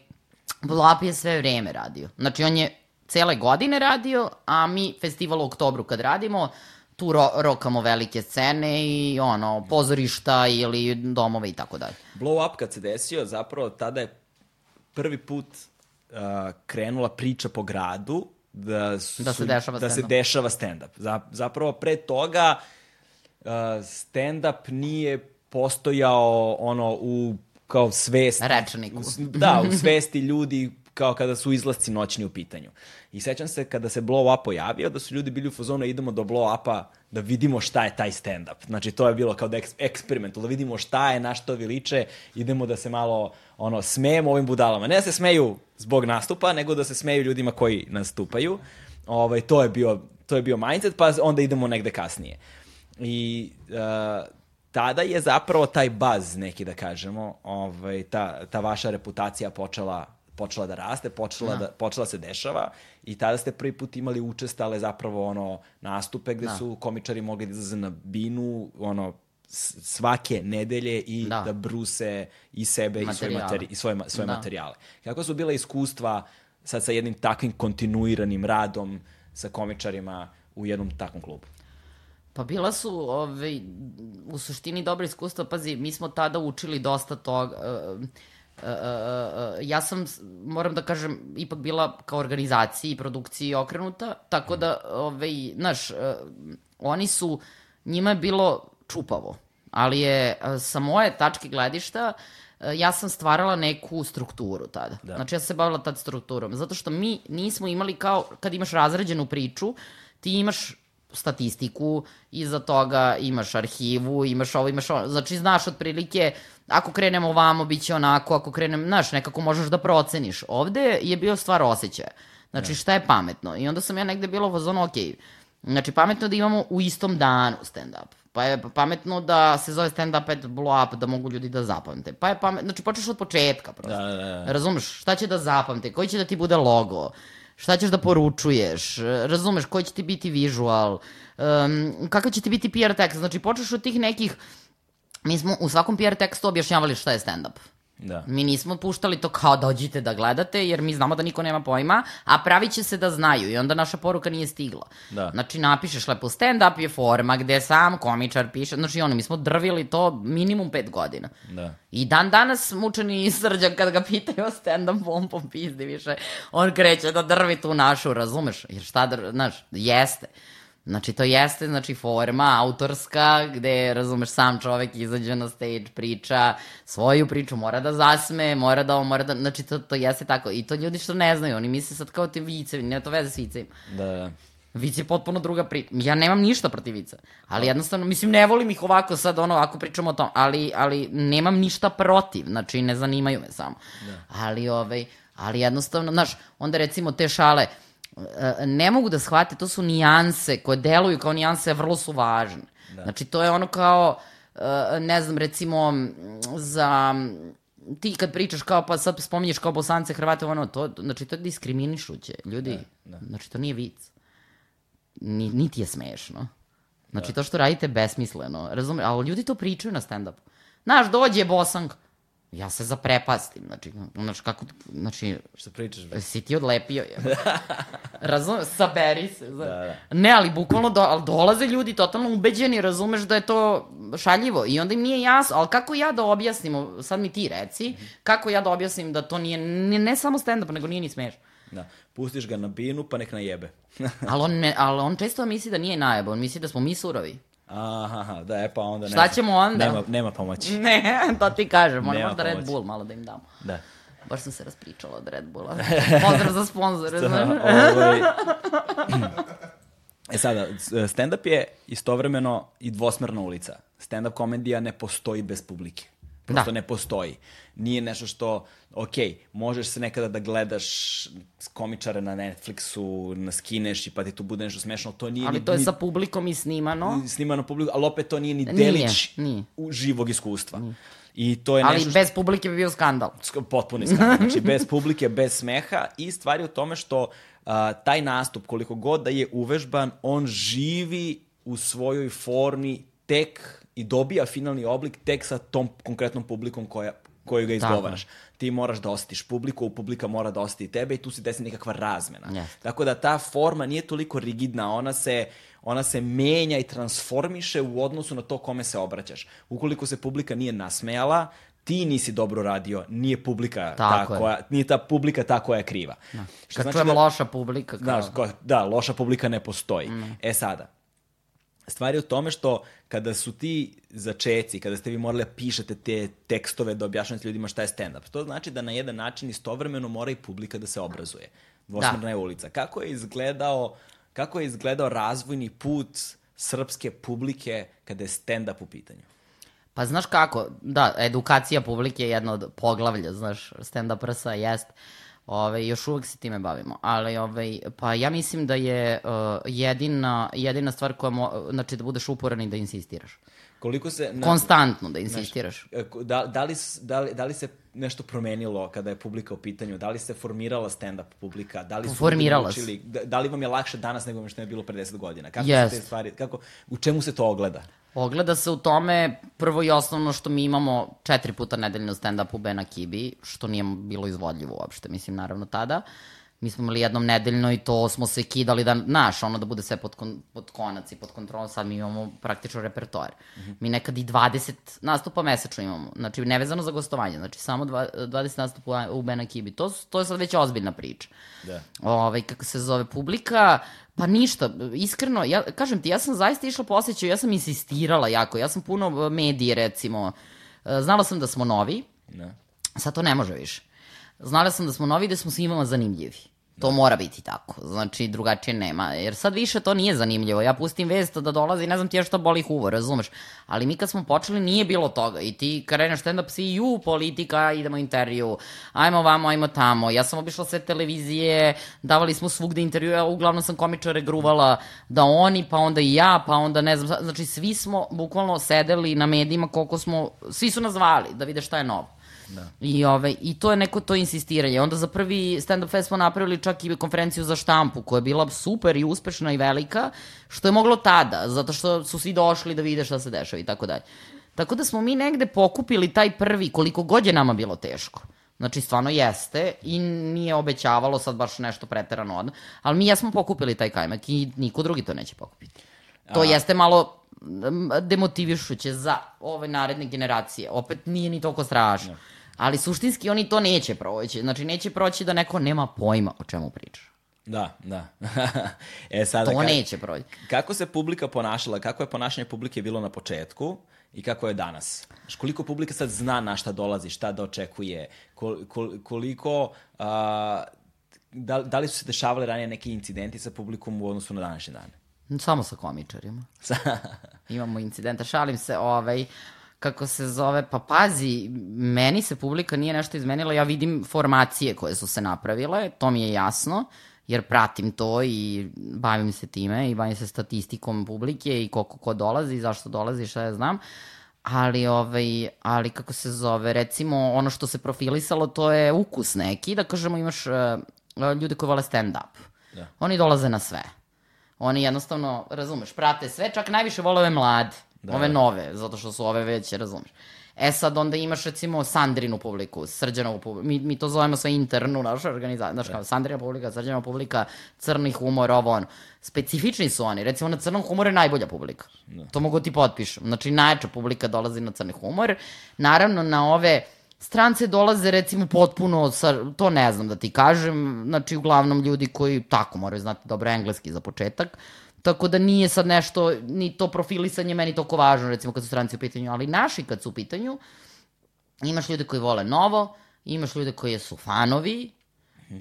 Blap je sve vreme radio. Znači, on je cele godine radio, a mi festival u oktobru kad radimo, tu ro rokamo velike scene i ono, pozorišta ili domove i tako dalje. Blow up kad se desio, zapravo tada je prvi put uh, krenula priča po gradu da, su, da se dešava da se dešava stand-up. Za, zapravo pre toga uh, stand-up nije postojao ono u kao svesti. Rečniku. Da, u svesti ljudi kao kada su izlasci noćni u pitanju. I sećam se kada se blow up pojavio, da su ljudi bili u fazonu idemo do blow upa da vidimo šta je taj stand-up. Znači, to je bilo kao da eks eksperiment, da vidimo šta je, na što viliče, idemo da se malo ono, smejemo ovim budalama. Ne da se smeju zbog nastupa, nego da se smeju ljudima koji nastupaju. Ovaj, to, je bio, to je bio mindset, pa onda idemo negde kasnije. I uh, tada je zapravo taj baz neki da kažemo, ovaj, ta, ta vaša reputacija počela počela da raste, počela, da. da počela se dešava i tada ste prvi put imali učestale zapravo ono nastupe gde da. su komičari mogli da izlaze na binu, ono svake nedelje i da, da bruse i sebe materijale. i svoje, materi, i svoje, svoje da. materijale. Kako su bila iskustva sad sa jednim takvim kontinuiranim radom sa komičarima u jednom takvom klubu? Pa bila su ove, ovaj, u suštini dobra iskustva. Pazi, mi smo tada učili dosta toga. Uh, Uh, uh, uh, ja sam, moram da kažem, ipak bila kao organizaciji i produkciji okrenuta, tako da, ovaj, znaš, uh, oni su, njima je bilo čupavo, ali je uh, sa moje tačke gledišta uh, ja sam stvarala neku strukturu tada. Da. Znači ja sam se bavila tad strukturom, zato što mi nismo imali kao, kad imaš razređenu priču, ti imaš statistiku, iza toga imaš arhivu, imaš ovo, imaš ovo. Znači, znaš otprilike, ako krenemo ovamo, bit će onako, ako krenem, znaš, nekako možeš da proceniš. Ovde je bio stvar osjećaja. Znači, šta je pametno? I onda sam ja negde bila u fazonu, ok, znači, pametno da imamo u istom danu stand-up. Pa je pametno da se zove stand-up at blow up, da mogu ljudi da zapamte. Pa je pametno, znači počneš od početka prosto. Da, da, da. Razumeš, šta će da zapamte, koji će da ti bude logo, šta ćeš da poručuješ, razumeš, koji će ti biti vizual, um, kakav će ti biti PR tekst, znači počneš od tih nekih, mi smo u svakom PR tekstu objašnjavali šta je stand-up. Da. Mi nismo puštali to kao dođite da gledate, jer mi znamo da niko nema pojma, a pravit će se da znaju i onda naša poruka nije stigla. Da. Znači, napišeš lepo stand-up je forma gde sam komičar piše, znači ono, mi smo drvili to minimum pet godina. Da. I dan danas mučeni srđan kad ga pitaju o stand-up, on popizdi više, on kreće da drvi tu našu, razumeš? Jer šta, znaš, jeste. Znači, to jeste, znači, forma autorska, gde, razumeš, sam čovek izađe na stage, priča svoju priču, mora da zasme, mora da, mora da, znači, to, to jeste tako. I to ljudi što ne znaju, oni misle sad kao te vicevi, nema to veze s vicevima. Da, da. Vic je potpuno druga priča. Ja nemam ništa protiv vica. Ali jednostavno, mislim, ne volim ih ovako sad, ono, ako pričamo o tom, ali, ali nemam ništa protiv, znači, ne zanimaju me samo. Da. Ali, ovaj, ali jednostavno, znaš, onda recimo te šale, uh, ne mogu da shvate, to su nijanse koje deluju kao nijanse, vrlo su važne. Da. Znači, to je ono kao, e, ne znam, recimo, za ti kad pričaš kao, pa sad spominješ kao bosance, hrvate, ono, to, znači, to je diskriminišuće. Ljudi, da, da. znači, to nije vic. Ni, niti je smešno. Znači, da. to što radite besmisleno, razume, ali ljudi to pričaju na stand-upu. Znaš, dođe bosanka, Ja se zaprepastim, znači, znači kako, znači... Što pričaš? Be? Si ti odlepio, je. Razumeš, saberi se. Da, da. Ne, ali bukvalno do, ali dolaze ljudi totalno ubeđeni, razumeš da je to šaljivo i onda im nije jasno, ali kako ja da objasnim, sad mi ti reci, kako ja da objasnim da to nije, ne, ne samo stand-up, nego nije ni smešno. Da. Pustiš ga na binu, pa nek najebe. ali, on ne, ali on često misli da nije najebe, on misli da smo mi surovi. Aha, da, e pa onda Šta nema. ćemo onda? Nema, nema pomoći. Ne, to ti kažem, moramo možda Red Bull malo da im damo. Da. Baš sam se raspričala od Red Bulla. Pozdrav za sponzore, znaš. Ovaj... E sada, stand-up je istovremeno i dvosmerna ulica. Stand-up komedija ne postoji bez publike. Prosto da. ne postoji. Nije nešto što, ok, možeš se nekada da gledaš komičare na Netflixu, na skineš i pa ti tu bude nešto smešno, to nije ali ni... to je ni, sa publikom i snimano. Snimano publikom, ali opet to nije ni delić nije, nije. živog iskustva. Nije. I to je Ali nešto bez publike bi bio skandal. Potpuni skandal. Znači, bez publike, bez smeha i stvari u tome što uh, taj nastup, koliko god da je uvežban, on živi u svojoj formi tek i dobija finalni oblik tek sa tom konkretnom publikom koja, koju ga izgovaraš. Tako. Ti moraš da osjetiš publiku, publika mora da osjeti tebe i tu se desi nekakva razmena. Yes. Tako da ta forma nije toliko rigidna, ona se, ona se menja i transformiše u odnosu na to kome se obraćaš. Ukoliko se publika nije nasmejala, ti nisi dobro radio, nije publika Tako ta koja, nije ta publika ta koja je kriva. Da. Kad znači čujemo da, loša publika. Kao... Da, da, loša publika ne postoji. Mm. E sada, Stvar je u tome što kada su ti začeci, kada ste vi morali da pišete te tekstove da objašnjate ljudima šta je stand-up, to znači da na jedan način istovremeno mora i publika da se obrazuje. Dvosmerna da. je ulica. Kako je izgledao, kako je izgledao razvojni put srpske publike kada je stand-up u pitanju? Pa znaš kako, da, edukacija publike je jedna od poglavlja, znaš, stand-up prsa jest. Uh, Ove, još uvek se time bavimo, ali ove, pa ja mislim da je uh, jedina, jedina stvar koja, mo, znači da budeš uporan i da insistiraš. Koliko se... Na, Konstantno da insistiraš. E, Da, da, li, da, li, da li se nešto promenilo kada je publika u pitanju? Da li se formirala stand-up publika? Da li su Formirala se. Da, da li vam je lakše danas nego što je bilo pre 10 godina? Kako Jest. su te stvari, kako, u čemu se to ogleda? Ogleda se u tome prvo i osnovno što mi imamo četiri puta nedeljno stand-up u Bena Kibi, što nije bilo izvodljivo uopšte, mislim, naravno tada. Mi smo imali jednom nedeljno i to smo se kidali da, naš, ono da bude sve pod, kon, pod konac i pod kontrolom, sad mi imamo praktično repertoar. Mi nekad i 20 nastupa mesečno imamo, znači nevezano za gostovanje, znači samo dva, 20 nastupa u Bena Kibi. To, to je sad već ozbiljna priča Da. ovaj, kako se zove, publika, pa ništa, iskreno, ja, kažem ti, ja sam zaista išla po osjećaju, ja sam insistirala jako, ja sam puno e, medije, recimo, e, znala sam da smo novi, Da. sad to ne može više. Znala sam da smo novi i da smo svima zanimljivi. To mora biti tako, znači drugačije nema, jer sad više to nije zanimljivo, ja pustim vest da dolazi, ne znam ti ja šta boli huvo, razumeš, ali mi kad smo počeli nije bilo toga. I ti kreneš stand-up svi, ju, politika, idemo intervju, ajmo vamo, ajmo tamo, ja sam obišla sve televizije, davali smo svugde intervju, ja uglavnom sam komičare gruvala da oni, pa onda i ja, pa onda ne znam, znači svi smo bukvalno sedeli na medijima koliko smo, svi su nas zvali da vide šta je novo. Da. I, ovaj, I to je neko to insistiranje. Onda za prvi stand-up fest smo napravili čak i konferenciju za štampu, koja je bila super i uspešna i velika, što je moglo tada, zato što su svi došli da vide šta se dešava i tako dalje. Tako da smo mi negde pokupili taj prvi, koliko god je nama bilo teško. Znači, stvarno jeste i nije obećavalo sad baš nešto preterano od... Ali mi jesmo pokupili taj kajmak i niko drugi to neće pokupiti. To A- jeste malo demotivišuće za ove naredne generacije. Opet nije ni toliko strašno. Ali suštinski oni to neće proći. Znači, neće proći da neko nema pojma o čemu priča. Da, da. e, sada, To ka- neće proći. Kako se publika ponašala, kako je ponašanje publike bilo na početku i kako je danas? Znaš, koliko publika sad zna na šta dolazi, šta da očekuje, kol, kol, koliko... A, da, da li su se dešavali ranije neki incidenti sa publikom u odnosu na današnje dane? Samo sa komičarima. Imamo incidenta, šalim se, ovaj, kako se zove, pa pazi, meni se publika nije nešto izmenila, ja vidim formacije koje su se napravile, to mi je jasno, jer pratim to i bavim se time i bavim se statistikom publike i koliko ko dolazi i zašto dolazi, šta ja znam. Ali, ovaj, ali kako se zove, recimo ono što se profilisalo to je ukus neki, da kažemo imaš uh, ljude koji vole stand-up. Da. Oni dolaze na sve. Oni jednostavno, razumeš, prate sve, čak najviše vole ove mlade, Da, da, ove da. nove, zato što su ove veće, razumeš. E sad onda imaš recimo Sandrinu publiku, Srđanovu publiku, mi, mi to zovemo sve internu našu organizaciju, znaš kao Sandrina publika, Srđanova publika, crni humor, ovo ono. Specifični su oni, recimo na crnom humoru je najbolja publika. To mogu ti potpišem. Znači najjača publika dolazi na crni humor. Naravno na ove strance dolaze recimo potpuno sa, to ne znam da ti kažem, znači uglavnom ljudi koji tako moraju znati dobro engleski za početak, tako da nije sad nešto, ni to profilisanje meni toliko važno, recimo kad su stranci u pitanju, ali naši kad su u pitanju, imaš ljude koji vole novo, imaš ljude koji su fanovi,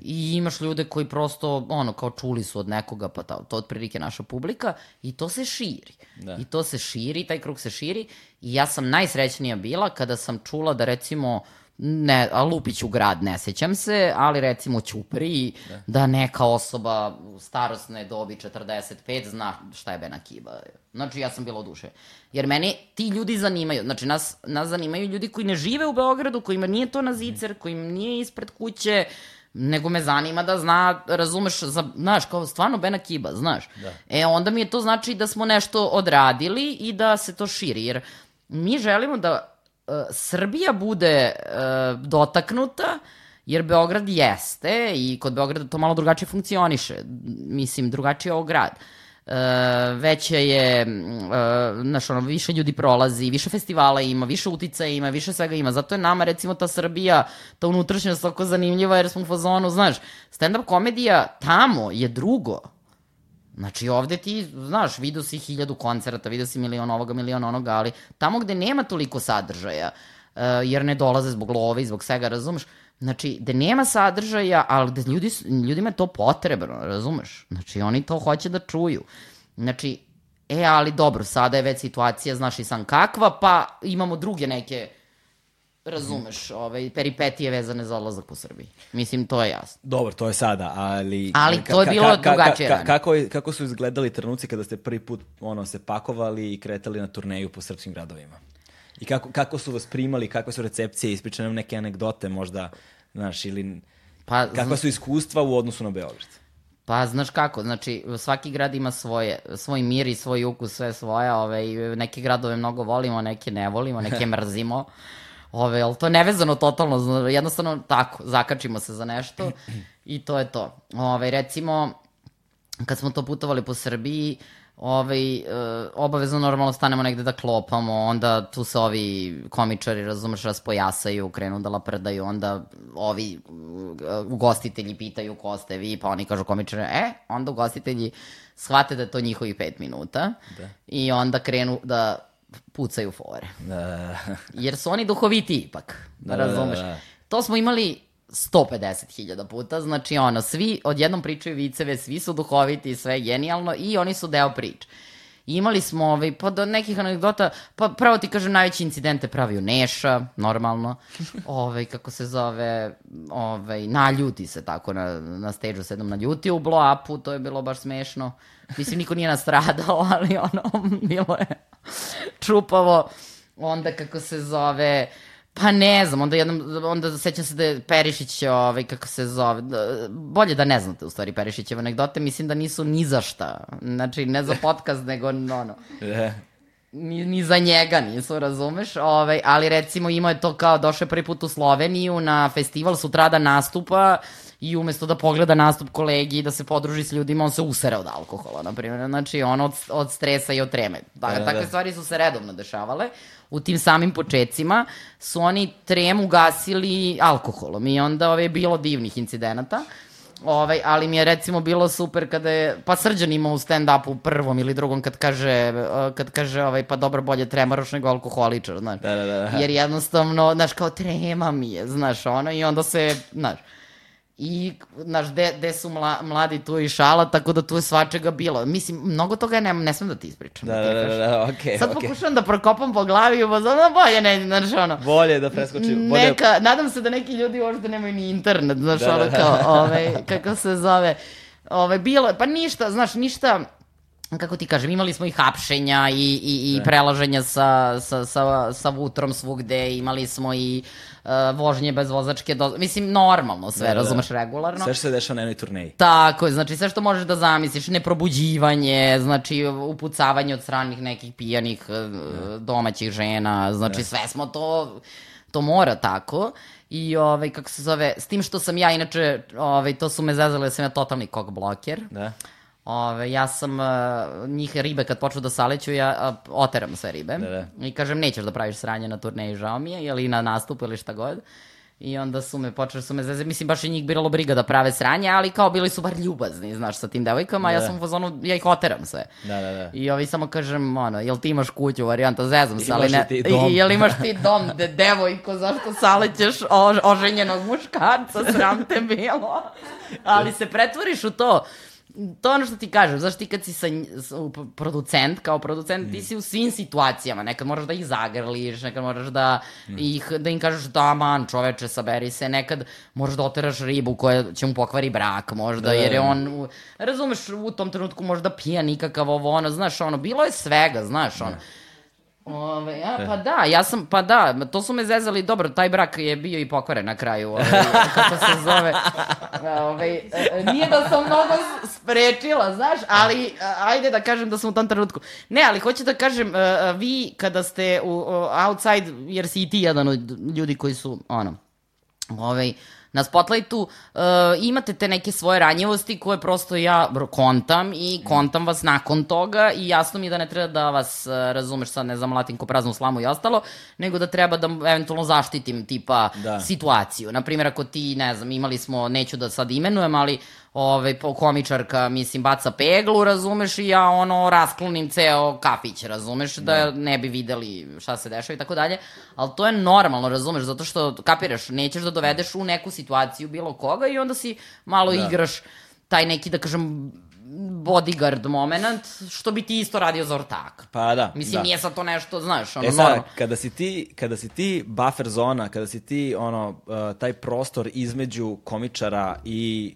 I imaš ljude koji prosto, ono, kao čuli su od nekoga, pa ta, to otprilike naša publika, i to se širi. Da. I to se širi, taj krug se širi, i ja sam najsrećnija bila kada sam čula da recimo, ne, a Lupić u grad, ne sećam se, ali recimo u Ćupriji, da. da neka osoba starosne dobi 45 zna šta je Bena Kiba. Znači, ja sam bila oduše. Jer mene ti ljudi zanimaju. Znači, nas, nas zanimaju ljudi koji ne žive u Beogradu, kojima nije to na zicer, kojim nije ispred kuće, nego me zanima da zna, razumeš, za, znaš, kao stvarno Bena Kiba, znaš. Da. E, onda mi je to znači da smo nešto odradili i da se to širi, jer mi želimo da Srbija bude uh, dotaknuta, jer Beograd jeste i kod Beograda to malo drugačije funkcioniše. Mislim, drugačije je ovo grad. Uh, veće je, uh, znaš, ono, više ljudi prolazi, više festivala ima, više uticaja ima, više svega ima. Zato je nama, recimo, ta Srbija, ta unutrašnjost tako zanimljiva, jer smo u fazonu, znaš, stand-up komedija tamo je drugo. Znači ovde ti, znaš, vidio si hiljadu koncerata, vidio si milion ovoga, milion onoga, ali tamo gde nema toliko sadržaja, uh, jer ne dolaze zbog love i zbog svega, razumeš? Znači, gde nema sadržaja, ali gde ljudi, ljudima je to potrebno, razumeš? Znači, oni to hoće da čuju. Znači, e, ali dobro, sada je već situacija, znaš i sam kakva, pa imamo druge neke razumeš, ovaj, peripetije vezane za odlazak u Srbiji. Mislim, to je jasno. Dobro, to je sada, ali... Ali to je bilo drugačije ranije. kako, je- kako su izgledali trenuci kada ste prvi put ono, se pakovali i kretali na turneju po srpskim gradovima? I kako, kako su vas primali, kakve su recepcije, ispričane nam neke anegdote možda, znaš, ili Pa, kakva su iskustva u odnosu na Beograd? Pa, znaš kako, znači, svaki grad ima svoje, svoj mir i svoj ukus, sve svoje, ove, neke gradove mnogo volimo, neke ne volimo, neke mrzimo, ove, ali to je nevezano totalno, jednostavno tako, zakačimo se za nešto i to je to. Ove, recimo, kad smo to putovali po Srbiji, ovaj, e, obavezno normalno stanemo negde da klopamo, onda tu se ovi komičari, razumeš, raspojasaju, krenu da laprdaju, onda ovi e, ugostitelji pitaju ko ste vi, pa oni kažu komičari, e, onda ugostitelji shvate da je to njihovih pet minuta Da. i onda krenu da pucaju fore. Da, Jer su oni duhoviti ipak, da, Da, da, razumeš. da, da. To smo imali 150.000 puta, znači ono, svi odjednom pričaju viceve, svi su duhoviti, sve je genijalno i oni su deo priče. Imali smo, ovaj, pa do nekih anegdota, pa pravo ti kažem, najveći incidente pravio Neša, normalno, ovaj, kako se zove, ovaj, naljuti se tako na, na stage-u se jednom naljutio u blow-upu, to je bilo baš smešno. Mislim, niko nije nastradao, ali ono, bilo je čupavo. Onda kako se zove, pa ne znam, onda jednom, onda sećam se da je Perišić, ovaj, kako se zove, da- bolje da ne znate u stvari Perišićeve anegdote, mislim da nisu ni za šta, znači ne za podcast, nego ono, da. ni, ni za njega nisu, razumeš, ovaj, ali recimo imao je to kao došao je prvi put u Sloveniju na festival, sutrada nastupa i umesto da pogleda nastup kolegi i da se podruži s ljudima, on se usere od alkohola, na primjer, znači on od, od stresa i od treme. Da, Da, da, takve da. stvari su se redovno dešavale. U tim samim počecima su oni tremu gasili alkoholom i onda ove, je bilo divnih incidenata. Ovaj, ali mi je recimo bilo super kada je, pa Srđan imao u stand-upu prvom ili drugom kad kaže, eh, kad kaže ovaj, pa dobro bolje tremaroš nego alkoholičar, znaš. Da, da, da. Jer jednostavno, znaš, kao trema mi je, znaš, ono, i onda se, znaš, I, znaš, de, de su mla, mladi tu i šala, tako da tu je svačega bilo. Mislim, mnogo toga ne, ne smem da ti ispričam. Da, da, da, kažem. da, okej, Sad okej. pokušavam da prokopam po glavi i ono bolje ne, znaš, ono. Bolje je da preskoči, bolje... Neka, nadam se da neki ljudi uopšte nemaju ni internet, znaš, Da, da, ono da. kao, ovaj, kako se zove, ovaj, bilo, pa ništa, znaš, ništa, kako ti kažem, imali smo i hapšenja i, i, i prelaženja sa, sa, sa, sa vutrom svugde, imali smo i uh, vožnje bez vozačke dozvole, mislim, normalno sve, Da, da, da. razumeš, regularno. Sve što se dešava na jednoj turneji. Tako je, znači sve što možeš da zamisliš, neprobuđivanje, znači upucavanje od stranih nekih pijanih e, domaćih žena, znači sve smo to, to mora tako. I ovaj, kako se zove, s tim što sam ja inače, ovaj, to su me zezale da sam ja totalni kog bloker. Da. Ove, ja sam uh, njih ribe kad počnu da saleću, ja uh, oteram sve ribe. Da, da. I kažem, nećeš da praviš sranje na turneji, žao mi je, ili na nastupu ili šta god. I onda su me, počeli su me zeze, mislim, baš je njih biralo briga da prave sranje, ali kao bili su bar ljubazni, znaš, sa tim devojkama, ja Da. sam u fazonu, ja ih oteram sve. Da, da, da. I ovi samo kažem, ono, jel ti imaš kuću, varijanta, zezam se, ali ne, ti dom? jel imaš ti dom, de, devojko, zašto salećeš o, oženjenog muškarca, sram te bilo. Ali se pretvoriš u to, to je ono što ti kažem, znaš ti kad si sa, nj- s- u- producent, kao producent, Mm. ti si u svim situacijama, nekad moraš da ih zagrliš, nekad moraš da, Mm. ih, da im kažeš da man čoveče, saberi se, nekad moraš da oteraš ribu koja će mu pokvari brak, možda, Da, jer je da. on, razumeš, u tom trenutku možda pija nikakav ovo, ono, znaš, ono, bilo je svega, znaš, ono. Ove, ja, pa da, ja sam, pa da, to su me zezali, dobro, taj brak je bio i pokvaren na kraju, ove, kako se zove. Ove, e, nije da sam mnogo sprečila, znaš, ali e, ajde da kažem da sam u tom trenutku. Ne, ali hoću da kažem, e, e, vi kada ste u, outside, jer si i ti jedan od ljudi koji su, ono, ovaj, na Spotlightu uh, imate te neke svoje ranjivosti koje prosto ja kontam i kontam vas nakon toga i jasno mi je da ne treba da vas, uh, razumeš sad, ne znam, latim ko praznu slamu i ostalo, nego da treba da eventualno zaštitim tipa Da. situaciju. Naprimjer, ako ti, ne znam, imali smo, neću da sad imenujem, ali ovaj, komičarka, mislim, baca peglu, razumeš, i ja ono rasklonim ceo kafić, razumeš, da ne bi videli šta se dešava i tako dalje, ali to je normalno, razumeš, zato što, kapiraš, nećeš da dovedeš u neku situaciju bilo koga i onda si malo Da. igraš taj neki, da kažem, bodyguard moment, što bi ti isto radio za ortaka. Pa da. Mislim, da. nije sad to nešto, znaš, ono, E sad, normalno. kada si ti, kada si ti buffer zona, kada si ti ono, uh, taj prostor između komičara i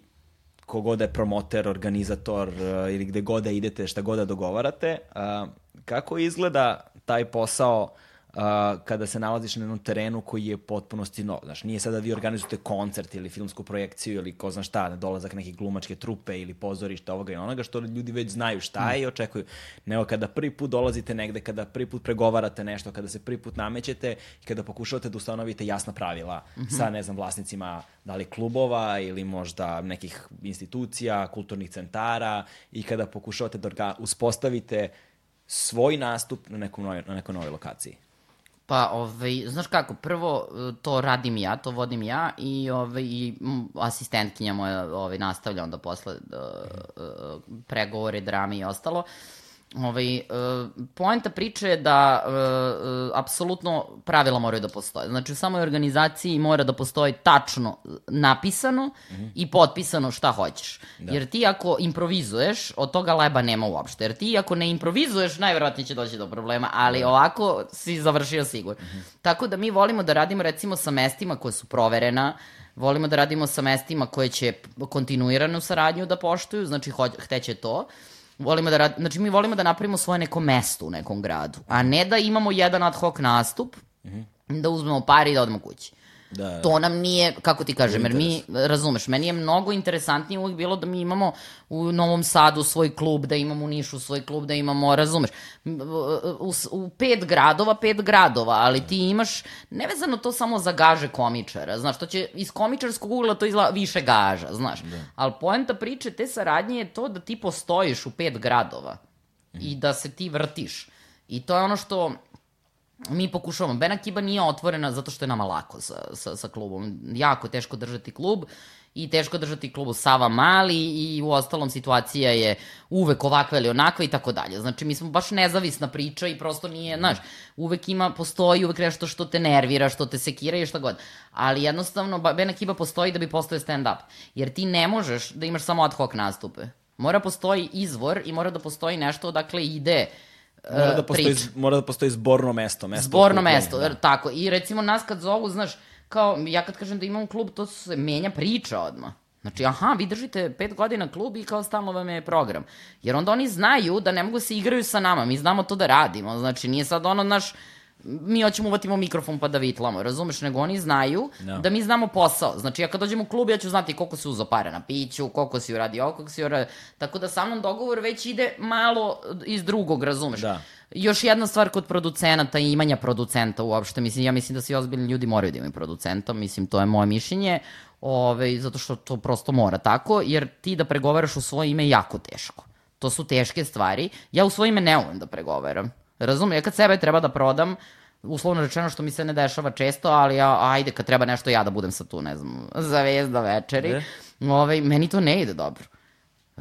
kogod je promoter, organizator uh, ili gde god da idete, šta god da dogovarate, uh, kako izgleda taj posao kada se nalaziš na jednom terenu koji je potpunosti nov. Znaš, nije sada da vi organizujete koncert ili filmsku projekciju ili ko zna šta, dolazak neke glumačke trupe ili pozorišta ovoga i onoga, što ljudi već znaju šta je i očekuju. Nego kada prvi put dolazite negde, kada prvi put pregovarate nešto, kada se prvi put namećete i kada pokušavate da ustanovite jasna pravila sa, ne znam, vlasnicima da li klubova ili možda nekih institucija, kulturnih centara i kada pokušavate da uspostavite svoj nastup na, nekom novoj, na nekoj novoj lokaciji. Pa, ovaj, znaš kako, prvo e, to radim ja, to vodim ja i, ovaj, i asistentkinja moja ovaj, nastavlja onda posle uh, uh, pregovore, drame i ostalo. Ovaj, uh, poenta priče je da uh, uh, apsolutno pravila moraju da postoje. Znači u samoj organizaciji mora da postoji tačno napisano i potpisano šta hoćeš. Jer ti ako improvizuješ, od toga leba nema uopšte. Jer ti ako ne improvizuješ, najverovatnije će doći do problema, ali ovako si završio sigurno. Tako da mi volimo da radimo recimo sa mestima koje su proverena, volimo da radimo sa mestima koje će kontinuiranu saradnju da poštuju, znači hoć- hteće to. Volimo da rad... Znači, mi volimo da napravimo svoje neko mesto u nekom gradu, a ne da imamo jedan ad hoc nastup, da uzmemo pare i da odemo kući. Da, To nam nije, kako ti kažem, jer mi, razumeš, meni je mnogo interesantnije uvijek bilo da mi imamo u Novom Sadu svoj klub, da imamo u Nišu svoj klub, da imamo, razumeš, u, u pet gradova, pet gradova, ali ti imaš, nevezano to samo za gaže komičara, znaš, to će iz komičarskog ugla to izgleda više gaža, znaš, ali poenta priče te saradnje je to da ti postojiš u pet gradova i da se ti vrtiš. I to je ono što mi pokušavamo. Bena Kiba nije otvorena zato što je nama lako sa, sa, sa klubom. Jako teško držati klub i teško držati klub u Sava Mali i u ostalom situacija je uvek ovakva ili onakva i tako dalje. Znači mi smo baš nezavisna priča i prosto nije, znaš, uvek ima, postoji uvek nešto što te nervira, što te sekira i šta god. Ali jednostavno Bena Kiba postoji da bi postao stand-up. Jer ti ne možeš da imaš samo ad hoc nastupe. Mora postoji izvor i mora da postoji nešto odakle ide mora, uh, da postoji, priča. mora da postoji zborno mesto. mesto Zborno mesto, da. tako. I recimo nas kad zovu, znaš, kao, ja kad kažem da imam klub, to se menja priča odmah. Znači, aha, vi držite pet godina klub i kao stalno vam je program. Jer onda oni znaju da ne mogu da se igraju sa nama, mi znamo to da radimo. Znači, nije sad ono, naš, mi hoćemo uvatimo mikrofon pa da vitlamo, razumeš? Nego oni znaju Da. da mi znamo posao. Znači, ja kad dođem u klub, ja ću znati koliko si uzo pare na piću, koliko si uradio ovo, koliko si uradio... Tako da sa mnom dogovor već ide malo iz drugog, razumeš? Da. Još jedna stvar kod producenata i imanja producenta uopšte, mislim, ja mislim da svi ozbiljni ljudi moraju da imaju producenta, mislim, to je moje mišljenje, ove, zato što to prosto mora tako, jer ti da pregovaraš u svoje ime je jako teško. To su teške stvari. Ja u svoje ime ne umem da pregovaram. Razumem, ja kad sebe treba da prodam, uslovno rečeno što mi se ne dešava često, ali ja, ajde, kad treba nešto ja da budem sa tu, ne znam, zavezda večeri, Ne. ovaj, meni to ne ide dobro.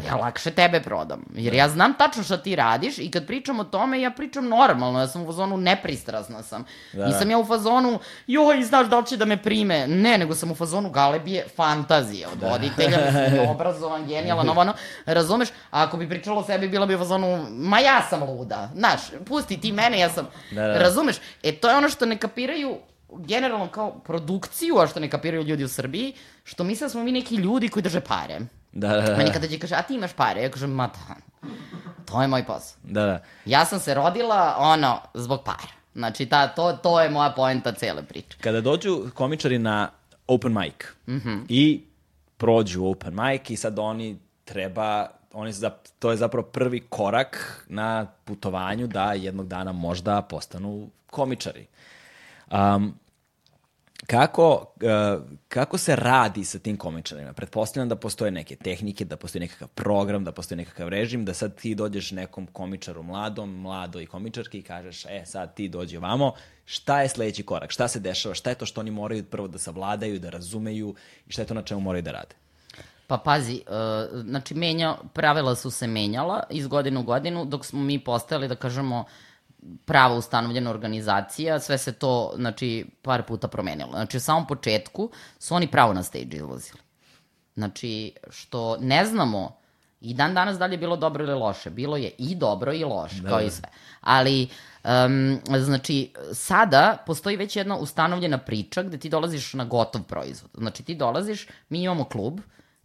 Ja lakše tebe prodam. Jer ja znam tačno šta ti radiš i kad pričam o tome, ja pričam normalno. Ja sam u fazonu nepristrasna sam. Da. Nisam ja u fazonu, joj, znaš da li će da me prime. Ne, nego sam u fazonu galebije fantazije od voditelja, mislim, obrazovan, genijalan, ovo ono. Razumeš? A ako bi pričalo o sebi, bila bi u fazonu, ma ja sam luda. Znaš, pusti ti mene, ja sam... Da, da. Razumeš? E, to je ono što ne kapiraju generalno kao produkciju, a što ne kapiraju ljudi u Srbiji, što misle da smo mi neki ljudi koji drže pare. Da, da, da. Meni kada će kaže, a ti imaš pare? Ja kažem, ma da, to je moj posao. da, da. Ja sam se rodila, ono, zbog para. Znači, ta, to, to je moja poenta cele priče. Kada dođu komičari na open mic i prođu open mic i sad oni treba, oni su za, to je zapravo prvi korak na putovanju da jednog dana možda postanu komičari. Um, kako, uh, kako se radi sa tim komičarima? Pretpostavljam da postoje neke tehnike, da postoji nekakav program, da postoji nekakav režim, da sad ti dođeš nekom komičaru mladom, mladoj komičarki i kažeš, e, sad ti dođi ovamo, šta je sledeći korak? Šta se dešava? Šta je to što oni moraju prvo da savladaju, da razumeju i šta je to na čemu moraju da rade? Pa pazi, uh, znači menja, pravila su se menjala iz godine u godinu, dok smo mi postali, da kažemo, prava ustanovljena organizacija, sve se to, znači, par puta promenilo. Znači, u samom početku su oni pravo na stage izlazili. Znači, što ne znamo I dan danas dalje je bilo dobro ili loše. Bilo je i dobro i loše, da, kao da. i sve. Ali, um, znači, sada postoji već jedna ustanovljena priča gde ti dolaziš na gotov proizvod. Znači, ti dolaziš, mi imamo klub,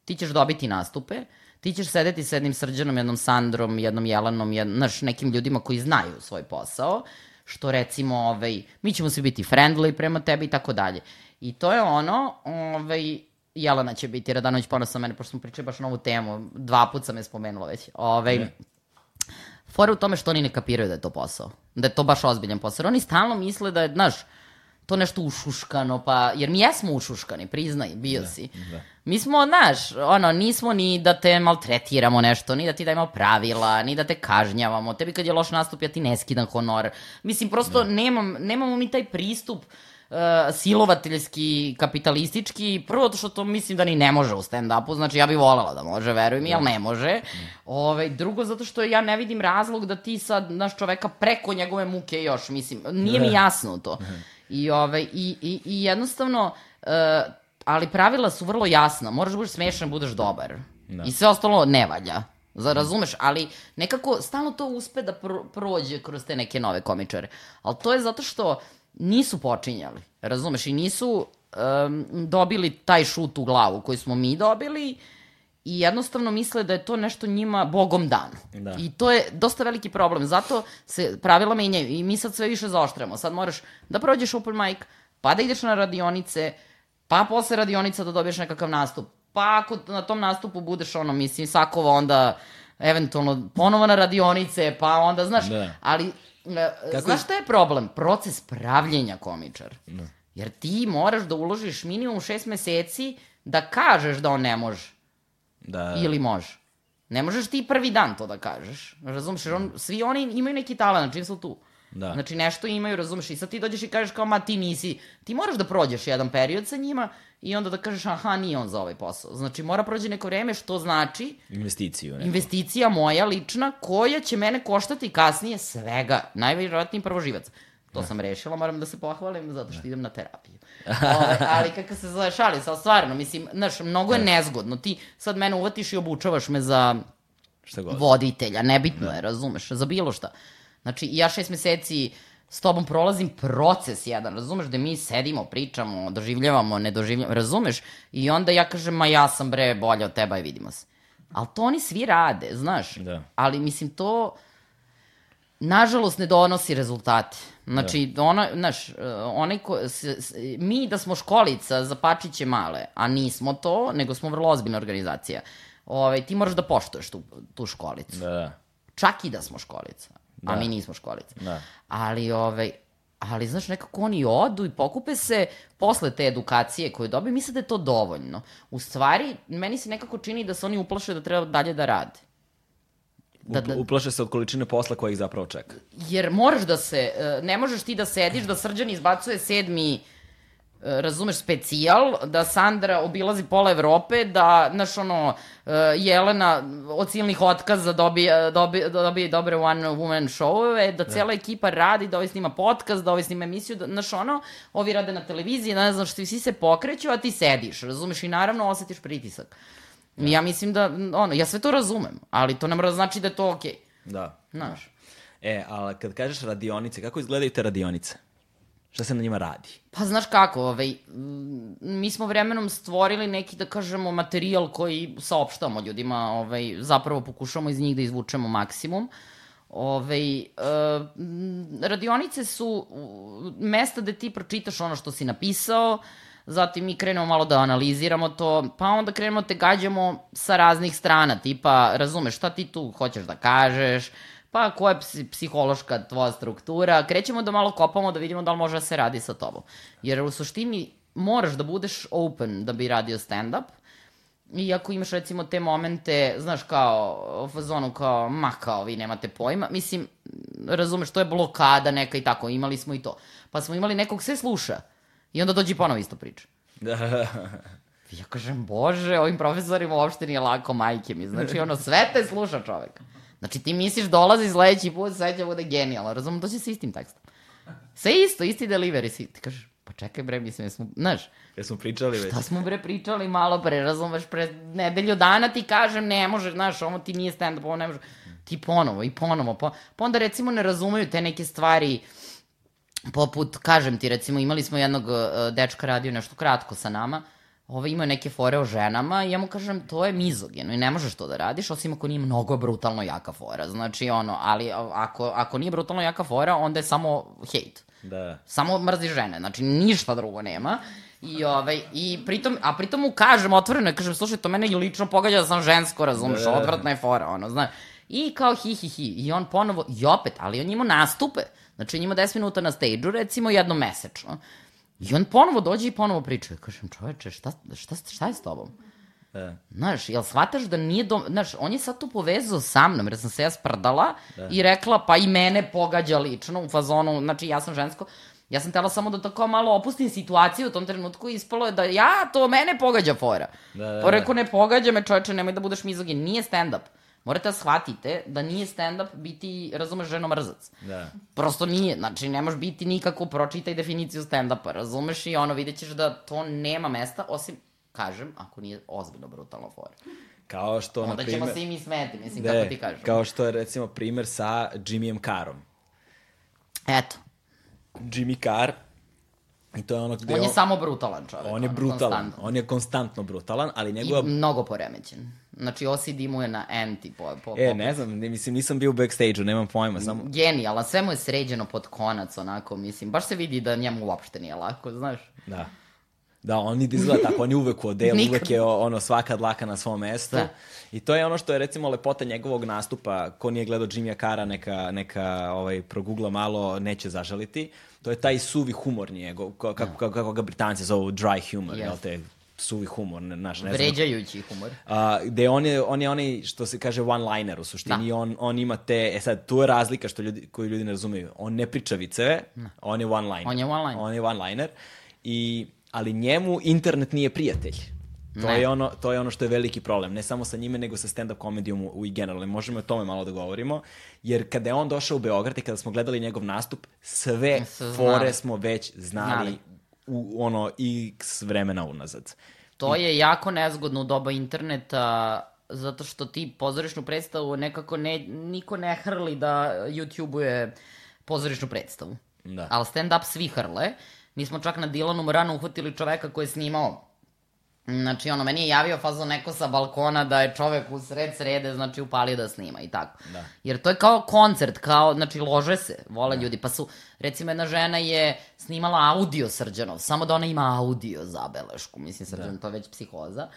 ti ćeš dobiti nastupe, ti ćeš sedeti sa jednim srđanom, jednom Sandrom, jednom Jelanom, jednom, znaš, nekim ljudima koji znaju svoj posao, što recimo, ovaj, mi ćemo svi biti friendly prema tebi i tako dalje. I to je ono, ovaj, Jelena će biti, Radanović ponosno mene, pošto smo pričali baš na ovu temu, dva put sam je spomenula već. Ovaj, ne. Fora u tome što oni ne kapiraju da je to posao. Da je to baš ozbiljan posao. Oni stalno misle da je, znaš, to nešto ušuškano, pa, jer mi jesmo ušuškani, priznaj, bio da, si. Da. Mi smo, znaš, ono, nismo ni da te maltretiramo nešto, ni da ti dajemo pravila, ni da te kažnjavamo. Tebi kad je loš nastup, ja ti ne skidam honor. Mislim, prosto da. nemam, nemamo mi taj pristup uh, silovateljski, kapitalistički, prvo to što to mislim da ni ne može u stand-upu, znači ja bih volela da može, veruj mi, da. ali ne može. Mm. Ove, ovaj, drugo, zato što ja ne vidim razlog da ti sad, naš čoveka, preko njegove muke još, mislim, nije mi jasno to. I, ovaj, i, i, i jednostavno, uh, ali pravila su vrlo jasna. Moraš da budeš smešan, budeš dobar. Da. I sve ostalo ne valja. Za, razumeš, ali nekako stalno to uspe da pro, prođe kroz te neke nove komičare. Ali to je zato što nisu počinjali, razumeš, i nisu um, dobili taj šut u glavu koji smo mi dobili i jednostavno misle da je to nešto njima bogom dan. Da. I to je dosta veliki problem. Zato se pravila menjaju i mi sad sve više zaoštramo. Sad moraš da prođeš open mic, pa da ideš na radionice, pa posle radionica da dobiješ nekakav nastup. Pa ako na tom nastupu budeš ono, mislim, sakova onda eventualno ponovo na radionice, pa onda, znaš, da. ali e, Kako znaš šta je problem? Proces pravljenja komičar. Da. Jer ti moraš da uložiš minimum šest meseci da kažeš da on ne može. Da. Ili može. Ne možeš ti prvi dan to da kažeš. Razumeš? Jer on, svi oni imaju neki talent, čim su tu. Da. Znači nešto imaju, razumeš, i sad ti dođeš i kažeš kao, ma ti nisi, ti moraš da prođeš jedan period sa njima i onda da kažeš, aha, nije on za ovaj posao. Znači mora prođe neko vreme, što znači... Investiciju. Neko. Investicija moja lična, koja će mene koštati kasnije svega, najvjerojatniji prvoživac. To da. sam rešila, moram da se pohvalim zato što da. idem na terapiju. Ove, ali kako se zove šali, sad stvarno, mislim, znaš, mnogo je da. nezgodno. Ti sad mene uvatiš i obučavaš me za Šta god. voditelja, nebitno da. je, razumeš, za bilo šta. Znači, ja šest meseci s tobom prolazim proces jedan, razumeš, da mi sedimo, pričamo, doživljavamo, ne doživljavamo, razumeš? I onda ja kažem, ma ja sam bre bolje od teba i vidimo se. Ali to oni svi rade, znaš. Da. Ali mislim, to nažalost ne donosi rezultate. Znači, da. ona, znaš, onaj ko, s, s, mi da smo školica za pačiće male, a nismo to, nego smo vrlo ozbiljna organizacija, ovaj, ti moraš da poštuješ tu, tu školicu. Da, da. Čak i da smo školica da. a mi nismo školice. Da. Ali, ovaj, ali, znaš, nekako oni odu i pokupe se posle te edukacije koju dobiju, misle da je to dovoljno. U stvari, meni se nekako čini da se oni uplaše da treba dalje da rade. Da, da, uplaše se od količine posla koja ih zapravo čeka. Jer moraš da se, e, ne možeš ti da sediš, da srđan izbacuje sedmi E, razumeš, specijal, da Sandra obilazi pola Evrope, da, znaš, ono, e, Jelena od silnih otkaza dobije, dobije, dobije dobre one woman showove, da, da cela ekipa radi, da ovaj snima podcast, da ovaj snima emisiju, da, znaš, ono, ovi rade na televiziji, ne znaš, ti svi se pokreću, a ti sediš, razumeš, i naravno osetiš pritisak. Da. Ja mislim da, ono, ja sve to razumem, ali to ne mora znači da je to okej. Okay. Da. Znaš. E, ali kad kažeš radionice, kako izgledaju te radionice? Šta se na njima radi? Pa znaš kako, ovaj, mi smo vremenom stvorili neki, da kažemo, materijal koji saopštamo ljudima, ovaj, zapravo pokušamo iz njih da izvučemo maksimum. Ove, ovaj, uh, radionice su mesta gde ti pročitaš ono što si napisao, zatim mi krenemo malo da analiziramo to, pa onda krenemo te gađamo sa raznih strana, tipa, razumeš, šta ti tu hoćeš da kažeš, pa koja je psihološka tvoja struktura, krećemo da malo kopamo da vidimo da li može da se radi sa tobom. Jer u suštini moraš da budeš open da bi radio stand-up, I ako imaš recimo te momente, znaš kao, u fazonu kao, ma kao, vi nemate pojma, mislim, razumeš, to je blokada neka i tako, imali smo i to. Pa smo imali nekog sve sluša i onda dođi ponovo isto priča. Da. ja kažem, bože, ovim profesorima uopšte nije lako majke mi, znači ono, sve te sluša čovek. Znači ti misliš dolazi sledeći put, sve će bude genijalno, razumem, to će sa istim tekstom. Sve isto, isti delivery, si, ti kažeš, pa čekaj bre, mislim, jesmo, znaš, Jesmo pričali već. šta smo bre pričali malo pre, razumeš, pre nedelju dana ti kažem, ne može, znaš, ovo ti nije stand-up, ovo ne može, ti ponovo i ponovo, pa, pa onda recimo ne razumeju te neke stvari, poput, kažem ti, recimo, imali smo jednog uh, dečka radio nešto kratko sa nama, ovaj ima neke fore o ženama i ja mu kažem, to je mizogino i ne možeš to da radiš, osim ako nije mnogo brutalno jaka fora. Znači, ono, ali ako, ako nije brutalno jaka fora, onda je samo hejt. Da. Samo mrzi žene, znači ništa drugo nema. I, ovaj, i pritom, a pritom mu kažem otvoreno, kažem, slušaj, to mene i lično pogađa da sam žensko, razumeš, Da, da, da. odvratna je fora, ono, znaš. I kao hi, hi, hi. I on ponovo, i opet, ali on ima nastupe. Znači, on ima 10 minuta na stage-u, recimo, jednom mesečno. I on ponovo dođe i ponovo priča. Ja kažem, čoveče, šta, šta, šta je s tobom? Da. Znaš, jel shvataš da nije do... Znaš, on je sad tu povezao sa mnom, jer sam se ja sprdala da. i rekla, pa i mene pogađa lično u fazonu, znači ja sam žensko, ja sam tela samo da tako malo opustim situaciju u tom trenutku i ispalo je da ja, to mene pogađa fora. Da, da, da. rekao, ne pogađa me čoveče, nemoj da budeš mizogin, nije stand-up. Morate da shvatite da nije stand-up biti, razumeš, ženomrzac. Da. Prosto nije, znači ne možeš biti nikako, pročitaj definiciju stand-upa, razumeš i ono, vidjet ćeš da to nema mesta, osim, kažem, ako nije ozbiljno brutalno fora. Kao što, na Onda primer... ćemo se i mi smeti, mislim, Da, kako ti kažem. Kao što je, recimo, primer sa Jimmyem Carrom. Eto, Jimmy Carr, i to je ono gde on je samo brutalan čovek. on je brutalan, konstantno. on je konstantno brutalan, ali I njegova... mnogo poremećen. Znači, OCD mu je na anti po, po, E, ne znam, ne, mislim, nisam bio u backstage-u, nemam pojma, samo... Genijalan, sve mu je sređeno pod konac, onako, mislim, baš se vidi da njemu uopšte nije lako, znaš. Da. Da, on ni izgleda tako, on je uvek u odelu, Nikad. uvek je ono svaka dlaka na svom mestu. Da. I to je ono što je recimo lepota njegovog nastupa, ko nije gledao Jimmya Cara, neka, neka ovaj, progugla malo, neće zažaliti. To je taj suvi humor njegov, ko- kako, kako, kako ga Britanci zovu dry humor, Yes. jel te, suvi humor, ne, naš, ne znam. Vređajući humor. A, gde on je, on je onaj, što se kaže, one-liner u suštini. Da. On, on ima te, e sad, tu je razlika što ljudi, koju ljudi ne razumeju. On ne priča viceve, on je one-liner. On je one-liner. On je one-liner. I, ali njemu internet nije prijatelj. To Ne. je, ono, to je ono što je veliki problem. Ne samo sa njime, nego sa stand-up komedijom u, u i generalno. Možemo o tome malo da govorimo. Jer kada je on došao u Beograd i kada smo gledali njegov nastup, sve fore smo već znali, Znali. U ono x vremena unazad. To je jako nezgodno u doba interneta, zato što ti pozorišnu predstavu nekako ne, niko ne hrli da YouTube-uje pozorišnu predstavu. Da. Ali stand-up svi hrle. Mi smo čak na Dilanu Moranu uhvatili čoveka koji je snimao Znači, ono, meni je javio fazon neko sa balkona da je čovek u sred srede, znači, upalio da snima i tako. Da. Jer to je kao koncert, kao, znači, lože se, vole ljudi. Pa su, recimo, jedna žena je snimala audio Srđanov, samo da ona ima audio zabelešku. Mislim, Srđan, to je već psihoza.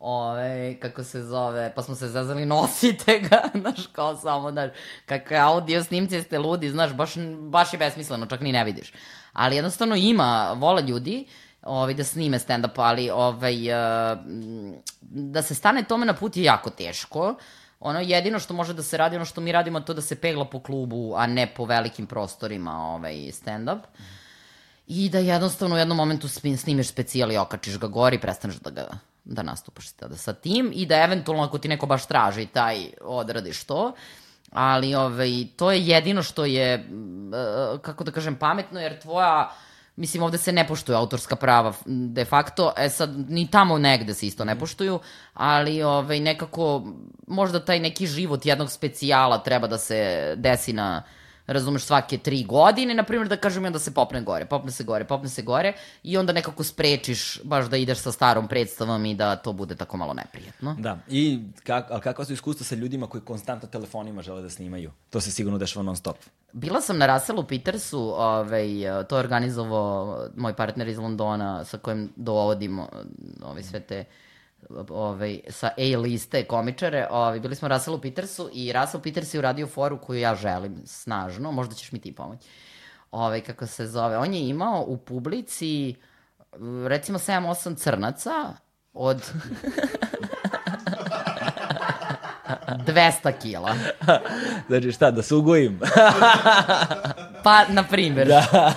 Ove, kako se zove, pa smo se zazali, nosite ga, znaš, kao samo, znaš, kakve audio snimci ste ludi, znaš, baš, baš je besmisleno, čak ni ne vidiš. Ali jednostavno ima, vole ljudi, ovaj, da snime stand-up, ali ovaj, uh, da se stane tome na put je jako teško. Ono jedino što može da se radi, ono što mi radimo, to da se pegla po klubu, a ne po velikim prostorima ovaj, stand-up. I da jednostavno u jednom momentu snimiš specijal i okačiš ga gore i prestaneš da ga da nastupaš tada sa tim i da eventualno ako ti neko baš traži taj odradiš to. Ali ovaj, to je jedino što je, mm, e, kako da kažem, pametno, jer tvoja, mislim, ovde se ne poštuju autorska prava de facto, e sad, ni tamo negde se isto ne poštuju, ali ovaj, nekako, možda taj neki život jednog specijala treba da se desi na, razumeš, svake tri godine, na primjer, da kažem, i onda se popne gore, popne se gore, popne se gore, i onda nekako sprečiš baš da ideš sa starom predstavom i da to bude tako malo neprijatno. Da, i kak, ali kakva su iskustva sa ljudima koji konstantno telefonima žele da snimaju? To se sigurno dešava non stop. Bila sam na Russellu Petersu, ovaj, to je organizovao moj partner iz Londona sa kojim dovodimo ovaj, sve te ovaj, sa A liste komičare. Ovaj, bili smo Russellu Petersu i Russell Peters je uradio foru koju ja želim snažno, možda ćeš mi ti pomoći. Ovaj, kako se zove, on je imao u publici recimo 7-8 crnaca od 200 kila. Znači šta, da se ugojim? Pa, na primjer. Da.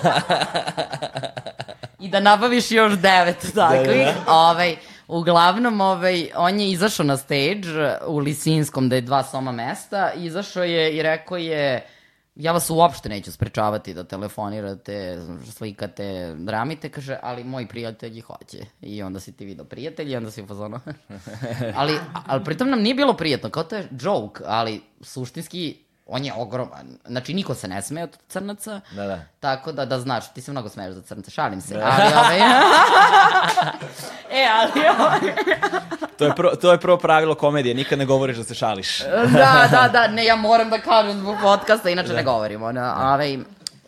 I da nabaviš još devet takvih. Da, da. Ovaj, uglavnom, ovaj, on je izašao na stage u Lisinskom, da je dva soma mesta. Izašao je i rekao je, ja vas uopšte neću sprečavati da telefonirate, slikate, dramite, kaže, ali moji prijatelji hoće. I onda si ti video prijatelji, onda si u fazonu. ali, ali pritom nam nije bilo prijetno, kao to je joke, ali suštinski on je ogroman. Znači, niko se ne smeje od crnaca. Da, da. Tako da, da znaš, ti se mnogo smeješ za crnce, šalim se. Da. Ali, ovaj... e, ali, ovaj... to, je prvo, to je prvo pravilo komedije, nikad ne govoriš da se šališ. da, da, da, ne, ja moram da kažem zbog podcasta, inače da. ne govorimo. Da. Ovaj,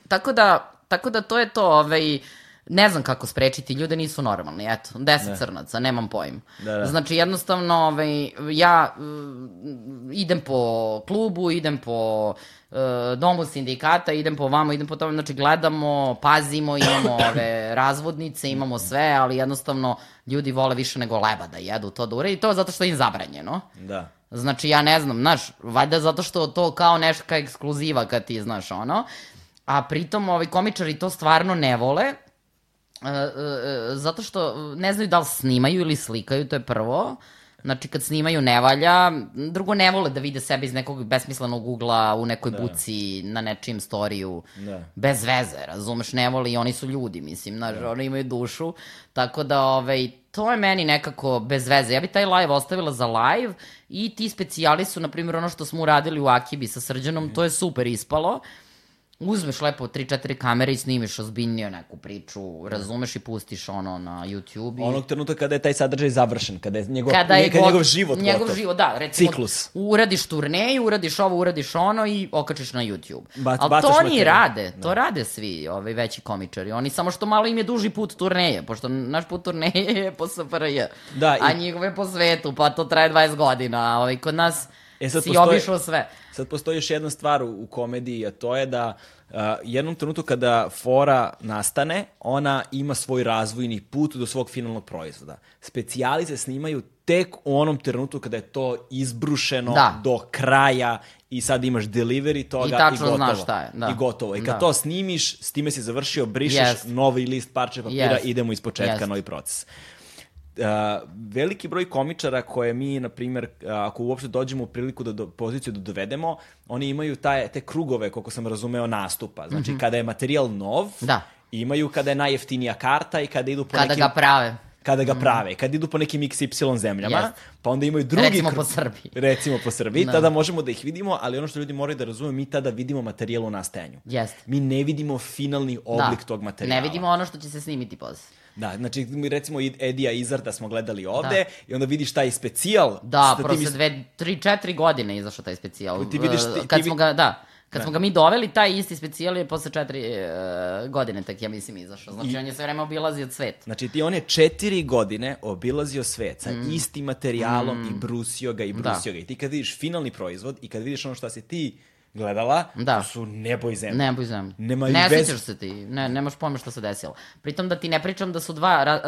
tako da, tako da to je to, ovaj, ne znam kako sprečiti, ljude nisu normalni, eto, deset ne. crnaca, nemam pojma. Da, da. Znači, jednostavno, ovaj, ja uh, idem po klubu, idem po uh, domu sindikata, idem po vama, idem po tome, znači, gledamo, pazimo, imamo ove razvodnice, imamo sve, ali jednostavno, ljudi vole više nego leba da jedu to da uredi, to zato što im zabranjeno. Da. Znači, ja ne znam, znaš, valjda zato što to kao neška ekskluziva kad ti, znaš, ono, a pritom, ovi komičari to stvarno ne vole, zato što ne znaju da li snimaju ili slikaju, to je prvo. Znači, kad snimaju ne valja. Drugo, ne vole da vide sebe iz nekog besmislenog ugla u nekoj da. buci na nečijem storiju. Da. Bez veze, razumeš, ne vole i oni su ljudi, mislim, znaš, da. oni imaju dušu. Tako da, ovaj, to je meni nekako bez veze. Ja bi taj live ostavila za live i ti specijali su, na primjer, ono što smo uradili u Akibi sa Srđanom, mm. to je super ispalo. Uh, uzmeš lepo 3-4 kamere i snimiš ozbiljnije neku priču, razumeš i pustiš ono na YouTube. I... Onog trenutka kada je taj sadržaj završen, kada je njegov, kada je god, njegov život Njegov gotov. život, da. Recimo, Ciklus. Uradiš turneju, uradiš ovo, uradiš ono i okačiš na YouTube. Ba, Ali to oni materijal. rade, to da. rade svi ovi veći komičari. Oni samo što malo im je duži put turneje, pošto naš put turneje je po SFRJ, da, i... a njihove po svetu, pa to traje 20 godina. Ovaj, kod nas E sad si postoji, obišao sve. Sad postoji još jedna stvar u, u komediji, a to je da uh, jednom trenutku kada fora nastane, ona ima svoj razvojni put do svog finalnog proizvoda. Specijali se snimaju tek u onom trenutku kada je to izbrušeno da. do kraja i sad imaš delivery toga i, tačno i gotovo. znaš šta je. Da. I gotovo. I kad da. to snimiš, s time si završio, brišeš yes. novi list parče papira, yes. idemo iz početka yes. novi proces. Uh, veliki broj komičara koje mi, na primjer, ako uopšte dođemo u priliku da do, poziciju da dovedemo, oni imaju taj, te krugove, koliko sam razumeo, nastupa. Znači, mm -hmm. kada je materijal nov, da. imaju kada je najjeftinija karta i kada idu po kada nekim... Kada ga prave kada ga mhm. prave, mm. kad idu po nekim XY zemljama, yes. pa onda imaju drugi... Recimo po Srbiji. Recimo po Srbiji, no. Da. tada možemo da ih vidimo, ali ono što ljudi moraju da razume, mi tada vidimo materijal u nastajanju. Yes. Mi ne vidimo finalni oblik da. tog materijala. Ne vidimo ono što će se snimiti posle. Da, znači recimo Edija Izarda smo gledali ovde da. i onda vidiš taj specijal. Da, prosto dve, tri, četiri godine izašao taj specijal. Ti vidiš, ti, Kad ti, smo ga, da, Kad da. smo ga mi doveli, taj isti specijal je posle četiri uh, godine, tak ja mislim, izašao. Znači, I, on je sve vreme obilazio svet. Znači, ti on je četiri godine obilazio svet sa mm. istim materijalom mm. i brusio ga i da. brusio da. ga. I ti kad vidiš finalni proizvod i kad vidiš ono što si ti gledala, da. su nebo i zemlja. Nebo i zemlja. Nema ne bez... sjećaš se ti, ne, nemaš pojma šta se desilo. Pritom da ti ne pričam da su dva, ra,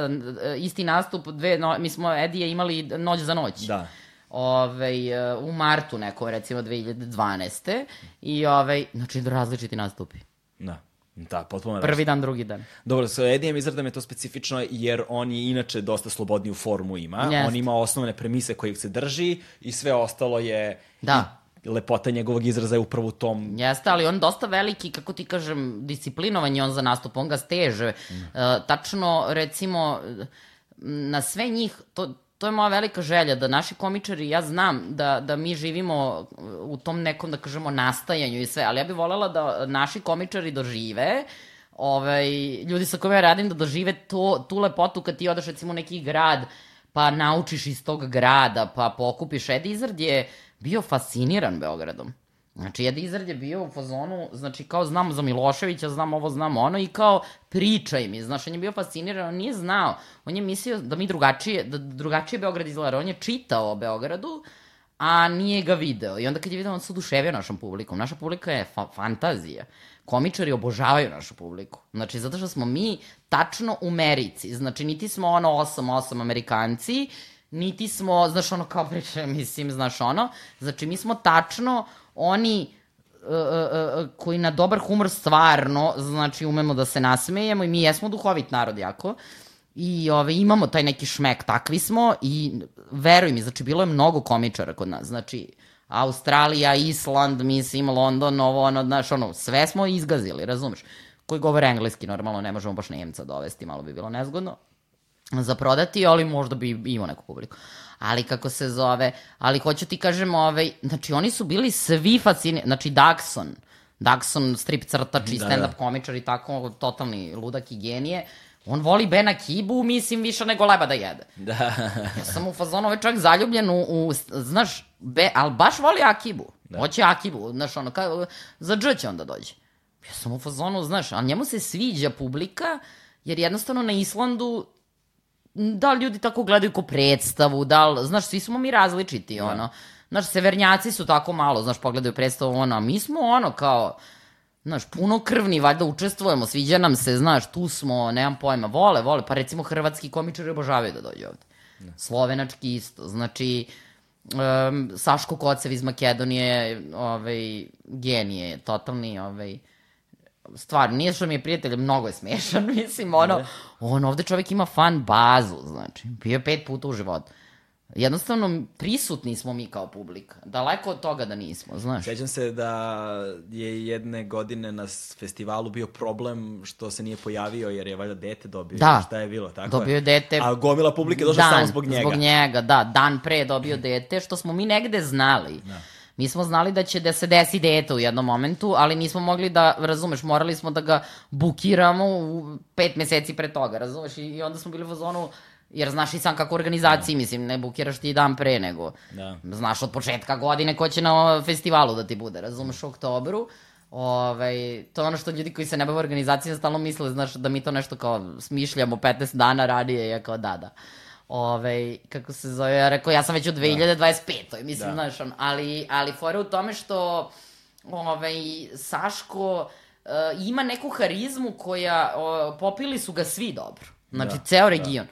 e, isti nastup, dve, no, mi smo Edije imali noć za noć. Da. Ove, e, u martu neko, recimo 2012. I ove, znači različiti nastupi. Da. Da, potpuno Prvi dan, drugi dan. Dobro, sa Edijem izradom je to specifično jer on je inače dosta slobodniju formu ima. Jest. On ima osnovne premise kojih se drži i sve ostalo je... Da lepota njegovog izraza je upravo u tom... Jeste, ali on dosta veliki, kako ti kažem, disciplinovan je on za nastup, on ga steže. Mm. Uh, tačno, recimo, na sve njih, to, to je moja velika želja, da naši komičari, ja znam da, da mi živimo u tom nekom, da kažemo, nastajanju i sve, ali ja bih volela da naši komičari dožive ovaj, ljudi sa kojima ja radim da dožive to, tu lepotu kad ti odeš recimo u neki grad, pa naučiš iz tog grada, pa pokupiš. Edi Izard je bio fasciniran Beogradom. Znači, Edi Izard je bio u fazonu, znači, kao znam za Miloševića, znam ovo, znam ono, i kao pričaj mi, znaš, on je bio fasciniran, on nije znao, on je mislio da mi drugačije, da drugačije Beograd izgleda, on je čitao o Beogradu, a nije ga video. I onda kad je video, on se oduševio našom publikom. Naša publika je fa fantazija. Komičari obožavaju našu publiku. Znači, zato što smo mi tačno u merici. Znači, niti smo ono 8-8 Amerikanci, niti smo, znaš, ono kao priča, mislim, znaš, ono. Znači, mi smo tačno oni uh, uh, uh, koji na dobar humor stvarno, znači, umemo da se nasmejemo i mi jesmo duhovit narod jako. I ove, imamo taj neki šmek, takvi smo i veruj mi, znači, bilo je mnogo komičara kod nas. Znači, Australija, Island, mislim, London, ovo, ono, znaš, ono, sve smo izgazili, razumeš? Koji govore engleski, normalno, ne možemo baš Nemca dovesti, malo bi bilo nezgodno za prodati, ali možda bi imao neku publiku. Ali kako se zove, ali hoću ti kažem, ovaj, znači oni su bili svi fascinirani, znači Daxon, Daxon strip crtač i Da, stand-up da. komičar i tako, totalni ludak i genije, on voli Bena Kibu, mislim, više nego leba da jede. Da. Ja sam u fazonu ovaj čovjek zaljubljen u, u znaš, be, ali baš voli Akibu. Da. Hoće Akibu, znaš, ono, ka, za dž će onda dođe. Ja sam u fazonu, znaš, ali njemu se sviđa publika, jer jednostavno na Islandu da li ljudi tako gledaju ko predstavu, da li, znaš, svi smo mi različiti, ono. Znaš, severnjaci su tako malo, znaš, pogledaju predstavu, ono, a mi smo ono kao, znaš, puno krvni, valjda učestvujemo, sviđa nam se, znaš, tu smo, nemam pojma, vole, vole, pa recimo hrvatski komičari obožavaju da dođe ovde. Slovenački isto, znači, um, Saško Kocev iz Makedonije, ovaj, genije, totalni, ovaj, stvarno, nije što mi je prijatelj, mnogo je smešan, mislim, ono, on ovde čovjek ima fan bazu, znači, bio pet puta u životu. Jednostavno, prisutni smo mi kao publika. Daleko od toga da nismo, znaš. Sećam se da je jedne godine na festivalu bio problem što se nije pojavio jer je valjda dete dobio. Da. Šta je bilo, tako Dobio je dete A gomila publike došla dan, samo zbog njega. Zbog njega, da. Dan pre je dobio dete, što smo mi negde znali. Da. Mi smo znali da će da se desi dete u jednom momentu, ali nismo mogli da, razumeš, morali smo da ga bukiramo u pet meseci pre toga, razumeš? I, i onda smo bili u fazonu, jer znaš i sam kako organizaciji, mislim, ne bukiraš ti dan pre, nego Da. znaš od početka godine ko će na festivalu da ti bude, razumeš, u oktobru. Ovaj, to je ono što ljudi koji se ne bave organizacijom stalno misle, znaš, da mi to nešto kao smišljamo 15 dana ranije, ja kao da, da. Ove, kako se zove, ja rekao, ja sam već u 2025. Mislim, Da. znaš, on, ali, ali fora u tome što ovaj, Saško uh, ima neku harizmu koja, uh, popili su ga svi dobro. Znači, Da, ceo region.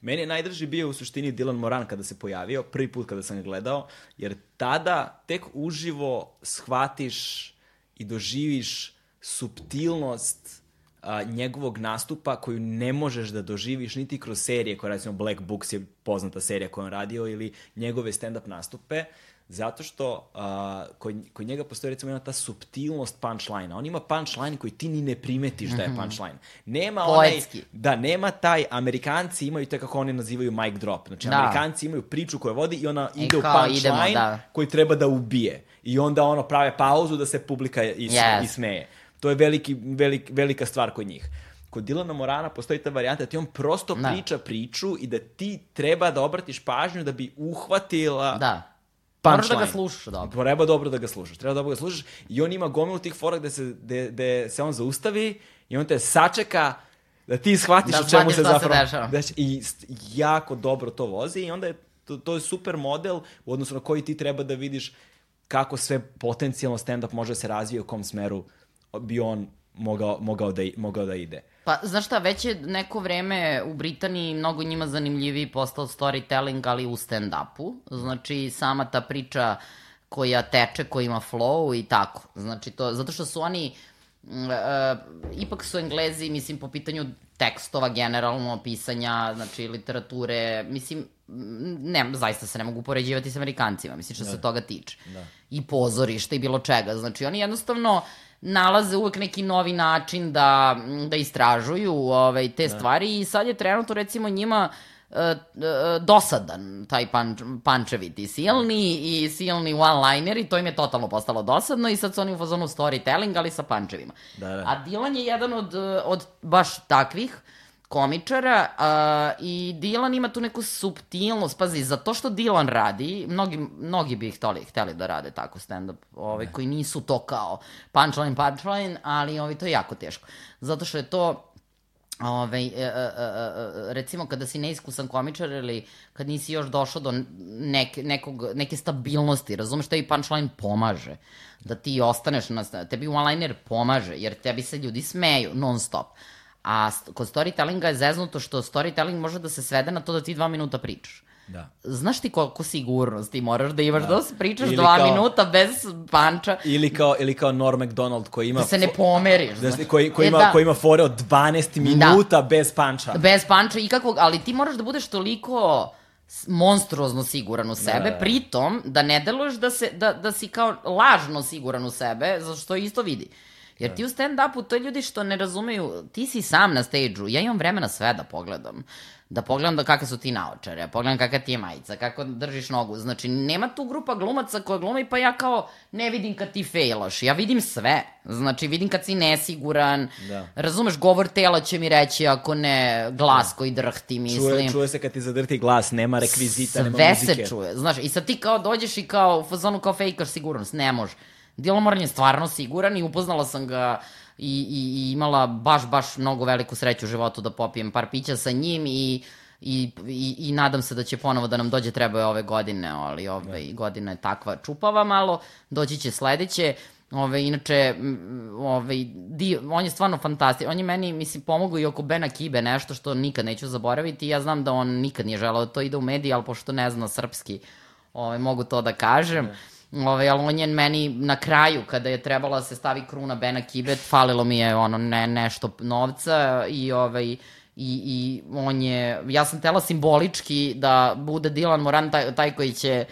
Meni je najdrži bio u suštini Dylan Moran kada se pojavio, prvi put kada sam ga gledao, jer tada tek uživo shvatiš i doživiš subtilnost a, njegovog nastupa koju ne možeš da doživiš niti kroz serije, koja recimo Black Books je poznata serija koju on radio, ili njegove stand-up nastupe, zato što a, kod, kod njega postoji recimo jedna ta subtilnost punchline On ima punchline koji ti ni ne primetiš da je punchline. Nema onaj, Poetski. da, nema taj, Amerikanci imaju te kako oni nazivaju mic drop. Znači, Da. Amerikanci imaju priču koju vodi i ona I ide u kao punchline idemo, da. koji treba da ubije. I onda ono prave pauzu da se publika is, Yes. ismeje. To je veliki, velik, velika stvar kod njih. Kod Dilana Morana postoji ta varijanta da ti on prosto Da. priča priču i da ti treba da obratiš pažnju da bi uhvatila Da. Moraš da ga slušaš dobro. Treba dobro da ga slušaš, treba dobro da ga slušaš i on ima gomilu tih fora gde se, gde, gde se on zaustavi i on te sačeka da ti shvatiš Da o čemu se šta se zapravo... dešava. deš- I jako dobro to vozi i onda je to, to je super model u odnosu na koji ti treba da vidiš kako sve potencijalno stand-up može da se razvije u kom smeru bi on mogao, mogao, da, mogao da ide. Pa, znaš šta, već je neko vreme u Britaniji mnogo njima zanimljiviji postao storytelling, ali u stand-upu. Znači, sama ta priča koja teče, koja ima flow i tako. Znači, to, zato što su oni, mm, e, ipak su Englezi, mislim, po pitanju tekstova, generalno, pisanja, znači, literature, mislim, mm, ne, zaista se ne mogu poređivati sa Amerikancima, mislim, što se toga tiče. Da. I pozorišta i bilo čega. Znači, oni jednostavno nalaze uvek neki novi način da, da istražuju ovaj, te stvari i sad je trenutno recimo njima uh, uh, dosadan taj panč, pančeviti silni i silni one-liner i to im je totalno postalo dosadno i sad su oni u fazonu storytelling, ali sa pančevima. Da, da. A Dylan je jedan od, uh, od baš takvih komičara uh, i Dylan ima tu neku subtilnost, pazi, za to što Dylan radi, mnogi, mnogi bi hteli, hteli da rade tako stand-up, ovaj, koji nisu to kao punchline, punchline, ali ovaj, to je jako teško. Zato što je to Ove, e, e, e, e, recimo kada si neiskusan komičar ili kad nisi još došao do neke, nekog, neke stabilnosti, razumeš, tebi punchline pomaže da ti ostaneš na tebi one-liner pomaže, jer tebi se ljudi smeju non stop. A kod storytellinga je zeznuto što storytelling može da se svede na to da ti dva minuta pričaš. Da. Znaš ti koliko sigurnosti moraš da imaš da, da pričaš Ili dva kao- minuta bez panča, Ili kao, ili kao Norm MacDonald koji ima... da se ne pomeriš. da, znaš. koji, koji, E, ima, da. koji ima fore od 12 minuta bez panča. Bez panča ikakvog, ali ti moraš da budeš toliko monstruozno siguran u sebe, da. pritom da ne deluješ da, se, da, da si kao lažno siguran u sebe, zato što isto vidi. Jer ti u stand-upu, to je ljudi što ne razumeju, ti si sam na stage-u, ja imam vremena sve da pogledam. Da pogledam da kakve su ti naočare, da pogledam kakva ti je majica, kako držiš nogu. Znači, nema tu grupa glumaca koja glumi, pa ja kao ne vidim kad ti failaš. Ja vidim sve. Znači, vidim kad si nesiguran. Da. Razumeš, govor tela će mi reći ako ne glas koji drhti, mislim. Čuje, čuje se kad ti zadrti glas, nema rekvizita, nema Sve muzike. se čuje. Znaš, i sad ti kao dođeš i kao u fazonu kao fejkaš sigurnost. Ne može. Dylan Moran je stvarno siguran i upoznala sam ga i, i, i imala baš, baš mnogo veliku sreću u životu da popijem par pića sa njim i I, i, i nadam se da će ponovo da nam dođe, treba je ove godine, ali ove godina je takva čupava malo, doći će sledeće. Ove, inače, m, ove, di, on je stvarno fantastičan. On je meni, mislim, pomogao i oko Bena Kibe, nešto što nikad neću zaboraviti. Ja znam da on nikad nije želeo da to ide u mediji, ali pošto ne zna srpski, ove, mogu to da kažem. Ove, ali on je meni na kraju, kada je trebala da se stavi kruna Bena Kibe, falilo mi je ono ne, nešto novca i ovaj, i, i on je, ja sam tela simbolički da bude Dilan Moran taj, taj koji će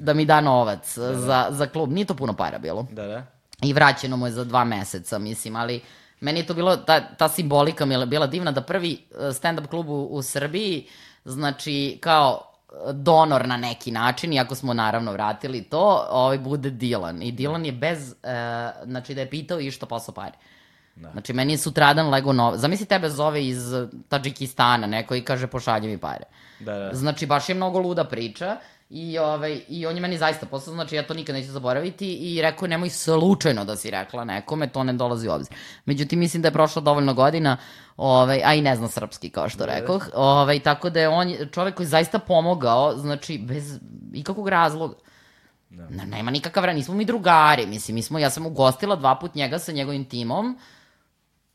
da mi da novac za, za klub. Nije to puno para bilo. Da, da. I vraćeno mu je za dva meseca, mislim, ali meni je to bilo, ta, ta simbolika mi je bila divna da prvi eh, stand-up klub u, u Srbiji, znači, kao donor na neki način, iako smo naravno vratili to, ovaj bude Dilan. I Dilan je bez, e, znači da je pitao i što posao pare. Da. Znači, meni je sutradan lego nov... Zamisli tebe zove iz Tadžikistana, neko i kaže pošalji mi pare. Da, da. Znači, baš je mnogo luda priča. I, ovaj, I on je meni zaista poslao, znači ja to nikad neću zaboraviti i rekao je nemoj slučajno da si rekla nekome, to ne dolazi u obzir. Međutim, mislim da je prošlo dovoljno godina, ovaj, a i ne zna srpski, kao što rekoh, ovaj, tako da je on čovek koji je zaista pomogao, znači, bez ikakvog razloga. Da. Nema nikakav nismo mi drugari, mislim, mi smo, ja sam ugostila dva put njega sa njegovim timom,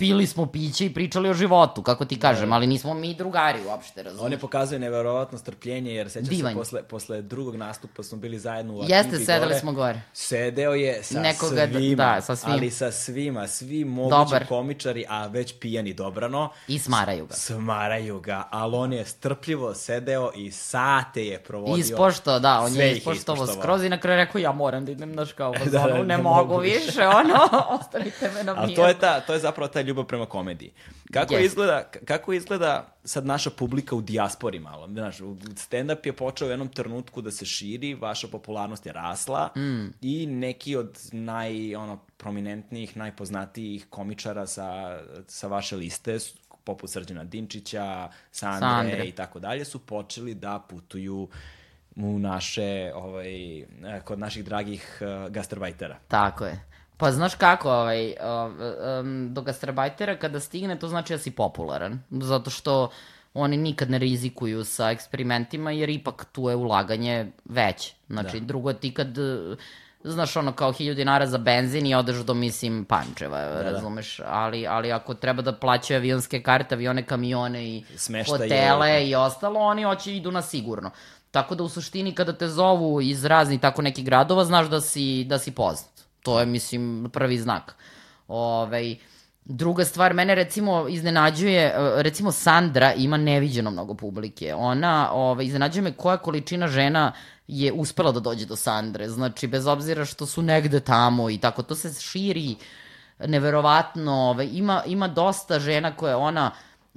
pili smo piće i pričali o životu, kako ti kažem, ali nismo mi drugari uopšte, razumiješ? On je pokazuje neverovatno strpljenje, jer sećam Divan se je. posle, posle drugog nastupa smo bili zajedno u Jeste, Akinti sedeli gore. smo gore. Sedeo je sa Nekoga da- svima, da, sa svim. ali sa svima, svi mogući Dobar. komičari, a već pijani dobrano, I smaraju ga. smaraju ga, ali on je strpljivo sedeo i sate je provodio. Ispošto, da, on Sve je ispoštovao ispoštovao. skroz i na kraju rekao ja moram da idem, znaš kao, Da, da, da, ne, ne mogu više, ono, ostavite me na miru. to je, ta, to je zapravo ta ljubav prema komediji. Kako, Jeste. izgleda, kako izgleda sad naša publika u dijaspori malo? Znaš, stand-up je počeo u jednom trenutku da se širi, vaša popularnost je rasla Mm. i neki od naj, ono, prominentnijih, najpoznatijih komičara sa, sa vaše liste, poput Srđana Dinčića, Sandre, Sandre. i tako dalje, su počeli da putuju u naše, ovaj, kod naših dragih uh, gastarbajtera. Tako je. Pa znaš kako, ovaj, um, do gastarbajtera kada stigne, to znači da si popularan. Zato što oni nikad ne rizikuju sa eksperimentima, jer ipak tu je ulaganje veće. Znači, da. drugo ti kad, znaš, ono, kao hiljadu dinara za benzin i odeš do, mislim, Pančeva, da, razumeš? Ali, ali ako treba da plaćaju avionske karte, avione, kamione i Smeštaj je- hotele i ostalo, oni hoće idu na sigurno. Tako da u suštini kada te zovu iz raznih tako nekih gradova, znaš da si, da si poznat. To je, mislim, prvi znak. Ovaj, druga stvar, mene recimo iznenađuje, e, recimo Sandra ima neviđeno mnogo publike. Ona, ovaj, iznenađuje me koja količina žena je uspela da dođe do Sandre. Znači, bez obzira što su negde tamo i tako, to se širi neverovatno. Ovaj, ima, ima dosta žena koje ona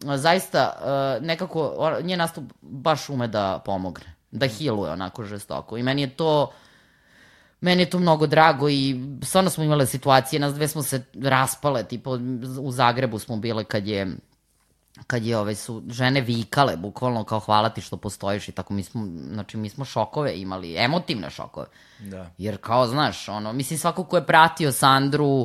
a, zaista uh, nekako, njen nastup baš ume da pomogne. Da healuje onako žestoko. I meni je to Meni je to mnogo drago i stvarno smo imale situacije, nas dve smo se raspale, tipo u Zagrebu smo bile kad je kad je ove su žene vikale bukvalno kao hvala ti što postojiš i tako mi smo znači mi smo šokove imali emotivne šokove Da. jer kao znaš ono mislim svako ko je pratio Sandru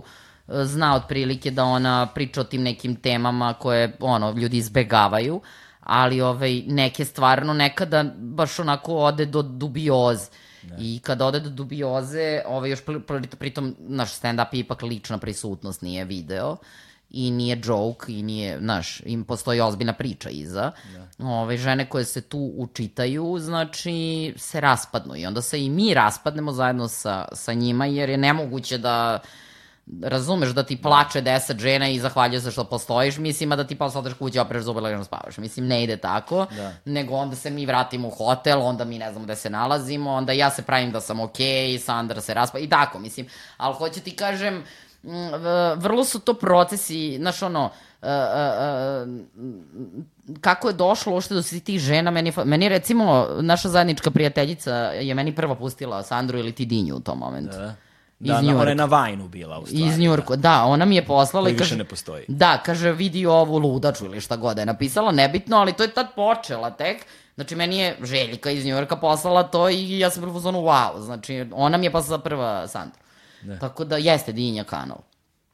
e, zna otprilike da ona priča o tim nekim temama koje ono ljudi izbegavaju ali ovaj neke stvarno nekada baš onako ode do dubioze I kada ode do dubioze, ovaj još pri- pri- pritom naš stand-up je ipak lična prisutnost, nije video. I nije joke i nije, znaš, im postoji ozbiljna priča iza. Ove žene koje se tu učitaju, znači, se raspadnu. I onda se i mi raspadnemo zajedno sa, sa njima, jer je nemoguće da razumeš da ti plače deset žena i zahvaljuje se što postojiš, mislim, a da ti posle odeš kući, opreš zube, legano spavaš. Mislim, ne ide tako, Da. nego onda se mi vratimo u hotel, onda mi ne znamo gde se nalazimo, onda ja se pravim da sam okej, okay, Sandra se raspa, i tako, mislim. Ali hoću ti kažem, vrlo su to procesi, znaš ono, uh, uh, uh, kako je došlo uopšte do svih tih žena, meni, meni recimo, naša zajednička prijateljica je meni prva pustila Sandru ili ti Dinju u tom momentu. Da. Iz Da, na, Njujorka. ona je na Vajnu bila u stvari. Iz Njurka, da, ona mi je poslala Koji i kaže... više ne postoji. Da, kaže, vidi ovu ludaču ili šta god da je napisala, nebitno, ali to je tad počela tek. Znači, meni je Željka iz Njujorka poslala to i ja sam bila u zonu wow. Znači, ona mi je poslala prva Sandra. Da. Tako da, jeste Dinja kanal.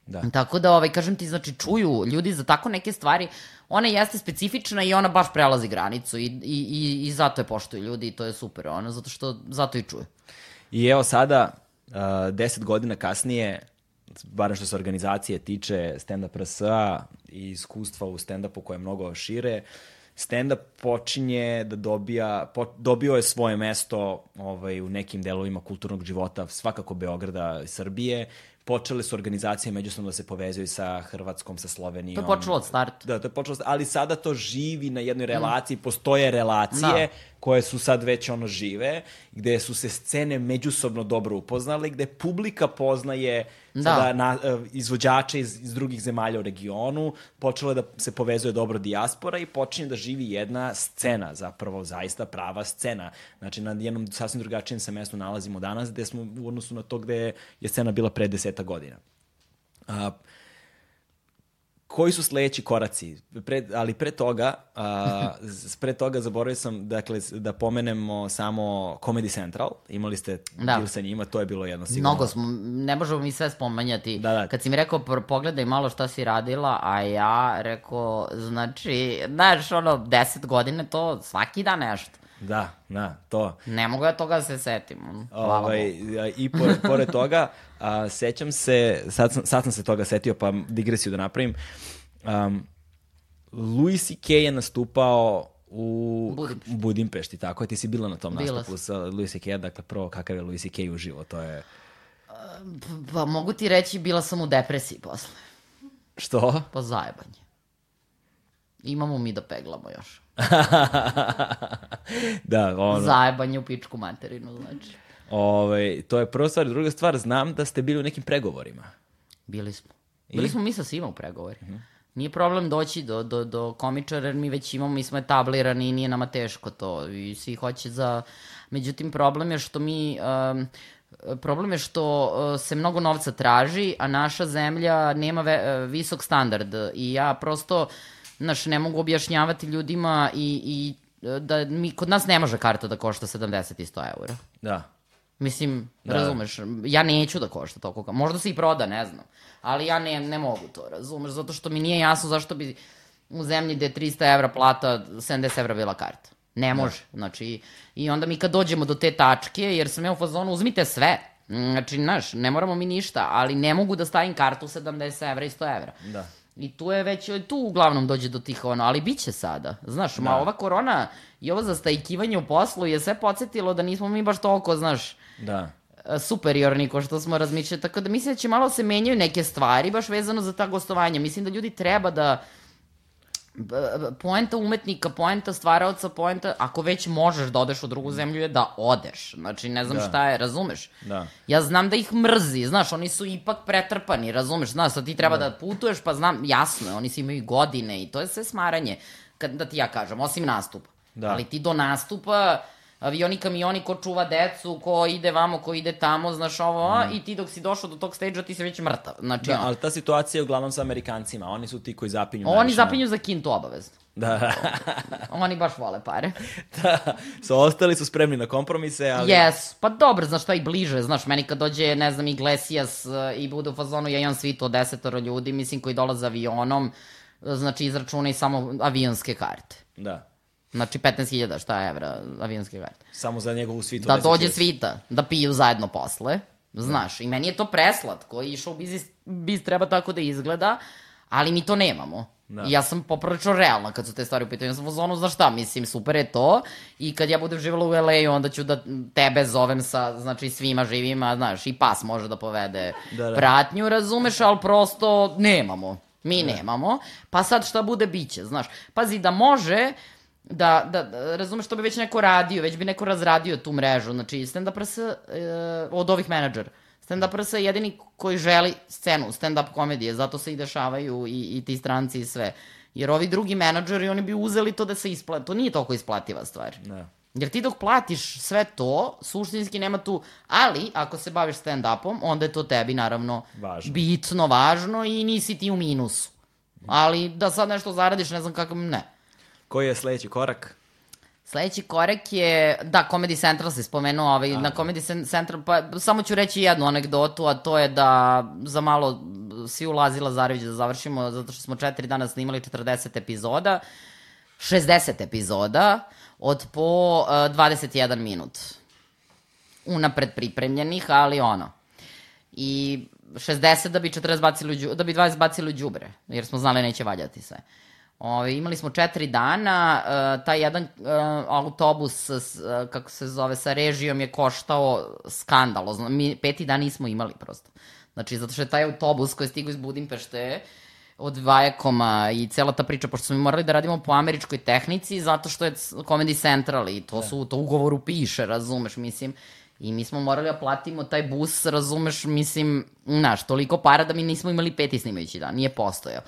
Da. Tako da, ovaj, kažem ti, znači, čuju ljudi za tako neke stvari, ona jeste specifična i ona baš prelazi granicu i, i, i, i zato je poštuju ljudi i to je super, ono, zato što, zato i čuju. I evo sada, deset godina kasnije, barem što se organizacije tiče stand-up RSA i iskustva u stand-upu koje je mnogo šire, stand-up počinje da dobija, po, dobio je svoje mesto ovaj, u nekim delovima kulturnog života, svakako Beograda i Srbije. Počele su organizacije međusobno da se povezuju sa Hrvatskom, sa Slovenijom. To je počelo od starta. Da, to je počelo, ali sada to živi na jednoj relaciji, postoje relacije Da. Koje su sad već ono žive, gde su se scene međusobno dobro upoznale, gde publika poznaje Da. sada na, e, izvođače iz, iz drugih zemalja u regionu, počelo je da se povezuje dobro dijaspora i počinje da živi jedna scena, zapravo zaista prava scena. Znači, na jednom sasvim drugačijem se mestu nalazimo danas, gde smo u odnosu na to gde je scena bila pre deseta godina. A, koji su sledeći koraci? Pre, ali pre toga, a, z- pre toga zaboravio sam dakle, da pomenemo samo Comedy Central. Imali ste Da. bil sa njima, to je bilo jedno sigurno. Mnogo smo, ne možemo mi sve spomenjati. Da, da. Kad si mi rekao, "Pr- pogledaj malo šta si radila, a ja rekao, znači, znaš, ono, deset godine to svaki dan nešto. Da, da, to. Ne mogu ja toga da se setim. Hvala Ovaj, I pored, pored toga, a, sećam se, sad sam, sad sam se toga setio, pa digresiju da napravim. Um, Louis C.K. je nastupao u Budimpešti. Budimpešti, tako je, ti si bila na tom Bila nastupu sa Louis C.K. Dakle, prvo, kakav je Louis C.K. uživo, to je... Pa mogu ti reći, bila sam u depresiji posle. Što? Pa zajebanje. Imamo mi da peglamo još. da, ono, Zajebanje u pičku materinu, znači. ovaj, to je prva stvar. Druga stvar, znam da ste bili u nekim pregovorima. Bili smo. Bili smo mi sa svima u pregovorima. Nije problem doći do, do, do komičara, jer mi već imamo, mi smo etablirani i nije nama teško to. I svi hoće za... Međutim, problem je što mi... Um, problem je što uh, se mnogo novca traži, a naša zemlja nema ve, uh, visok standard. I ja prosto, znaš, ne mogu objašnjavati ljudima i, i uh, da mi, kod nas ne može karta da košta 70 i 100 eura. Da. Mislim, Da. da. razumeš, ja neću da košta toliko. Možda se i proda, ne znam. Ali ja ne, ne mogu to, razumeš, zato što mi nije jasno zašto bi u zemlji gde je 300 evra plata, 70 evra bila karta. Ne može. Znači, i onda mi kad dođemo do te tačke, jer sam ja u fazonu, uzmite sve. Znači, znaš, ne moramo mi ništa, ali ne mogu da stavim kartu 70 evra i 100 evra. Da. I tu je već, tu uglavnom dođe do tih ono, ali bit će sada. Znaš, ma ova korona i ovo zastajkivanje u poslu je sve podsjetilo da nismo mi baš toliko, znaš, Da. superiorni ko što smo razmišljali, tako da mislim da će malo se menjaju neke stvari baš vezano za ta gostovanja. Mislim da ljudi treba da poenta umetnika, poenta stvaraoca, poenta, ako već možeš da odeš u drugu zemlju je da odeš. Znači, ne znam Da. šta je, razumeš? Da. Ja znam da ih mrzi, znaš, oni su ipak pretrpani, razumeš, znaš, sad ti treba da, putuješ, pa znam, jasno je, oni svi imaju godine i to je sve smaranje, kad, da ti ja kažem, osim nastupa. Da. Ali ti do nastupa, avioni, kamioni, ko čuva decu, ko ide vamo, ko ide tamo, znaš ovo, a, i ti dok si došao do tog stage-a, ti si već mrtav. Znači, Da, ali ta situacija je uglavnom sa Amerikancima. Oni su ti koji zapinju. oni najviše na- zapinju za kintu obavezno. Da. Oni baš vole pare. da. So, ostali su spremni na kompromise, ali... Yes, pa dobro, znaš šta i bliže, znaš, meni kad dođe, ne znam, Iglesias uh, i bude u fazonu, ja imam svitu od desetoro ljudi, mislim, koji dolaze avionom, znači izračunaj samo avionske karte. Da. Znači 15.000 šta je evra avionske karte. Samo za njegovu svitu. Da 10 dođe svita, da piju zajedno posle, znaš, i meni je to preslatko i show biz, biz treba tako da izgleda, ali mi to nemamo. Da. I ja sam poprilično realna kad su te stvari u pitanju. Ja sam u zonu, znaš šta, mislim, super je to. I kad ja budem živjela u LA-u, onda ću da tebe zovem sa, znači, svima živima, znaš, i pas može da povede Da, da. pratnju, razumeš, ali prosto nemamo. Mi nemamo. Pa sad šta bude, biće, znaš. Pazi, da može, da, da, da razumeš, to bi već neko radio, već bi neko razradio tu mrežu. Znači, stand up RS, e, od ovih menadžera. Stand up RS je jedini koji želi scenu, stand up komedije, zato se i dešavaju i, i ti stranci i sve. Jer ovi drugi menadžeri, oni bi uzeli to da se isplati. To nije toliko isplativa stvar. Da. Jer ti dok platiš sve to, suštinski nema tu, ali ako se baviš stand-upom, onda je to tebi naravno Važno. bitno, važno i nisi ti u minusu. Ali da sad nešto zaradiš, ne znam kako, ne. Koji je sledeći korak? Sledeći korek je, da, Comedy Central se spomenuo, ovaj, na Comedy Cen- Central, pa samo ću reći jednu anegdotu, a to je da za malo svi ulazi Lazarević da završimo, zato što smo četiri dana snimali 40 epizoda, 60 epizoda, od po uh, 21 minut. Unapred pripremljenih, ali ono. I 60 da bi 40 bacili da bi 20 bacili u đubre, jer smo znali neće valjati sve. Ove, imali smo četiri dana, uh, taj jedan uh, autobus, s, uh, kako se zove, sa režijom je koštao skandalozno. Mi peti dan nismo imali prosto. Znači, zato što je taj autobus koji je stigao iz Budimpešte, od Vajakoma i cela ta priča, pošto smo mi morali da radimo po američkoj tehnici, zato što je Comedy Central i to su, to ugovoru piše, razumeš, mislim, i mi smo morali da platimo taj bus, razumeš, mislim, znaš, toliko para da mi nismo imali peti snimajući dan, nije postojao.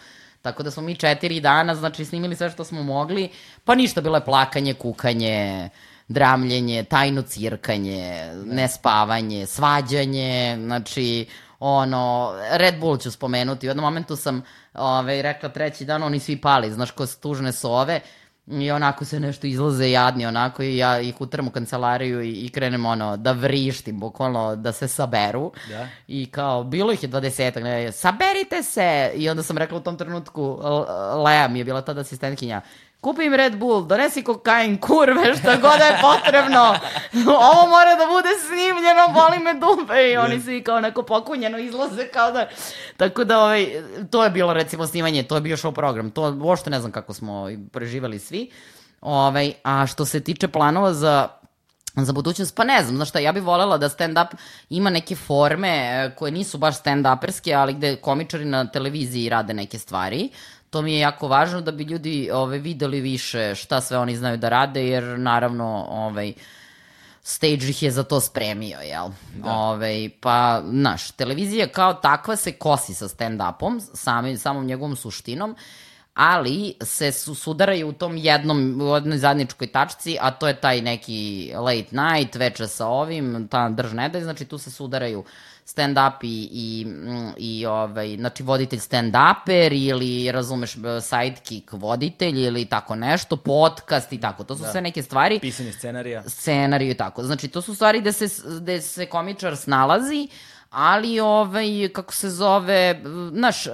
Tako da smo mi četiri dana, znači, snimili sve što smo mogli, pa ništa, bilo je plakanje, kukanje, dramljenje, tajno cirkanje, nespavanje, svađanje, znači, ono, Red Bull ću spomenuti. U jednom momentu sam ove, rekla treći dan, oni svi pali, znaš, ko su tužne sove, i onako se nešto izlaze jadni, onako, i ja ih utram u kancelariju i, i krenem, ono, da vrištim, bukvalno, da se saberu. Da. I kao, bilo ih je dvadesetak, ne, saberite se! I onda sam rekla u tom trenutku, Lea mi je bila tada asistentkinja, kupi im Red Bull, donesi kokain, kurve, šta god je potrebno. Ovo mora da bude snimljeno, boli me dupe. I oni svi kao neko pokunjeno izlaze kao da... Tako da, ovaj, to je bilo recimo snimanje, to je bio show program. To uopšte ne znam kako smo preživali svi. Ovaj, a što se tiče planova za za budućnost, pa ne znam, znaš šta, ja bih volela da stand-up ima neke forme e, koje nisu baš stand-uperske, ali gde komičari na televiziji rade neke stvari. To mi je jako važno da bi ljudi ove, videli više šta sve oni znaju da rade, jer naravno ovaj, stage ih je za to spremio, jel? Da. Ove, pa, znaš, televizija kao takva se kosi sa stand-upom, samim, samom njegovom suštinom, ali se su, sudaraju u tom jednom, u jednoj zadničkoj tačci, a to je taj neki late night, veče sa ovim, ta drž ne daj, znači tu se sudaraju stand-up i, i, i ovaj, znači voditelj stand-uper ili, razumeš, sidekick voditelj ili tako nešto, podcast i tako. To su da. sve neke stvari Pisanje scenarija. scenariju i tako. Znači, to su stvari gde se, gde se komičar snalazi, ali, ovaj, kako se zove, znaš, e,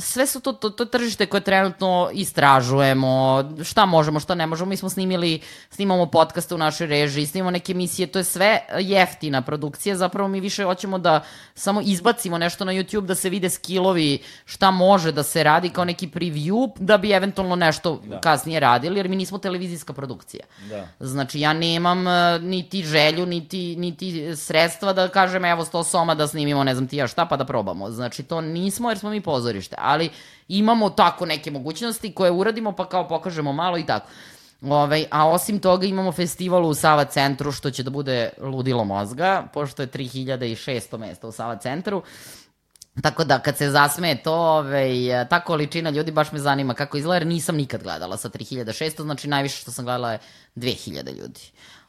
sve su to, to, to tržište koje trenutno istražujemo, šta možemo, šta ne možemo. Mi smo snimili, snimamo podcaste u našoj režiji, snimamo neke emisije, to je sve jeftina produkcija, zapravo mi više hoćemo da samo izbacimo nešto na YouTube, da se vide skillovi, šta može da se radi kao neki preview, da bi eventualno nešto da. kasnije radili, jer mi nismo televizijska produkcija. Da. Znači, ja nemam e, niti želju, niti, niti sredstva da kažem, evo, sto soma da snimimo, ne znam ti ja šta, pa da probamo. Znači, to nismo jer smo mi pozorište, ali imamo tako neke mogućnosti koje uradimo, pa kao pokažemo malo i tako. Ovaj, a osim toga imamo festival u Sava centru, što će da bude ludilo mozga, pošto je 3600 mesta u Sava centru. Tako da kad se zasmeje to, ovaj, ta količina ljudi baš me zanima kako izgleda, jer nisam nikad gledala sa 3600, znači najviše što sam gledala je 2000 ljudi.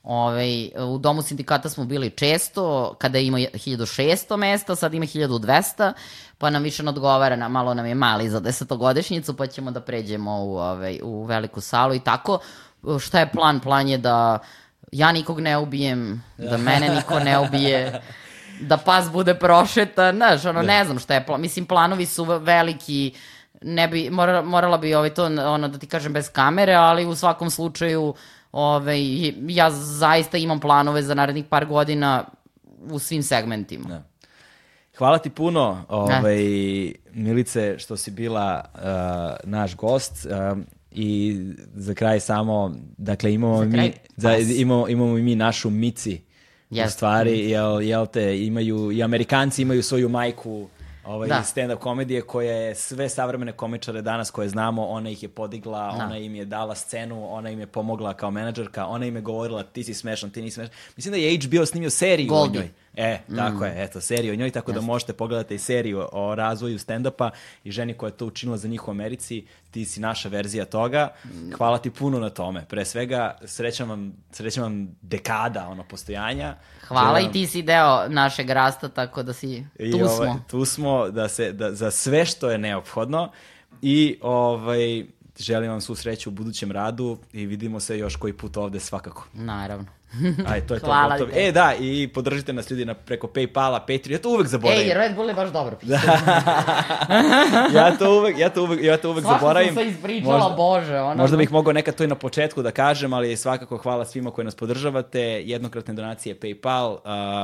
Ove, u domu sindikata smo bili često, kada ima 1600 mesta, sad ima 1200, pa nam više ne odgovara, na, malo nam je mali za desetogodišnjicu, pa ćemo da pređemo u, ove, u veliku salu i tako. Šta je plan? Plan je da ja nikog ne ubijem, da mene niko ne ubije, da pas bude prošetan, znaš, ono, ne znam šta je plan. Mislim, planovi su veliki, ne bi, morala, morala bi ovaj to, ono, da ti kažem, bez kamere, ali u svakom slučaju, Ove, ja zaista imam planove za narednih par godina u svim segmentima. Da. hvala ti puno, ovaj, Milice, što si bila uh, naš gost. Um, I za kraj samo, dakle imamo Za kraj? mi, za, imamo, imamo i mi našu Mici. U Jeste. stvari, jel, jel te, imaju, i Amerikanci imaju svoju majku ovaj, Da. stand-up komedije koja je sve savremene komičare danas koje znamo, ona ih je podigla, Da. ona im je dala scenu, ona im je pomogla kao menadžerka, ona im je govorila ti si smešan, ti nisi smešan. Mislim da je HBO snimio seriju Goldie. o njoj. E, tako je, eto, seriju o njoj, tako da možete pogledati i seriju o razvoju stand-upa i ženi koja je to učinila za njih u Americi, ti si naša verzija toga. Hvala ti puno na tome. Pre svega, srećam vam, srećam vam dekada ono postojanja. Hvala Želim i ti si deo našeg rasta, tako da si, i, tu ovaj, smo. Tu smo da se, da, za sve što je neophodno i ovaj, želim vam svu sreću u budućem radu i vidimo se još koji put ovde svakako. Naravno. Aj, to je to. Hvala gotovo. ti. E, da, i podržite nas ljudi na, preko Paypala, Patreon, ja to uvek zaboravim. Ej, Red Bull je baš dobro pisao. ja to uvek, ja to uvek, ja to uvek Svašta zaboravim. sam se ispričala, bože, ono. Možda bih mogao nekad to i na početku da kažem, ali svakako hvala svima koji nas podržavate. Jednokratne donacije PayPal, uh,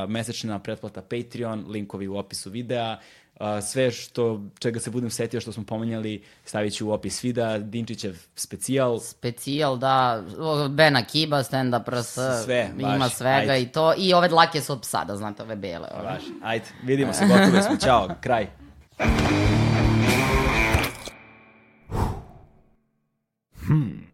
mesečna pretplata Patreon, linkovi u opisu videa a, sve što, čega se budem setio što smo pomenjali, stavit ću u opis vida, Dinčićev specijal. Specijal, da, Bena Kiba, Up RS, sve, baš, ima svega ajde. i to. I ove dlake su od psa, da znate, ove bele. Ove. Baš, ajde, vidimo se, gotovo smo, čao, kraj. Hmm.